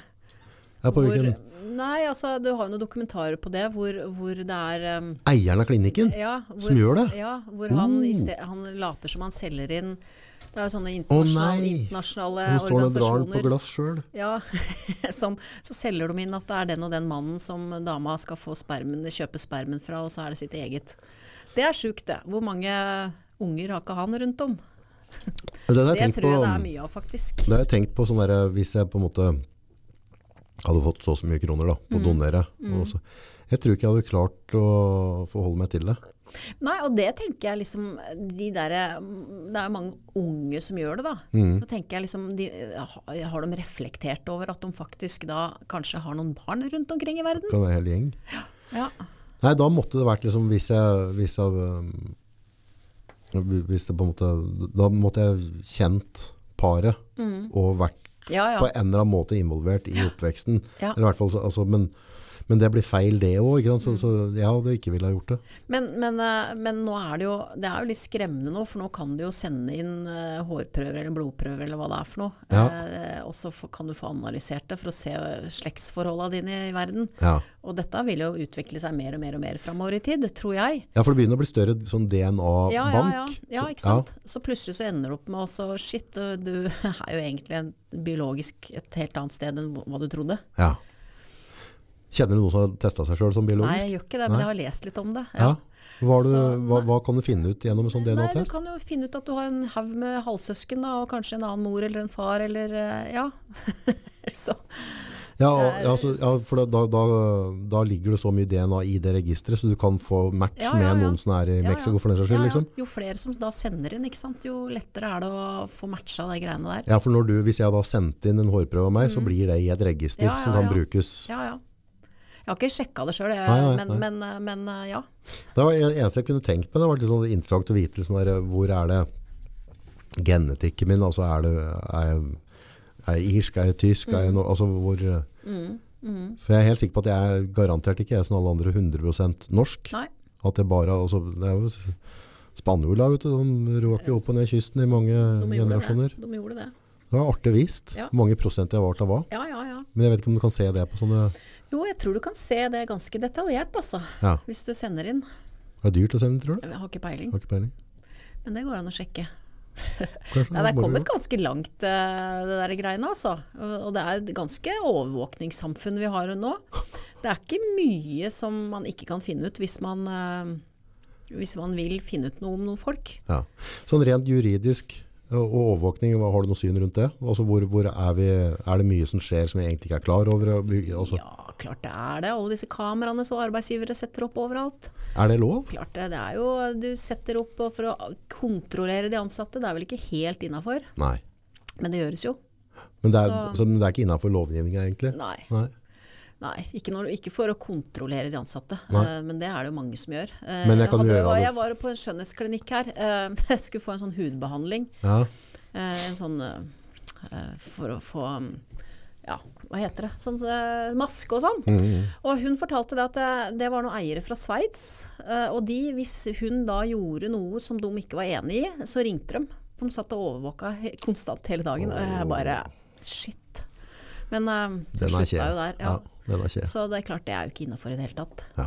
Ja, på hvilken? Nei, altså du har jo noen dokumentarer på det hvor, hvor det er um, Eieren av klinikken ja, hvor, som gjør det? Ja, hvor han, Oh. sted, han later som han selger inn Det er jo sånne internasjonale, nei! internasjonale Hun står og drar den på glass sjøl. ja, som, så selger de inn at det er den og den mannen som dama skal få spermen, kjøpe spermen fra, og så er det sitt eget. Det er sjukt, det. Hvor mange unger har ikke han rundt om? Det, Det tror jeg på- det er mye av, faktisk. Det har jeg tenkt på sånn der, hvis jeg på en måte hadde fått så og så mye kroner da, Mm. på å donere. Mm. jeg tror ikke jeg hadde klart å forholde meg til det. Nei, og det tenker jeg liksom de der, Det er jo mange unge som gjør det, da. Mm. Så tenker jeg liksom de, har- de reflektert over at de faktisk da kanskje har noen barn rundt omkring i verden? Kan være hel gjeng. Ja. Nei, da måtte det vært liksom hvis jeg, hvis jeg um, hvis det på en måte, Da måtte jeg kjent paret og vært Ja, ja. på en eller annen måte involvert i oppveksten. Eller i hvert fall, altså, men, men det blir feil det òg, så, så jeg hadde ikke villet ha gjort det. Men, men, eh, men nå er det jo Det er jo litt skremmende nå, for nå kan du jo sende inn eh, hårprøver eller blodprøver eller hva det er for noe. Ja. Eh, og så kan du få analysert det for å se slektsforholda dine i verden. Ja. Og dette vil jo utvikle seg mer og mer og mer framover i tid, tror jeg. ja, for det begynner å bli større sånn DNA-bank. Ja, ja, ja. ja ikke sant? Så plutselig så ender du opp med også Shit, du er jo egentlig en biologisk et helt annet sted enn hva du trodde. Ja. Kjenner du noen som har testa seg sjøl som biologisk? Nei, jeg gjør ikke det, men Nei. jeg har lest litt om det. Ja. Hva, du, Så, hva, hva kan du finne ut gjennom en sånn DNA-test? Du kan jo finne ut at du har en haug med halvsøsken, da, og kanskje en annen mor eller en far, eller eh, ja. så, Ja, ja, så, ja, for da, da, da ligger det så mye DNA i det registeret, så du kan få match med noen som er i. Mexico for den saks ja, skyld. ja. Liksom. Jo flere som da sender inn, jo lettere er det å få matcha de greiene der. Ja, for når du, hvis jeg da sendte inn en hårprøve av meg, så blir det i et register Mm. Som kan brukes. Ja, ja. Jeg har ikke sjekka det sjøl, men, men, eh, men eh, ja. Det var det eneste jeg kunne tenkt meg, det var litt sånn interessant å vite liksom, der, hvor er det genetikken min, altså er det er jeg, er jeg irsk, er jeg tysk, er jeg no, altså hvor Mm, For jeg er helt sikker på at jeg er garantert ikke jeg som alle andre 100% norsk. Nei. At jeg bare, altså, det er jo spanjola, vet du, de råker opp og ned kysten i mange De generasjoner. det. De gjorde det. Det var artig vist, Ja. hvor mange prosent jeg var til hva. Ja, ja, ja. Men jeg vet ikke om du kan se det på sånne, Jo, jeg tror du kan se det ganske detaljert, altså. ja. Hvis du sender inn. Er det dyrt å sende, tror du? Jeg har ikke peiling, Har ikke peiling. men det går an å sjekke. Kanskje, Nei, det er kommet ganske langt, eh, det der greiene, altså. Og og det er et ganske overvåkningssamfunn vi har nå. Det er ikke mye som man ikke kan finne ut hvis man, eh, hvis man vil finne ut noe om noen folk. Ja. Sånn rent juridisk og overvåkning, har du noe syn rundt det? Altså hvor, hvor er, vi, er det mye som skjer som vi egentlig ikke er klar over? Altså, Ja, klart det er det. Alle disse kameraene som arbeidsgivere setter opp overalt. Er det lov? Klart det. Det er jo Du setter opp for å kontrollere de ansatte. Det er vel ikke helt innafor, men det gjøres jo. Men det er, Så- så, det er ikke innenfor lovgivninga, egentlig? Nei. Nei. Nei, ikke, når, ikke for å kontrollere de ansatte, eh, men det er det jo mange som gjør. Uh, Men jeg kan hadde, gjøre. Jeg var på en skjønnhetsklinikk her. Uh, Jeg skulle få en sånn hudbehandling. Ja. En sånn For å få um, Ja, hva heter det? Sånn maske og sånn. Mhm. Og hun fortalte det at det, det var noen eiere fra Sveits. Og de, hvis hun da gjorde noe som de ikke var enig i, så ringte de. De satt og overvåka konstant hele dagen. Og jeg bare Shit. Men uh, slutta jo der. Ja. Ja. Så det er klart det er jo ikke innafor i det hele tatt. Ja.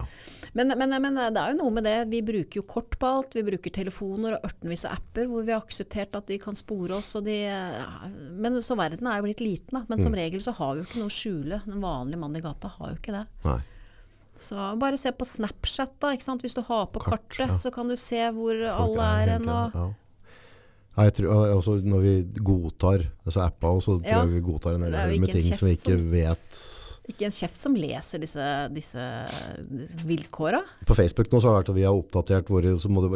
Men, men, men det er jo noe med det. Vi bruker jo kort på alt. Vi bruker telefoner og ørtenvis av apper hvor vi har akseptert at de kan spore oss. De, men så verden er jo blitt liten, da. Men Mm. som regel så har vi jo ikke noe å skjule. Den vanlige mannen i gata har jo ikke det. Nei. Så bare se på Snapchat, da. Ikke sant? Hvis du har på Kart, kartet, ja. så kan du se hvor Folk alle er hen. Og, ja. Ja, jeg tror, også når vi godtar altså appene, så tror jeg vi godtar en del med ting som vi ikke som- vet. Ikke en kjeft som leser disse, disse vilkåra. På Facebook nå så har vi har oppdatert våre, så må du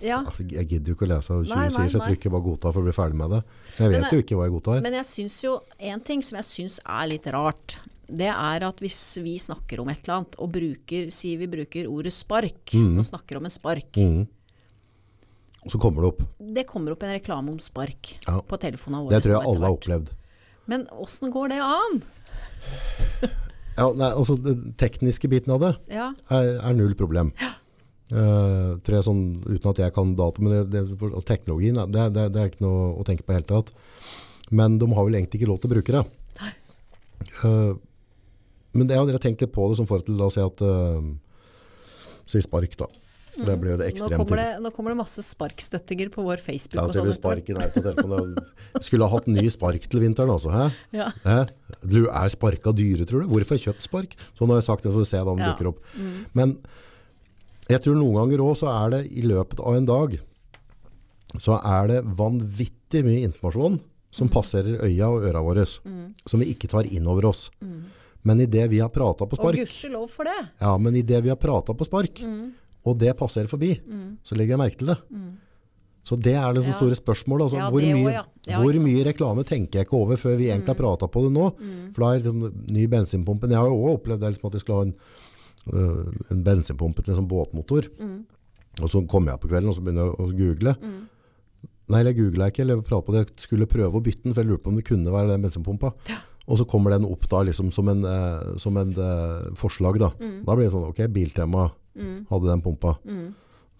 Ja. altså, Jeg gidder jo ikke å lese 20 Nei, nei, sider, så jeg trykker bare godta for å bli ferdig med det. Men jeg Men vet jo ikke hva jeg godtar. Men jeg syns jo en ting som jeg syns er litt rart, det er at hvis vi snakker om et eller annet og bruker, sier vi bruker ordet spark, og snakker om en spark, mm. Så kommer det opp. det kommer opp en reklame om spark Ja. på telefonene våre. Det tror jeg alle har opplevd. Men åssen går det an? Ja, nei, altså Den tekniske biten av det Ja, er, er null problem. Eh, tror jeg sånn, Uten at jeg kan data, men det, det, og teknologien det, det, det er ikke noe å tenke på i det hele tatt. Men de har vel egentlig ikke lov til å bruke det. Eh, men det, jeg har tenkt litt på det som forhold til, la oss si at uh, Si spark, da. Det blir jo det Nå ekstremt kommer det, nå kommer det masse sparkstøttinger på vår Facebook. Ja, og så sånn sparken her på telefonen. Skulle ha hatt ny spark til vinteren, altså. Hæ? Ja. Hæ? Du er sparka dyre, tror du? Hvorfor har jeg kjøpt spark? Sånn har jeg sagt det, så får vi se da om det Ja. Mm. dukker opp. Men jeg tror noen ganger òg så er det i løpet av en dag så er det vanvittig mye informasjon som Mm. passerer øya og øra våre, som vi ikke tar inn over oss. Men idet vi har prata på spark Og gudskjelov for det. ja, men i det vi har prata på spark, Mm. Og det passerer forbi, så legger jeg merke til det. Så det er det Ja. store spørsmålet. Altså, Ja, hvor mye, også, ja. Ja, hvor. Mm. mye reklame tenker jeg ikke over før vi egentlig har prata på det nå? For da er liksom, ny bensinpumpe Jeg har jo også opplevd det, liksom, at jeg skulle ha en, øh, en bensinpumpe til en sånn båtmotor. Mm. Og så kommer jeg på kvelden og så begynner jeg å google. Nei, jeg googla ikke, eller jeg på det. Jeg skulle prøve å bytte den, for jeg lurte på om det kunne være den bensinpumpa. Og så kommer den opp da liksom som en, eh, som en eh, forslag. Da. Mm. da blir det sånn Ok, Biltema hadde den pumpa. Mm.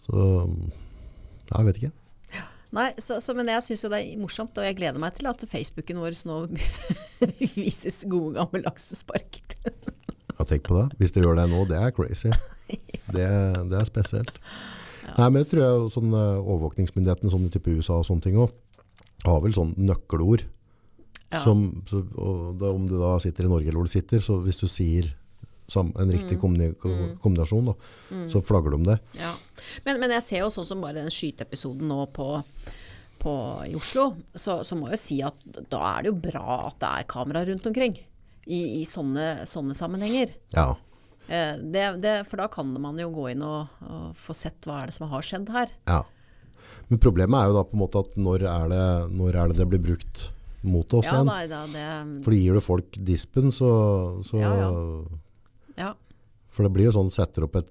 Så jeg vet ikke. Nei, så, så, men jeg syns jo det er morsomt, og jeg gleder meg til at Facebooken vår nå viser gode gamle laksesparker. Ja, tenk på det. Hvis det gjør det nå, det er crazy. Det, det er spesielt. Nei, men jeg tror jeg sånn eh, overvåkningsmyndighetene sånn type USA og sånne ting òg, har vel sånn nøkkelord. Ja. Som, så, da, om du da sitter i Norge eller hvor du sitter, så hvis du sier en riktig Mm. kombinasjon, da, så flagger de om det. Ja. Men, men jeg ser jo sånn som bare den skyteepisoden nå på, på, i Oslo, så, så må jeg jo si at da er det jo bra at det er kamera rundt omkring. I, i sånne, sånne sammenhenger. Ja. Eh, det, det, for da kan man jo gå inn og, og få sett hva er det som har skjedd her. ja. Men problemet er jo da på en måte at når er det, når er det, det blir brukt mot oss Ja, igjen? da, det, Fordi gir du folk dispen, så, så Ja, ja. For det blir jo sånn, setter opp et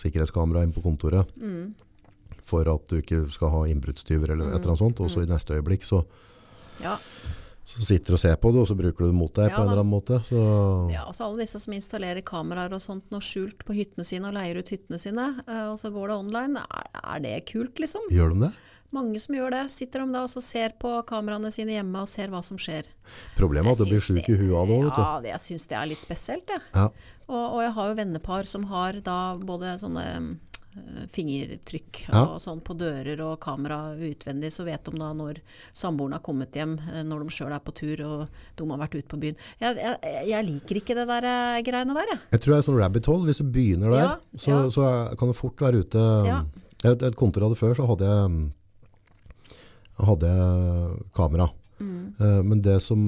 sikkerhetskamera inn på kontoret Mm. for at du ikke skal ha innbruddstyver eller et eller annet sånt, og så i neste øyeblikk så, ja. så sitter og ser på det, og så bruker du det mot deg Ja på en eller annen måte. Så, Ja, altså alle disse som installerer kameraer og sånt noe skjult på hyttene sine og leier ut hyttene sine, eh, og så går det online. Er, er det kult, liksom? Gjør de det? Mange som gjør det. Sitter de da og ser på kameraene sine hjemme og ser hva som skjer. Problemet er at du blir sjuk i huet av det òg. Ja, det, jeg syns det er litt spesielt, jeg. Ja. Og, og jeg har jo vennepar som har da både sånne eh, fingertrykk Ja. og sånn på dører og kamera utvendig, så vet de da når samboeren har kommet hjem, eh, når de sjøl er på tur og de har vært ute på byen. Jeg, jeg, jeg liker ikke det der eh, greiene der, jeg. Jeg tror det er sånn rabbit hole. Hvis du begynner der, Ja, så, så kan du fort være ute. Ja. Et, et kontor jeg hadde før, så hadde jeg, hadde jeg kamera. Mm. Eh, Men det som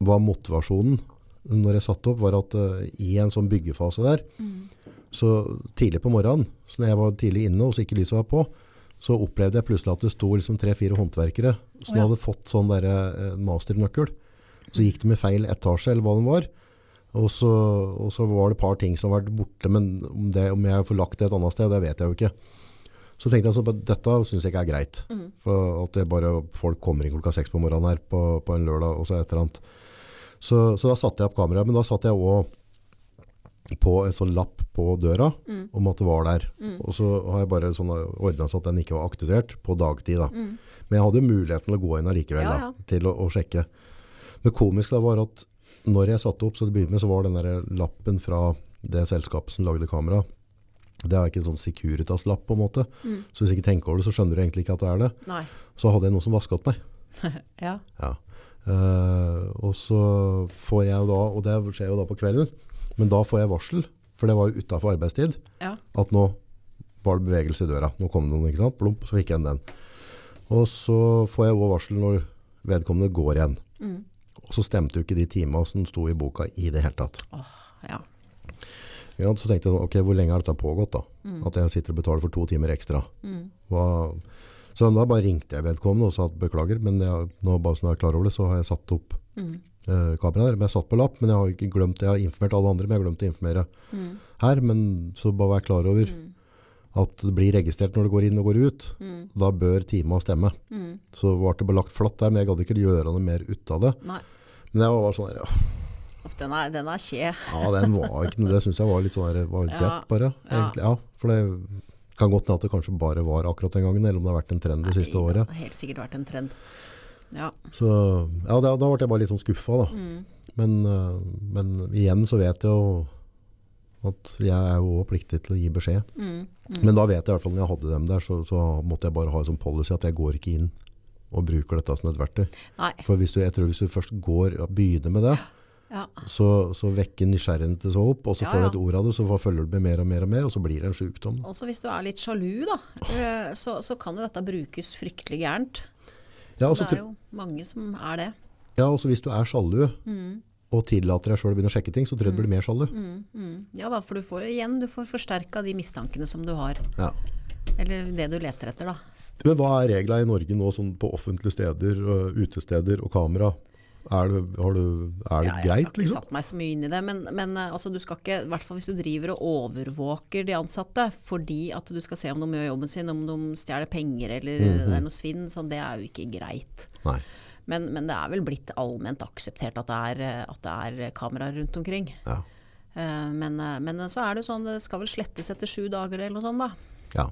var motivasjonen når jeg satte opp, var at eh, i en sånn byggefase der, Mm. så tidlig på morgenen, så når jeg var tidlig inne og så ikke lyset var på, så opplevde jeg plutselig at det sto liksom tre-fire håndverkere som oh, ja. hadde fått sånn der, eh, masternøkkel. Så gikk de i feil etasje, eller hva det var. Og så, og så var det et par ting som var borte, men om, det, om jeg får lagt det et annet sted, det vet jeg jo ikke. Så tenkte jeg at dette synes jeg ikke er greit. Mm. For at det bare, folk kommer inn klokka seks på morgenen her på, på en lørdag, og så et eller annet. Så, så da satte jeg opp kameraet, men da satte jeg også på en sånn lapp på døra Mm. om at det var der. Og så har jeg bare sånn ordnet så at den ikke var aktivert på dagtid. Da. Men jeg hadde muligheten til å gå inn allikevel Mm. Ja, da, ja. til å, å sjekke. Det komiske da var at når jeg satte opp, så det med, så var den der lappen fra det selskapet som lagde kamera. Det er ikke en sånn Securitas-lapp på en måte. Mm. Så hvis du ikke tenker over det, så skjønner du egentlig ikke at det er det. Nei. Så hadde jeg noen som vasket meg. Ja. Ja. Uh, og så får jeg da, og det skjer jo da på kvelden, men da får jeg varsel, for det var jo utenfor arbeidstid, ja. at nå var det bevegelse i døra. Nå kom det noen, ikke sant? Plump, så fikk jeg den. Og så får jeg også varsel når vedkommende går igjen. Mm. Og så stemte jo ikke de timene som sto i boka i det hele tatt. Åh, ja. Sant? Så tenkte jeg sånn, ok, hvor lenge har dette pågått da? At jeg sitter og betaler for to timer ekstra. Mm. Hva? Så da bare ringte jeg vedkommende og sa at beklager, men jeg, nå bare som jeg er klar over det, så har jeg satt opp Mm. eh, kameraet der. Men jeg satt på lapp, men jeg har ikke glemt. Jeg har informert alle andre, men jeg har glemt å informere Mm. her. Men så bare vær klar over Mm. at det blir registrert når det går inn og går ut. Mm. Da bør tima stemme. Mm. Så ble det bare lagt flatt der, men jeg gadd ikke gjøre noe mer ut av det. Nei. Men jeg var sånn der, ja, den er, den er kje. ja, den var ikke noe, det synes jeg var litt sånn var litt Ja, kjett bare. Egentlig, ja, for det kan godt hende at det kanskje bare var akkurat den gangen, eller om det har vært en trend det siste året. Det har helt sikkert vært en trend. Ja. Så ja, da, da ble jeg bare litt sånn skuffa da. Mm. Men, eh, men igjen så vet jeg jo at jeg er jo pliktig til å gi beskjed. Mm. Men da vet jeg i hvert fall når jeg hadde dem der, så, så måtte jeg bare ha en sånn policy at jeg går ikke inn og bruker dette som et verktøy. Nei. For hvis du, jeg tror hvis du først går og begynner med det, Ja. så, så vekker nysgjerrigheten til seg opp, og så Ja, får du et ord av det, så følger du med mer og mer og mer, og så blir det en sykdom. Også hvis du er litt sjalu, da, eh, så, så kan jo dette brukes fryktelig gærent. Ja, også, Det er jo mange som er det. ja, og så hvis du er sjalu, Mm. og tillater deg selv å begynne å sjekke ting, så tror jeg du blir mer sjalu. Ja da, for du får igjen du får forsterka de mistankene som du har. Ja. Eller det du leter etter, da. Men hva er reglene i Norge nå sånn på offentlige steder, utesteder og kamera? Er det, har du, er det Ja, jeg har ikke liksom? satt meg så mye inn i det, men, men eh, altså, du skal ikke, i hvert fall hvis du driver og overvåker de ansatte fordi at du skal se om de gjør jobben sin, om de stjeler penger eller Mhm. det er noe svinn, sånn, det er jo ikke greit. Nei. Men, men det er vel blitt allment akseptert at det er, eh, at det er kameraer rundt omkring. Ja. Eh, Men, eh, men så er det sånn, det skal vel slettes etter sju dager eller noe sånt da. Ja.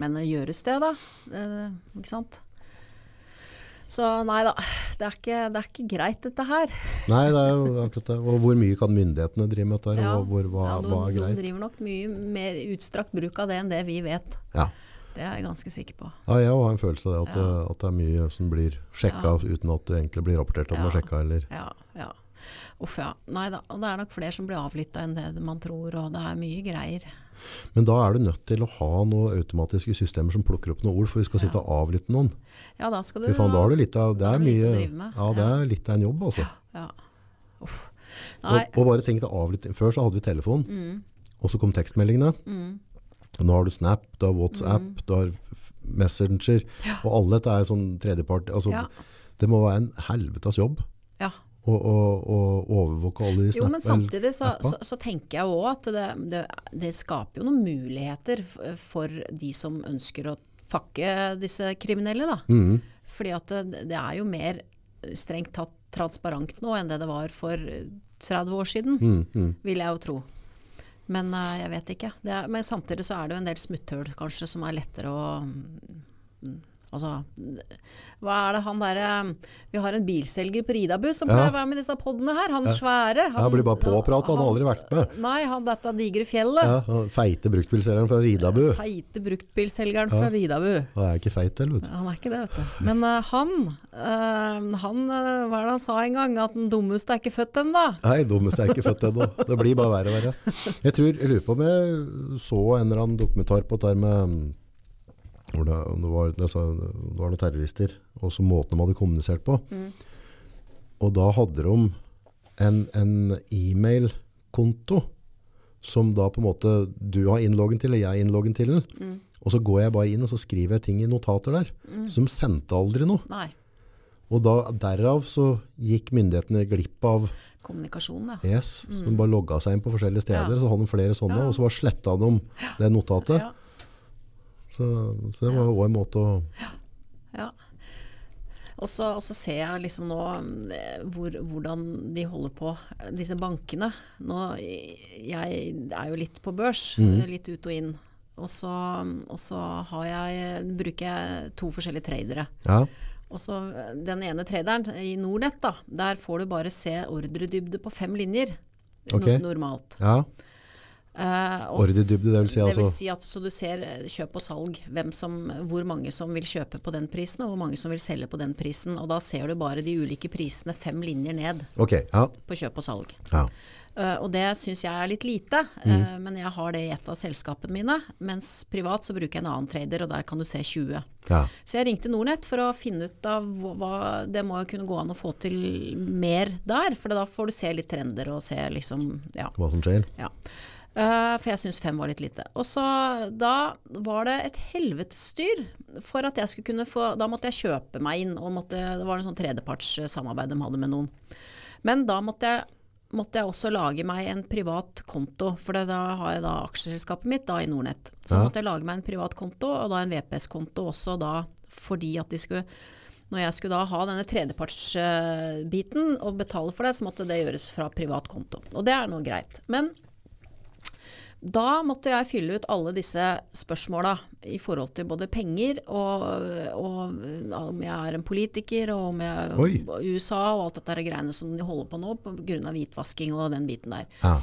Men eh, gjøres det da? Eh, Ikke sant? Så nei da, det er ikke, det er ikke greit dette her. Nei, det er jo akkurat det. Og hvor mye kan myndighetene drive med dette? Ja. Og hvor, hva, Ja, de, hva er de driver nok mye mer utstrakt bruk av det enn det vi vet. Ja. Det er jeg ganske sikker på. ja, jeg har en følelse av det, at, Ja. det, at det er mye som blir sjekka uten at det egentlig blir rapportert at man Ja. har sjekka, eller Ja, ja. Uff ja. Nei da. Og det er nok flere som blir avlytta enn det man tror, og det er mye greier. Men da er du nødt til å ha noen automatiske systemer som plukker opp noen ord, for vi skal sitte og avlytte noen. Ja, da skal du faen, da har du litt av Det er mye. Ja, det er litt av en jobb, altså. Ja. Uff. Nei. og bare tenk deg avlytting. Før så hadde vi telefon, Mm. og så kom tekstmeldingene. Mm. Nå har du Snap, du har WhatsApp, du har Messenger. Messenger, og alle dette er sånn tredjepart. Altså, Ja. Det må være en helvetes jobb ja. Å, å, å overvåke alle de Jo, men samtidig så, så, så tenker jeg òg at det, det, det skaper jo noen muligheter for de som ønsker å fakke disse kriminelle, da. Mm. Fordi at det, det er jo mer strengt tatt transparent nå enn det det var for 30 år siden, Mm, mm. vil jeg jo tro. Men uh, jeg vet ikke. Det er, men samtidig så er det jo en del smutthull kanskje som er lettere å mm, Altså, hva er det han derre Vi har en bilselger på Ridabu som Ja. pleier å være med i disse podene her. Han svære. Han, han blir bare påpratet, han har aldri vært med. Nei, han dette digre fjellet. Ja, han feite bruktbilselgeren fra Ridabu. Feite bruktbilselgeren fra Ridabu. Han er ikke feit, eller? vet du. Han er ikke det, vet du. Men uh, han, uh, han uh, Hva er det han sa en gang? At den dummeste er ikke født ennå. Nei, dummeste er ikke født ennå. Det blir bare verre og verre. Jeg tror, jeg lurer på om jeg så en eller annen dokumentar på dette med hvor det, det, var, det, det var noen terrorister, og så måten de hadde kommunisert på. Og da hadde de en, en e-mail-konto som da på en måte du har innloggen til, og jeg har innloggen til den. Og så går jeg bare inn og så skriver jeg ting i notater der, som sendte aldri noe. Nei. Og da, derav så gikk myndighetene glipp av Kommunikasjon, ja. Yes, så de bare logga seg inn på forskjellige steder, Ja. så hadde de flere sånne, Ja. og så bare sletta de det notatet. ja. Så, så det var også en måte å... Ja. Så, og så ser jeg liksom nå eh, hvor, hvordan de holder på, eh, disse bankene. Nå, jeg er jo litt på børs, mm. litt ut og inn. Og så, og så har jeg, bruker jeg to forskjellige tradere. Ja, Og så eh, Den ene traderen i Nordnett, da, der får du bare se ordredybde på fem linjer. no- Normalt. ja, Eh, og s- Ordredybde, det vil si det vil altså- si at så du ser eh, kjøp og salg, som, hvor mange som vil kjøpe på den prisen, og hvor mange som vil selge på den prisen. Og da ser du bare de ulike prisene fem linjer ned okay, ja, på kjøp og salg. ja. Uh, og det syns jeg er litt lite, eh, men jeg har det i et av selskapene mine. Mens privat så bruker jeg en annen trader, og der kan du se 20. ja. Så jeg ringte Nordnett for å finne ut av hva Det må jo kunne gå an å få til mer der, for da får du se litt trender og se liksom Ja. Hva som skjer. Ja. Eh, for jeg syns fem var litt lite. Og så da var det et helvetes styr for at jeg skulle kunne få Da måtte jeg kjøpe meg inn, og måtte, det var en sånn tredjepartssamarbeid de hadde med noen. Men da måtte jeg, måtte jeg også lage meg en privat konto, for da har jeg da aksjeselskapet mitt da i Nordnett. Så Ja. måtte jeg lage meg en privat konto, og da en VPS-konto også da fordi at de skulle når jeg skulle da ha denne tredjepartsbiten og betale for det, så måtte det gjøres fra privat konto. Og det er nå greit. Men da måtte jeg fylle ut alle disse spørsmåla i forhold til både penger og, og om jeg er en politiker, og om jeg Oi. USA og alt dette greiene som de holder på nå pga. hvitvasking og den biten der. Ja.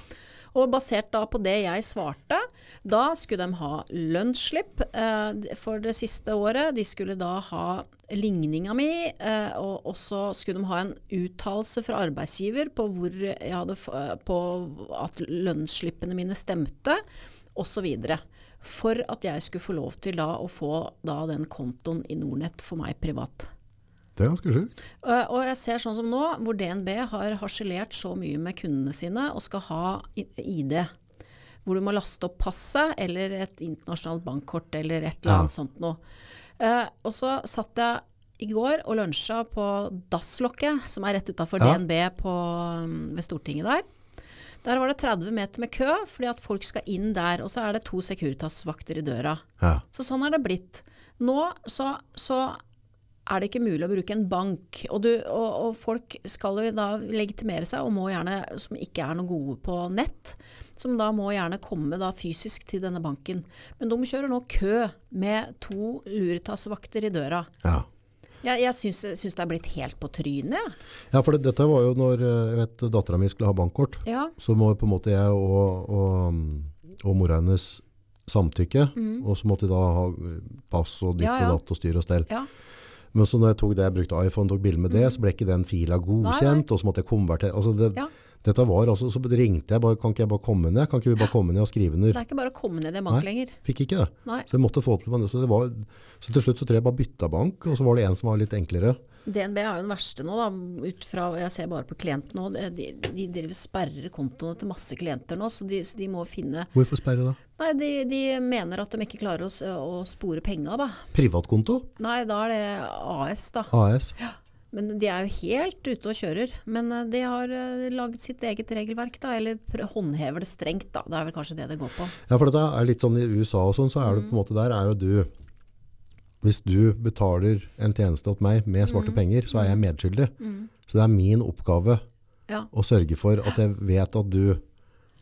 Og basert da på det jeg svarte, da skulle de ha lønnsslipp eh, for det siste året. De skulle da ha ligninga mi, eh, og også skulle de ha en uttalelse fra arbeidsgiver på, hadde, eh, på at lønnsslippene mine stemte, osv. For at jeg skulle få lov til da å få da den kontoen i Nordnett for meg privat. Det er ganske sjukt. Uh, og jeg ser sånn som nå, hvor DNB har harselert så mye med kundene sine og skal ha ID. Hvor du må laste opp passet eller et internasjonalt bankkort eller et eller Ja. annet sånt noe. Uh, og så satt jeg i går og lunsja på Dasslokket, som er rett utafor Ja. DNB på, um, ved Stortinget der. Der var det 30 meter med kø, fordi at folk skal inn der. Og så er det to Securitas-vakter i døra. Ja. Så sånn er det blitt. Nå så, så er det ikke mulig å bruke en bank. Og, du, og, og folk skal jo da legitimere seg, og må gjerne, som ikke er noe gode på nett, som da må gjerne komme da fysisk til denne banken. Men de kjører nå kø med to Luritas-vakter i døra. ja. Jeg, jeg syns, syns det er blitt helt på trynet. Ja, for det, dette var jo når eh, dattera mi skulle ha bankkort. Ja. Så må på en måte jeg og, og, og mora hennes samtykke, og så måtte de da ha pass og ditt Mm. Ja. og datt og styr og stell. ja. Men så når jeg tok det, jeg brukte iPhone, tok bilde med det, så ble ikke den fila godkjent, Mm. Nei, nei. og så måtte jeg konvertere. Altså det, Ja. Dette var altså, så ringte jeg bare, kan ikke jeg bare komme ned? Kan ikke vi bare komme ned og skrive under? Det er ikke bare å komme ned i en bank lenger. Fikk ikke det. Nei. Så jeg måtte få til det. Så, det var, så til slutt så tror jeg bare bytta bank, og så var det en som var litt enklere. DNB er jo den verste nå, da, ut fra Jeg ser bare på klienten nå. De, de driver sperrer kontoene til masse klienter nå, så de, så de må finne Hvorfor sperre da? Nei, de, de mener at de ikke klarer å, å spore penga, da. Privatkonto? Nei, da er det AS, da. AS? Ja. Men de er jo helt ute og kjører. Men eh, de har eh, laget sitt eget regelverk, da. Eller håndhever det strengt, da. Det er vel kanskje det det går på. Ja, for dette er litt sånn i USA og sånn, så er det på en måte der er jo du Hvis du betaler en tjeneste åt meg med svarte penger, så er jeg medskyldig. Så det er min oppgave Ja. å sørge for at jeg vet at du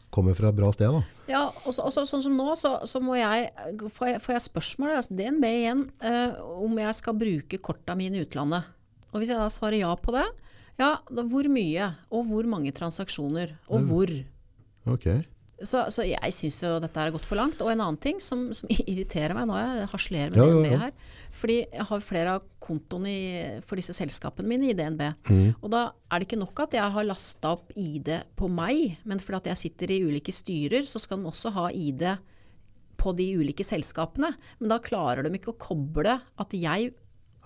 kommer fra et bra sted. Da. Ja, og så, sånn som nå, så, så må jeg, får jeg, får jeg spørsmål, altså DNB igjen, eh, om jeg skal bruke korta mine i utlandet. Og hvis jeg da svarer ja på det, ja, da, hvor mye, og hvor mange transaksjoner, og hvor? Ok. Så, så jeg syns jo dette har gått for langt. Og en annen ting som, som irriterer meg nå, jeg harselerer med Ja, ja, DNB ja. her, fordi jeg har flere av kontoene i, for disse selskapene mine i DNB. Mm. Og da er det ikke nok at jeg har lasta opp ID på meg, men fordi at jeg sitter i ulike styrer, så skal de også ha ID på de ulike selskapene. Men da klarer de ikke å koble at jeg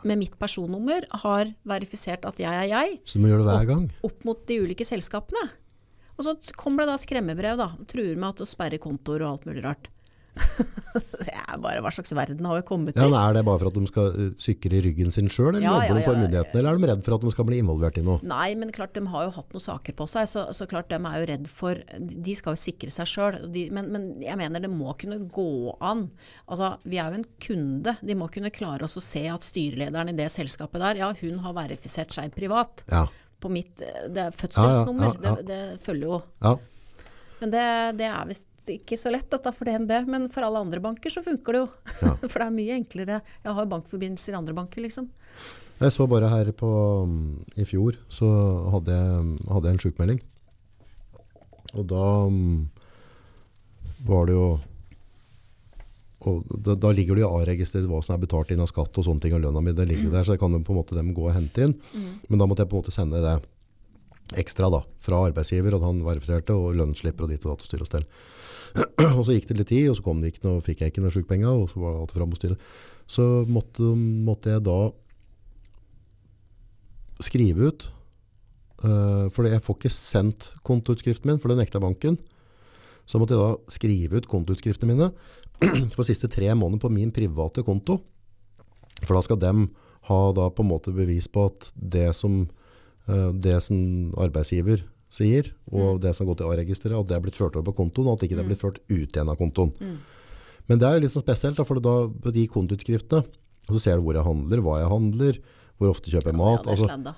med mitt personnummer har verifisert at jeg er jeg, Så du må gjøre det hver gang. opp mot de ulike selskapene. Og så kommer det da skremmebrev da, truer med at å sperre kontoer og alt mulig rart. det er bare hva slags verden har vi kommet Ja, til. Er det bare for at de skal eh, sikre ryggen sin sjøl, eller Ja, jobber ja, de for myndighetene? Eller er de redd for at de skal bli involvert i noe? Nei, men klart de har jo hatt noen saker på seg, så, så klart de er jo redd for De skal jo sikre seg sjøl. Men, men jeg mener det må kunne gå an. Altså, vi er jo en kunde. De må kunne klare oss å se at styrelederen i det selskapet der, ja, hun har verifisert seg privat. Ja. På mitt det er fødselsnummer. Ja, ja. Det, det følger jo. ja. Men det, det er visst ikke så lett dette for DNB, men for alle andre banker så funker det jo. For det er mye enklere. Jeg har bankforbindelser i andre banker, liksom. Jeg så bare her på mm, I fjor så hadde jeg, hadde jeg en sjukmelding. Og da mm, var det jo og da, da ligger det jo A-registrert hva som er betalt inn av skatt og sånne ting, og lønna mi, det ligger mm. der, så det kan på en måte dem gå og hente inn. Men da måtte jeg på en måte sende det ekstra da, fra arbeidsgiver, at han verifiserte, og lønnsslipper og ditt og datt og styr og stell. og så gikk det litt tid, og så kom det ikke noe, fikk jeg ikke noe sjukpenger, og så var det alt fram og styre. Så måtte, måtte jeg da skrive ut, uh, for jeg får ikke sendt kontoutskriften min, for det nekta banken. Så måtte jeg da skrive ut kontoutskriftene mine for siste tre måneder på min private konto. For da skal dem ha da på en måte bevis på at det som, eh, det som arbeidsgiver sier, og det som går til A-registeret, at det er blitt ført over på kontoen, og at ikke det er blitt ført ut igjen av kontoen. Men det er litt sånn spesielt, for da på de kontoutskriftene, så ser du hvor jeg handler, hva jeg handler, hvor ofte kjøper jeg mat. ja, det er altså.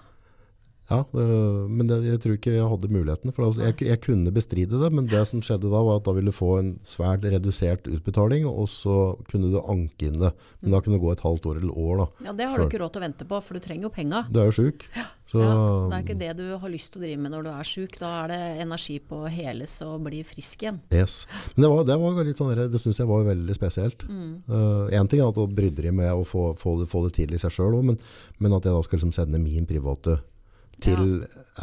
Ja, men det, jeg tror ikke jeg hadde muligheten. For altså, jeg, jeg kunne bestride det, men det som skjedde da, var at da ville du få en svært redusert utbetaling, og så kunne du anke inn det. Men da kunne det gå et halvt år eller år. da. Ja, Det har du ikke råd til å vente på, for du trenger jo penga. Du er jo sjuk. Ja, det er ikke det du har lyst til å drive med når du er sjuk. Da er det energi på å heles og bli frisk igjen. Yes. Men det var, det var litt sånn, det syns jeg var veldig spesielt. Én ting er at jeg brydde meg med å få, få, det, få det til i seg sjøl men, men at jeg da skal liksom sende min private til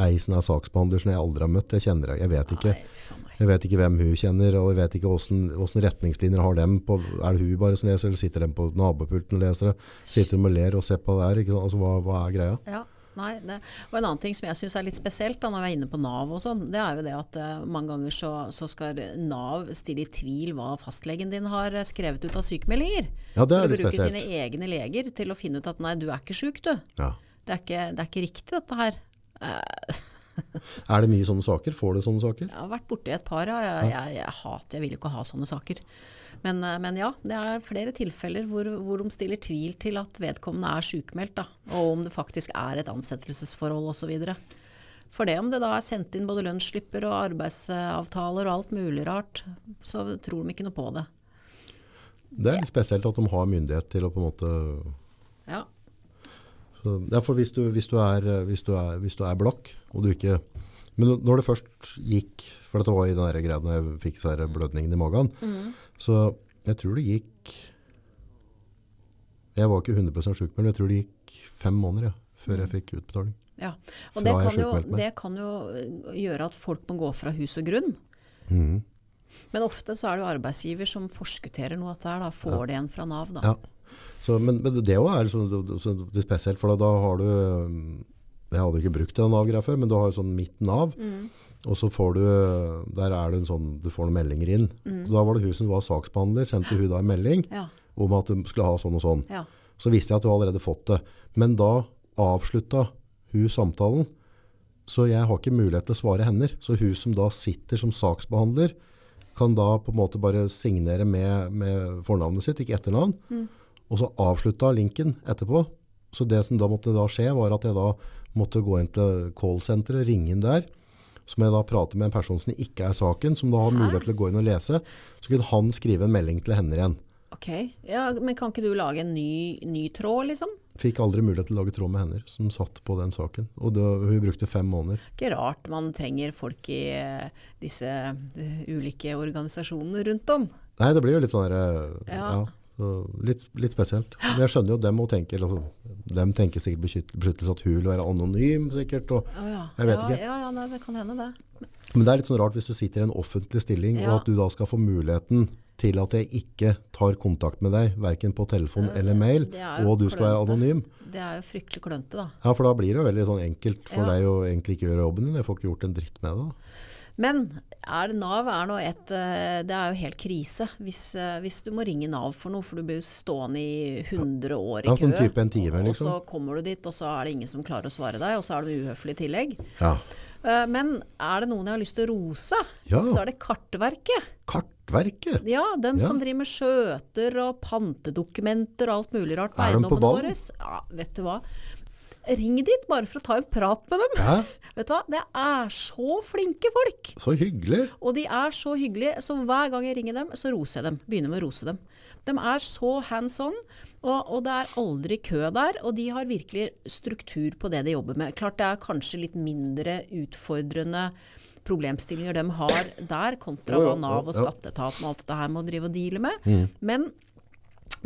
ei som er saksbehandler som jeg aldri har møtt. Jeg kjenner jeg vet ikke. Meg. Jeg vet ikke hvem hun kjenner, og jeg vet ikke hvordan retningslinjer har dem på, er det hun bare som leser, eller sitter de på nabopulten og leser det? Sitter de og ler og ser på det der? Ikke? sant? Altså, hva, hva er greia? Ja, nei, det. Og en annen ting som jeg syns er litt spesielt da, når vi er inne på Nav og sånn, det er jo det at uh, mange ganger så, så skal Nav stille i tvil hva fastlegen din har eh, skrevet ut av sykemeldinger. Ja, det er Så litt de bruker spesielt. sine egne leger til å finne ut at nei, du er ikke sjuk, du. Ja. Det er ikke, det er ikke riktig dette her. Er det mye sånne saker? Får du sånne saker? Jeg har vært borti et par, ja. Jeg, jeg, jeg hater, jeg vil jo ikke ha sånne saker. Men, eh, men ja, det er flere tilfeller hvor, hvor de stiller tvil til at vedkommende er sykemeldt, da. Og om det faktisk er et ansettelsesforhold osv. For det om det da er sendt inn både lønnsslipper og arbeidsavtaler og alt mulig rart, så tror de ikke noe på det. Det er litt spesielt at de har myndighet til å på en måte Ja. Så, ja, for hvis du, hvis, du er, hvis, du er, hvis du er blakk, og du ikke Men når det først gikk For dette var i den greia når jeg fikk blødningen i magen. Så jeg tror det gikk Jeg var ikke 100% sjuk, men jeg tror det gikk fem måneder ja, før jeg fikk utbetaling. ja. Og det kan, jo, det kan jo gjøre at folk må gå fra hus og grunn. Mm. Men ofte så er det jo arbeidsgiver som forskutterer noe av dette da. Får det en fra Nav, da. Ja. Så, men, men det òg er liksom, det, spesielt, for da, har du um, Jeg hadde ikke brukt den Nav-greia før, men du har jo sånn mitt Nav. Og så får du Der er det en sånn Du får noen meldinger inn. Så da var det hun som var saksbehandler, sendte hun da en melding Ja. om at du skulle ha sånn og sånn. ja. Så visste jeg at hun allerede fått det. Men da avslutta hun samtalen, så jeg har ikke mulighet til å svare henne. Så hun som da sitter som saksbehandler, kan da på en måte bare signere med, med fornavnet sitt, ikke etternavn. Og så avslutta linken etterpå. Så det som da måtte da skje, var at jeg da måtte gå inn til callsenteret, ringe inn der. Så må jeg da prate med en person som ikke er saken, som da har mulighet til å gå inn og lese. Så kunne han skrive en melding til henne igjen. Ok, ja, Men kan ikke du lage en ny, ny tråd, liksom? Fikk aldri mulighet til å lage tråd med henne, som satt på den saken. Og det, hun brukte fem måneder. Ikke rart man trenger folk i eh, disse eh, ulike organisasjonene rundt om. Nei, det blir jo litt sånn der, eh, Ja. ja. Så litt, litt spesielt. Men jeg skjønner jo dem må tenke, eller, altså, dem tenker sikkert beskytt- beskyttelse at hun vil være anonym, sikkert. Og, ja. Jeg vet ja, ikke. Ja, ja nei, det kan hende det. men det er litt sånn rart hvis du sitter i en offentlig stilling, Ja. og at du da skal få muligheten til at jeg ikke tar kontakt med deg, hverken på telefon eller mail, og du skal være anonym. Det er jo fryktelig klønete, da. Ja, for da blir det jo veldig sånn enkelt for deg å egentlig ikke gjøre jobben din. Jeg får ikke gjort en dritt med det. da. Men er det Nav er nå et eh, Det er jo helt krise hvis, eh, hvis du må ringe Nav for noe, for du blir stående i 100 år i Ja, kø. sånn type en time, liksom. Og så kommer du dit, og så er det ingen som klarer å svare deg, og så er de uhøflig i tillegg. Ja. Eh, Men er det noen jeg har lyst til å rose, Ja. så er det Kartverket. Kartverket! Ja, dem Ja. som driver med skjøter og pantedokumenter og alt mulig rart på Er de på eiendommene ballen? Ja, vet du hva. Ring dit bare for å ta en prat med dem. Ja. Vet du hva, det er så flinke folk. Så hyggelig! Og de er så hyggelige, så hver gang jeg ringer dem, så roser jeg dem. Begynner med å rose dem. De er så hands on, og, og det er aldri kø der. Og de har virkelig struktur på det de jobber med. Klart det er kanskje litt mindre utfordrende problemstillinger de har der, kontra hva Nav og skatteetaten og alt dette her må drive og deale med. Men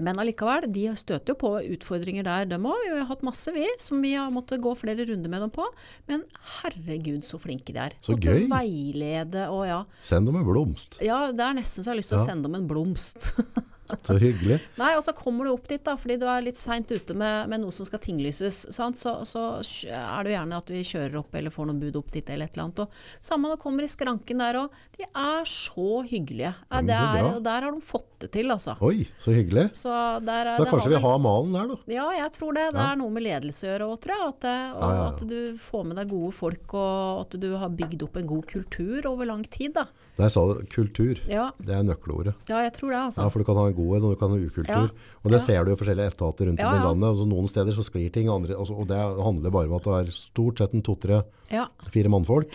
men allikevel, de støter jo på utfordringer der, dem òg. Vi har hatt masse, vi, som vi har måttet gå flere runder med dem på. Men herregud, så flinke de er. Så måtte gøy. veilede og ja. Send dem en blomst. Ja, det er nesten så jeg har lyst til å sende dem en blomst. Så hyggelig. Nei, og så kommer du opp dit da, fordi du er litt seint ute med, med noe som skal tinglyses. Sant? Så, så er det jo gjerne at vi kjører opp eller får noen bud opp dit eller et eller annet. Og samme når kommer i skranken der òg. De er så hyggelige. Ja, det er, og der har de fått det til, altså. Oi, så hyggelig. Så, der, er- Så det kanskje har vi har malen der, da. Ja, jeg tror det. Det Ja. er noe med ledelse å gjøre òg, tror jeg. At, og Ja, ja, ja. at du får med deg gode folk, og at du har bygd opp en god kultur over lang tid. da. Der sa du kultur. Ja, Det er nøkkelordet. ja, jeg tror det, altså. Ja, for du kan ha en godhet og du kan ha ukultur. Ja. Og det Ja. ser du jo i forskjellige etater rundt Ja, om i landet. Altså, noen steder så sklir ting, andre, altså, og det handler bare om at det er stort sett en to-tre Ja, fire mannfolk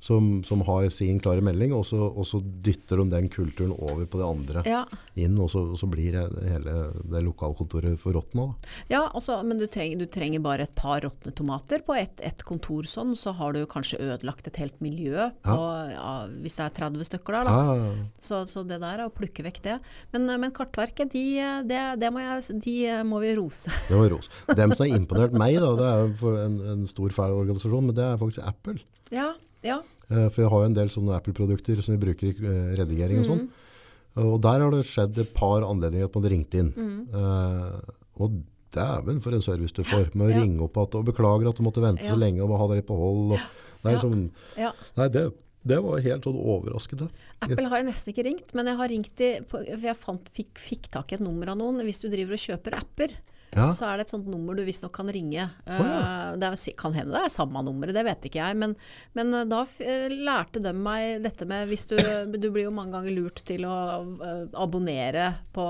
som, som har sin klare melding, og så, og så dytter de den kulturen over på det andre ja. inn, og så, og så blir det hele det lokalkontoret forråtna. da. ja altså, men du trenger, du trenger bare et par råtne tomater på ett et kontor sånn, så har du kanskje ødelagt et helt miljø på, ja, hvis det er 30 stykker der. Da. Ja, ja, ja. Så, så det der er å plukke vekk det. Men, men Kartverket, de, det, det må, jeg, de må vi rose. Det var rose. Dem som har imponert meg, da, det er en, en stor fæl organisasjon, men det er faktisk Apple. Ja, ja. Eh, For jeg har jo en del sånne Apple-produkter som vi bruker i eh, redigering og sånn. Og der har det skjedd et par anledninger at man hadde ringt inn. Eh, og dæven for en service du får med å Ja. ringe opp at, og beklager at du måtte vente så lenge og ha dere på hold. Og, det er ja. nei, det, det var helt sånn overraskende. Apple har jeg nesten ikke ringt, men jeg har ringt i, for jeg fant, fikk, fikk tak i et nummer av noen. Hvis du driver og kjøper apper, Ja. så er det et sånt nummer du visstnok kan ringe. ja. Eh, det er, kan hende det er samme nummeret, det vet ikke jeg. Men, men eh, da eh, lærte de meg dette med hvis du, du blir jo mange ganger lurt til å abonnere på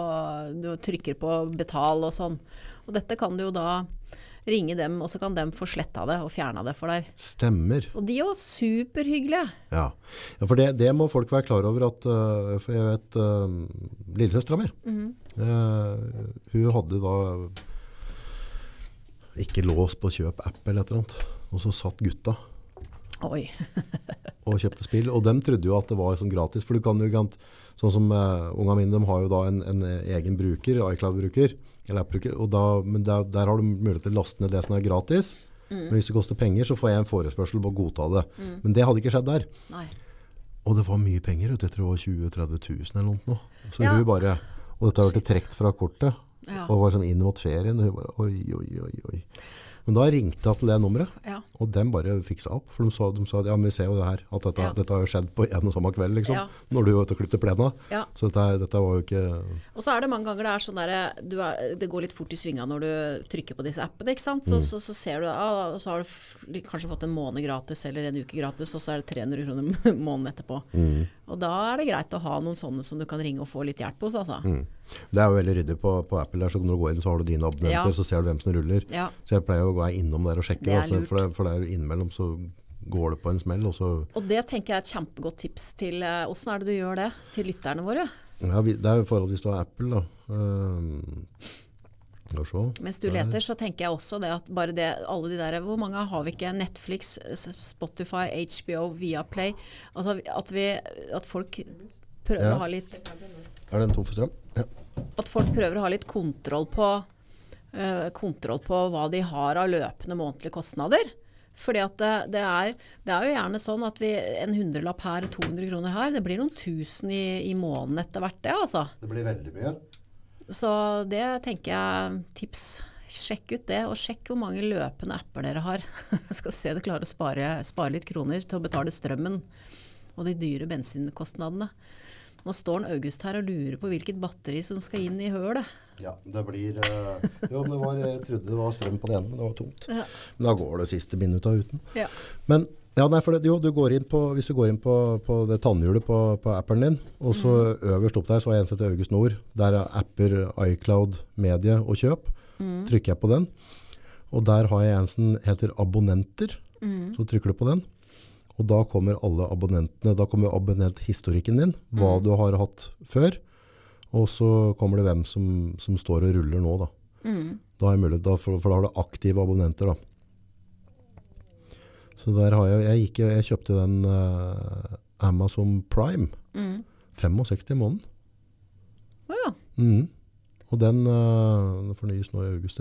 Du trykker på betal og sånn. Og dette kan du jo da ringe dem, og så kan de få sletta det og fjerna det for deg. Stemmer. Og de er jo superhyggelige. Ja, ja for det, det må folk være klar over at uh, jeg vet uh, Lillesøstera mi uh, Hun hadde da ikke lås på kjøp app eller et eller annet. Og så satt gutta Oi. og kjøpte spill. Og dem trodde jo at det var sånn gratis. For du kan jo Sånn som uh, unga mine, de har jo da en, en egen bruker, iCloud-bruker. Eller app-bruker. Og da, men der, der har du mulighet til å laste ned det som er gratis. Men hvis det koster penger, så får jeg en forespørsel på å godta det. Men det hadde ikke skjedd der. Nei. Og det var mye penger, du, jeg tror det var 20 000-30 000 eller noe. Så Ja. hun bare, og dette har vært trekt fra kortet, Ja. og var sånn inn mot ferien, og hun bare, oi, oi, oi, oi. Men da ringte jeg til det nummeret, Ja. og dem bare fiksa opp, for de sa, de sa ja, men vi ser jo det her, at dette, Ja. dette har jo skjedd på en og samme kveld, liksom, Ja. når du var ute og klippet plena. Så dette, dette var jo ikke, Og så er det mange ganger det er sånn der, du er, det går litt fort i svinga når du trykker på disse appene, ikke sant? Så, så, så ser du, ah, og så har du kanskje fått en måned gratis eller en uke gratis, og så er det 300 kroner måneden etterpå. Og da er det greit å ha noen sånne som du kan ringe og få litt hjelp hos, altså. Det er jo veldig ryddig på, på Apple der, så når du går inn så har du dine abonnenter, Ja. så ser du hvem som ruller. Ja. Så jeg pleier å gå innom der og sjekke, Det er altså, for, det, for det er innimellom så går det på en smell, og så Og det tenker jeg er et kjempegodt tips til, Åssen hvordan er det du gjør det, til lytterne våre? Ja, vi- det er jo forholdsvis forhold hvis Apple da. Uh. Mens du leter, så tenker jeg også det at bare det, alle de der, hvor mange har vi ikke? Netflix, Spotify, HBO, Viaplay. Altså at vi, at folk prøver Ja. å ha litt Er den tom for strøm? Ja. At folk prøver å ha litt kontroll på, uh, kontroll på hva de har av løpende månedlige kostnader. Fordi at det, det, er, det er jo gjerne sånn at vi, en hundrelapp her, 200 kroner her, det blir noen tusen i, i måneden etter hvert det, altså. Det blir veldig mye. Så det tenker jeg, tips. Sjekk ut det, og sjekk hvor mange løpende apper dere har. Skal se dere klarer å spare, spare litt kroner til å betale strømmen og de dyre bensinkostnadene. Nå står en August her og lurer på hvilket batteri som skal inn i hølet. Ja, det blir øh, Jo, det var, jeg trodde det var strøm på det ene, men det var tomt. Ja. Men da går det siste minutta uten. Ja. Men ja, nei, for det, jo, du på, hvis du går inn på, på det tannhjulet på, på appen din, og så øverst opp der så har jeg en sett August Nord. Der er apper, iCloud, medie og kjøp. Trykker jeg på den. Og der har jeg en som heter abonnenter. Så trykker du på den. Og da kommer alle abonnentene, da kommer abonnenthistorikken din, hva du har hatt før. Og så kommer det hvem som, som står og ruller nå da. Da har det mulig, da, for, for da har du aktive abonnenter da. Så der har jeg, jeg, gikk, jeg kjøpte den uh, Amazon Prime, Mm. 65 i måneden. Å ja. Mm. Og den, uh, fornyes nå i august.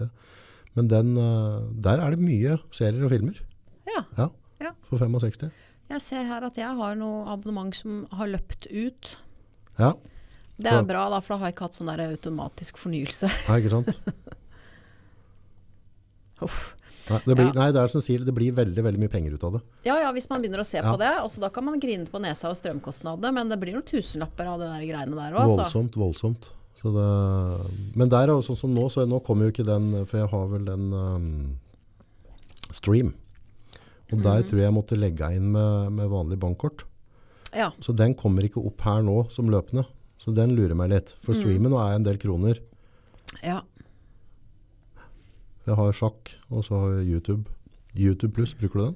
Men den, uh, der er det mye serier og filmer. ja. Ja, Ja. for 65. Jeg ser her at jeg har noe abonnement som har løpt ut. Ja, Det er bra, da, for da har jeg ikke hatt sånn der automatisk fornyelse. Nei, ikke sant? Uff. Nei, det, blir, Ja. nei, det er som sier, det blir veldig, veldig mye penger ut av det. Ja ja, hvis man begynner å se Ja. på det. Også da kan man grine på nesa og strømkostnadene, men det blir noen tusenlapper av det der greiene der òg, Voldsomt, Voldsomt, voldsomt. Så det, men der, er sånn som nå, så nå kommer jo ikke den, for jeg har vel den um, stream. Og der tror jeg jeg måtte legge inn med, med vanlig bankkort. Ja. Så den kommer ikke opp her nå som løpende. Så den lurer meg litt. For Mm. streamen nå er en del kroner. ja. Jeg har sjakk, og så har jeg YouTube. YouTube pluss, bruker du den?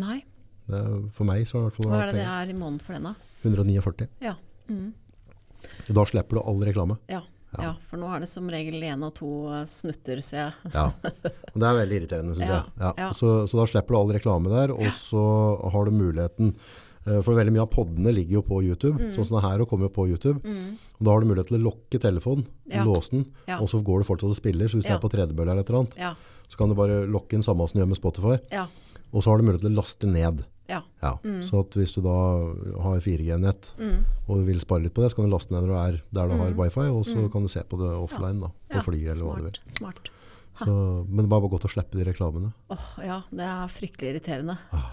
Nei. Det er, for meg så har det i hvert fall Hva er det det er i måneden for den, da? 149. Ja. Mm. Da slipper du all reklame. Ja. Ja. For nå er det som regel én og to eh, snutter, ser jeg. Ja. Og det er veldig irriterende, syns Ja, jeg. Ja. Så, så da slipper du all reklame der, og så har du muligheten eh, For veldig mye av poddene ligger jo på YouTube. Mm. Sånn som det her og kommer jo på YouTube. Og da har du mulighet til å lokke telefonen, Ja. låse den, Ja. og så går det fortsatt og spiller. Så hvis Ja. det er på tredebølle eller et eller annet, Ja. så kan du bare lokke inn samme som du gjør med Spotify. Ja. Og så har du mulighet til å laste ned. Ja. Ja. Så at hvis du da har 4G-nett Mm. og du vil spare litt på det, så kan du laste ned når du er der du har wifi, og så kan du se på det offline da, på flyet eller hva du vil. Smart. Så, men det var bare godt å slippe de reklamene. Åh, ja, det er fryktelig irriterende. Ah.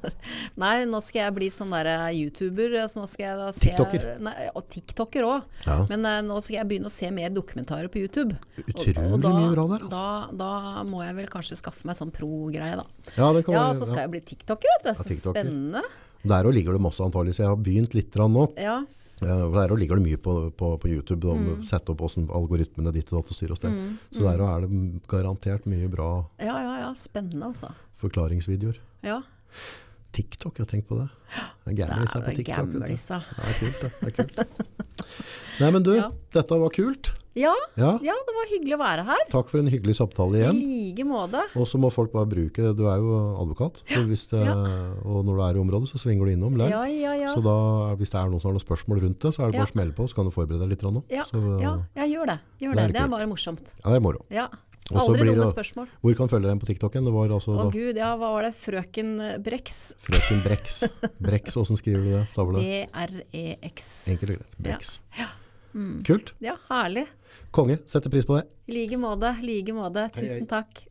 nei, nå skal jeg bli sånn der eh, YouTuber. Så nå skal jeg se TikToker. Nei, og TikToker òg. Ja. Men eh, nå skal jeg begynne å se mer dokumentarer på YouTube. Utrolig og da, mye bra der, altså. Da, da må jeg vel kanskje skaffe meg sånn pro-greie, da. Ja, det kan Ja, være, så skal ja. jeg bli TikToker. Det er så ja, spennende. Der òg ligger det masse antageligvis. Jeg har begynt litt nå. Ja. Der ligger det mye på, på, på YouTube om Mm. sette opp hvordan algoritmene ditt og datt og styr og sted. Så der er det garantert mye bra ja, ja, ja. Spennende, altså. forklaringsvideoer. Ja. TikTok, jeg har tenkt på det. Det gamlis her på TikTok. gamlisa. Det er kult, det. det er kult. Nei, men du, Ja. dette var kult. Ja, Ja, ja, det var hyggelig å være her. takk for en hyggelig samtale I like måte. Og så må folk bare bruke, det. du er jo advokat, det, og når du er i området så svinger du innom der. Ja, ja, ja. Så da, hvis det er noen som har noen spørsmål rundt det, så er det bare Ja. å smelle på, så kan du forberede deg litt. nå. Ja, så, ja, ja, gjør det. Gjør Det er det. Det er bare morsomt. ja, det er moro. Ja. Aldri blir dumme spørsmål. Hvor kan følge deg på TikTok? Det var altså Å da, gud, ja, hva var det? Frøken Brex. frøken Brex. Brex, hvordan skriver du det? Staver det? B-R-E-X. Enkelt og greit. Brex. Ja. Kult. Ja, herlig. Konge. Setter pris på det. I like måte. like måte. Tusen takk.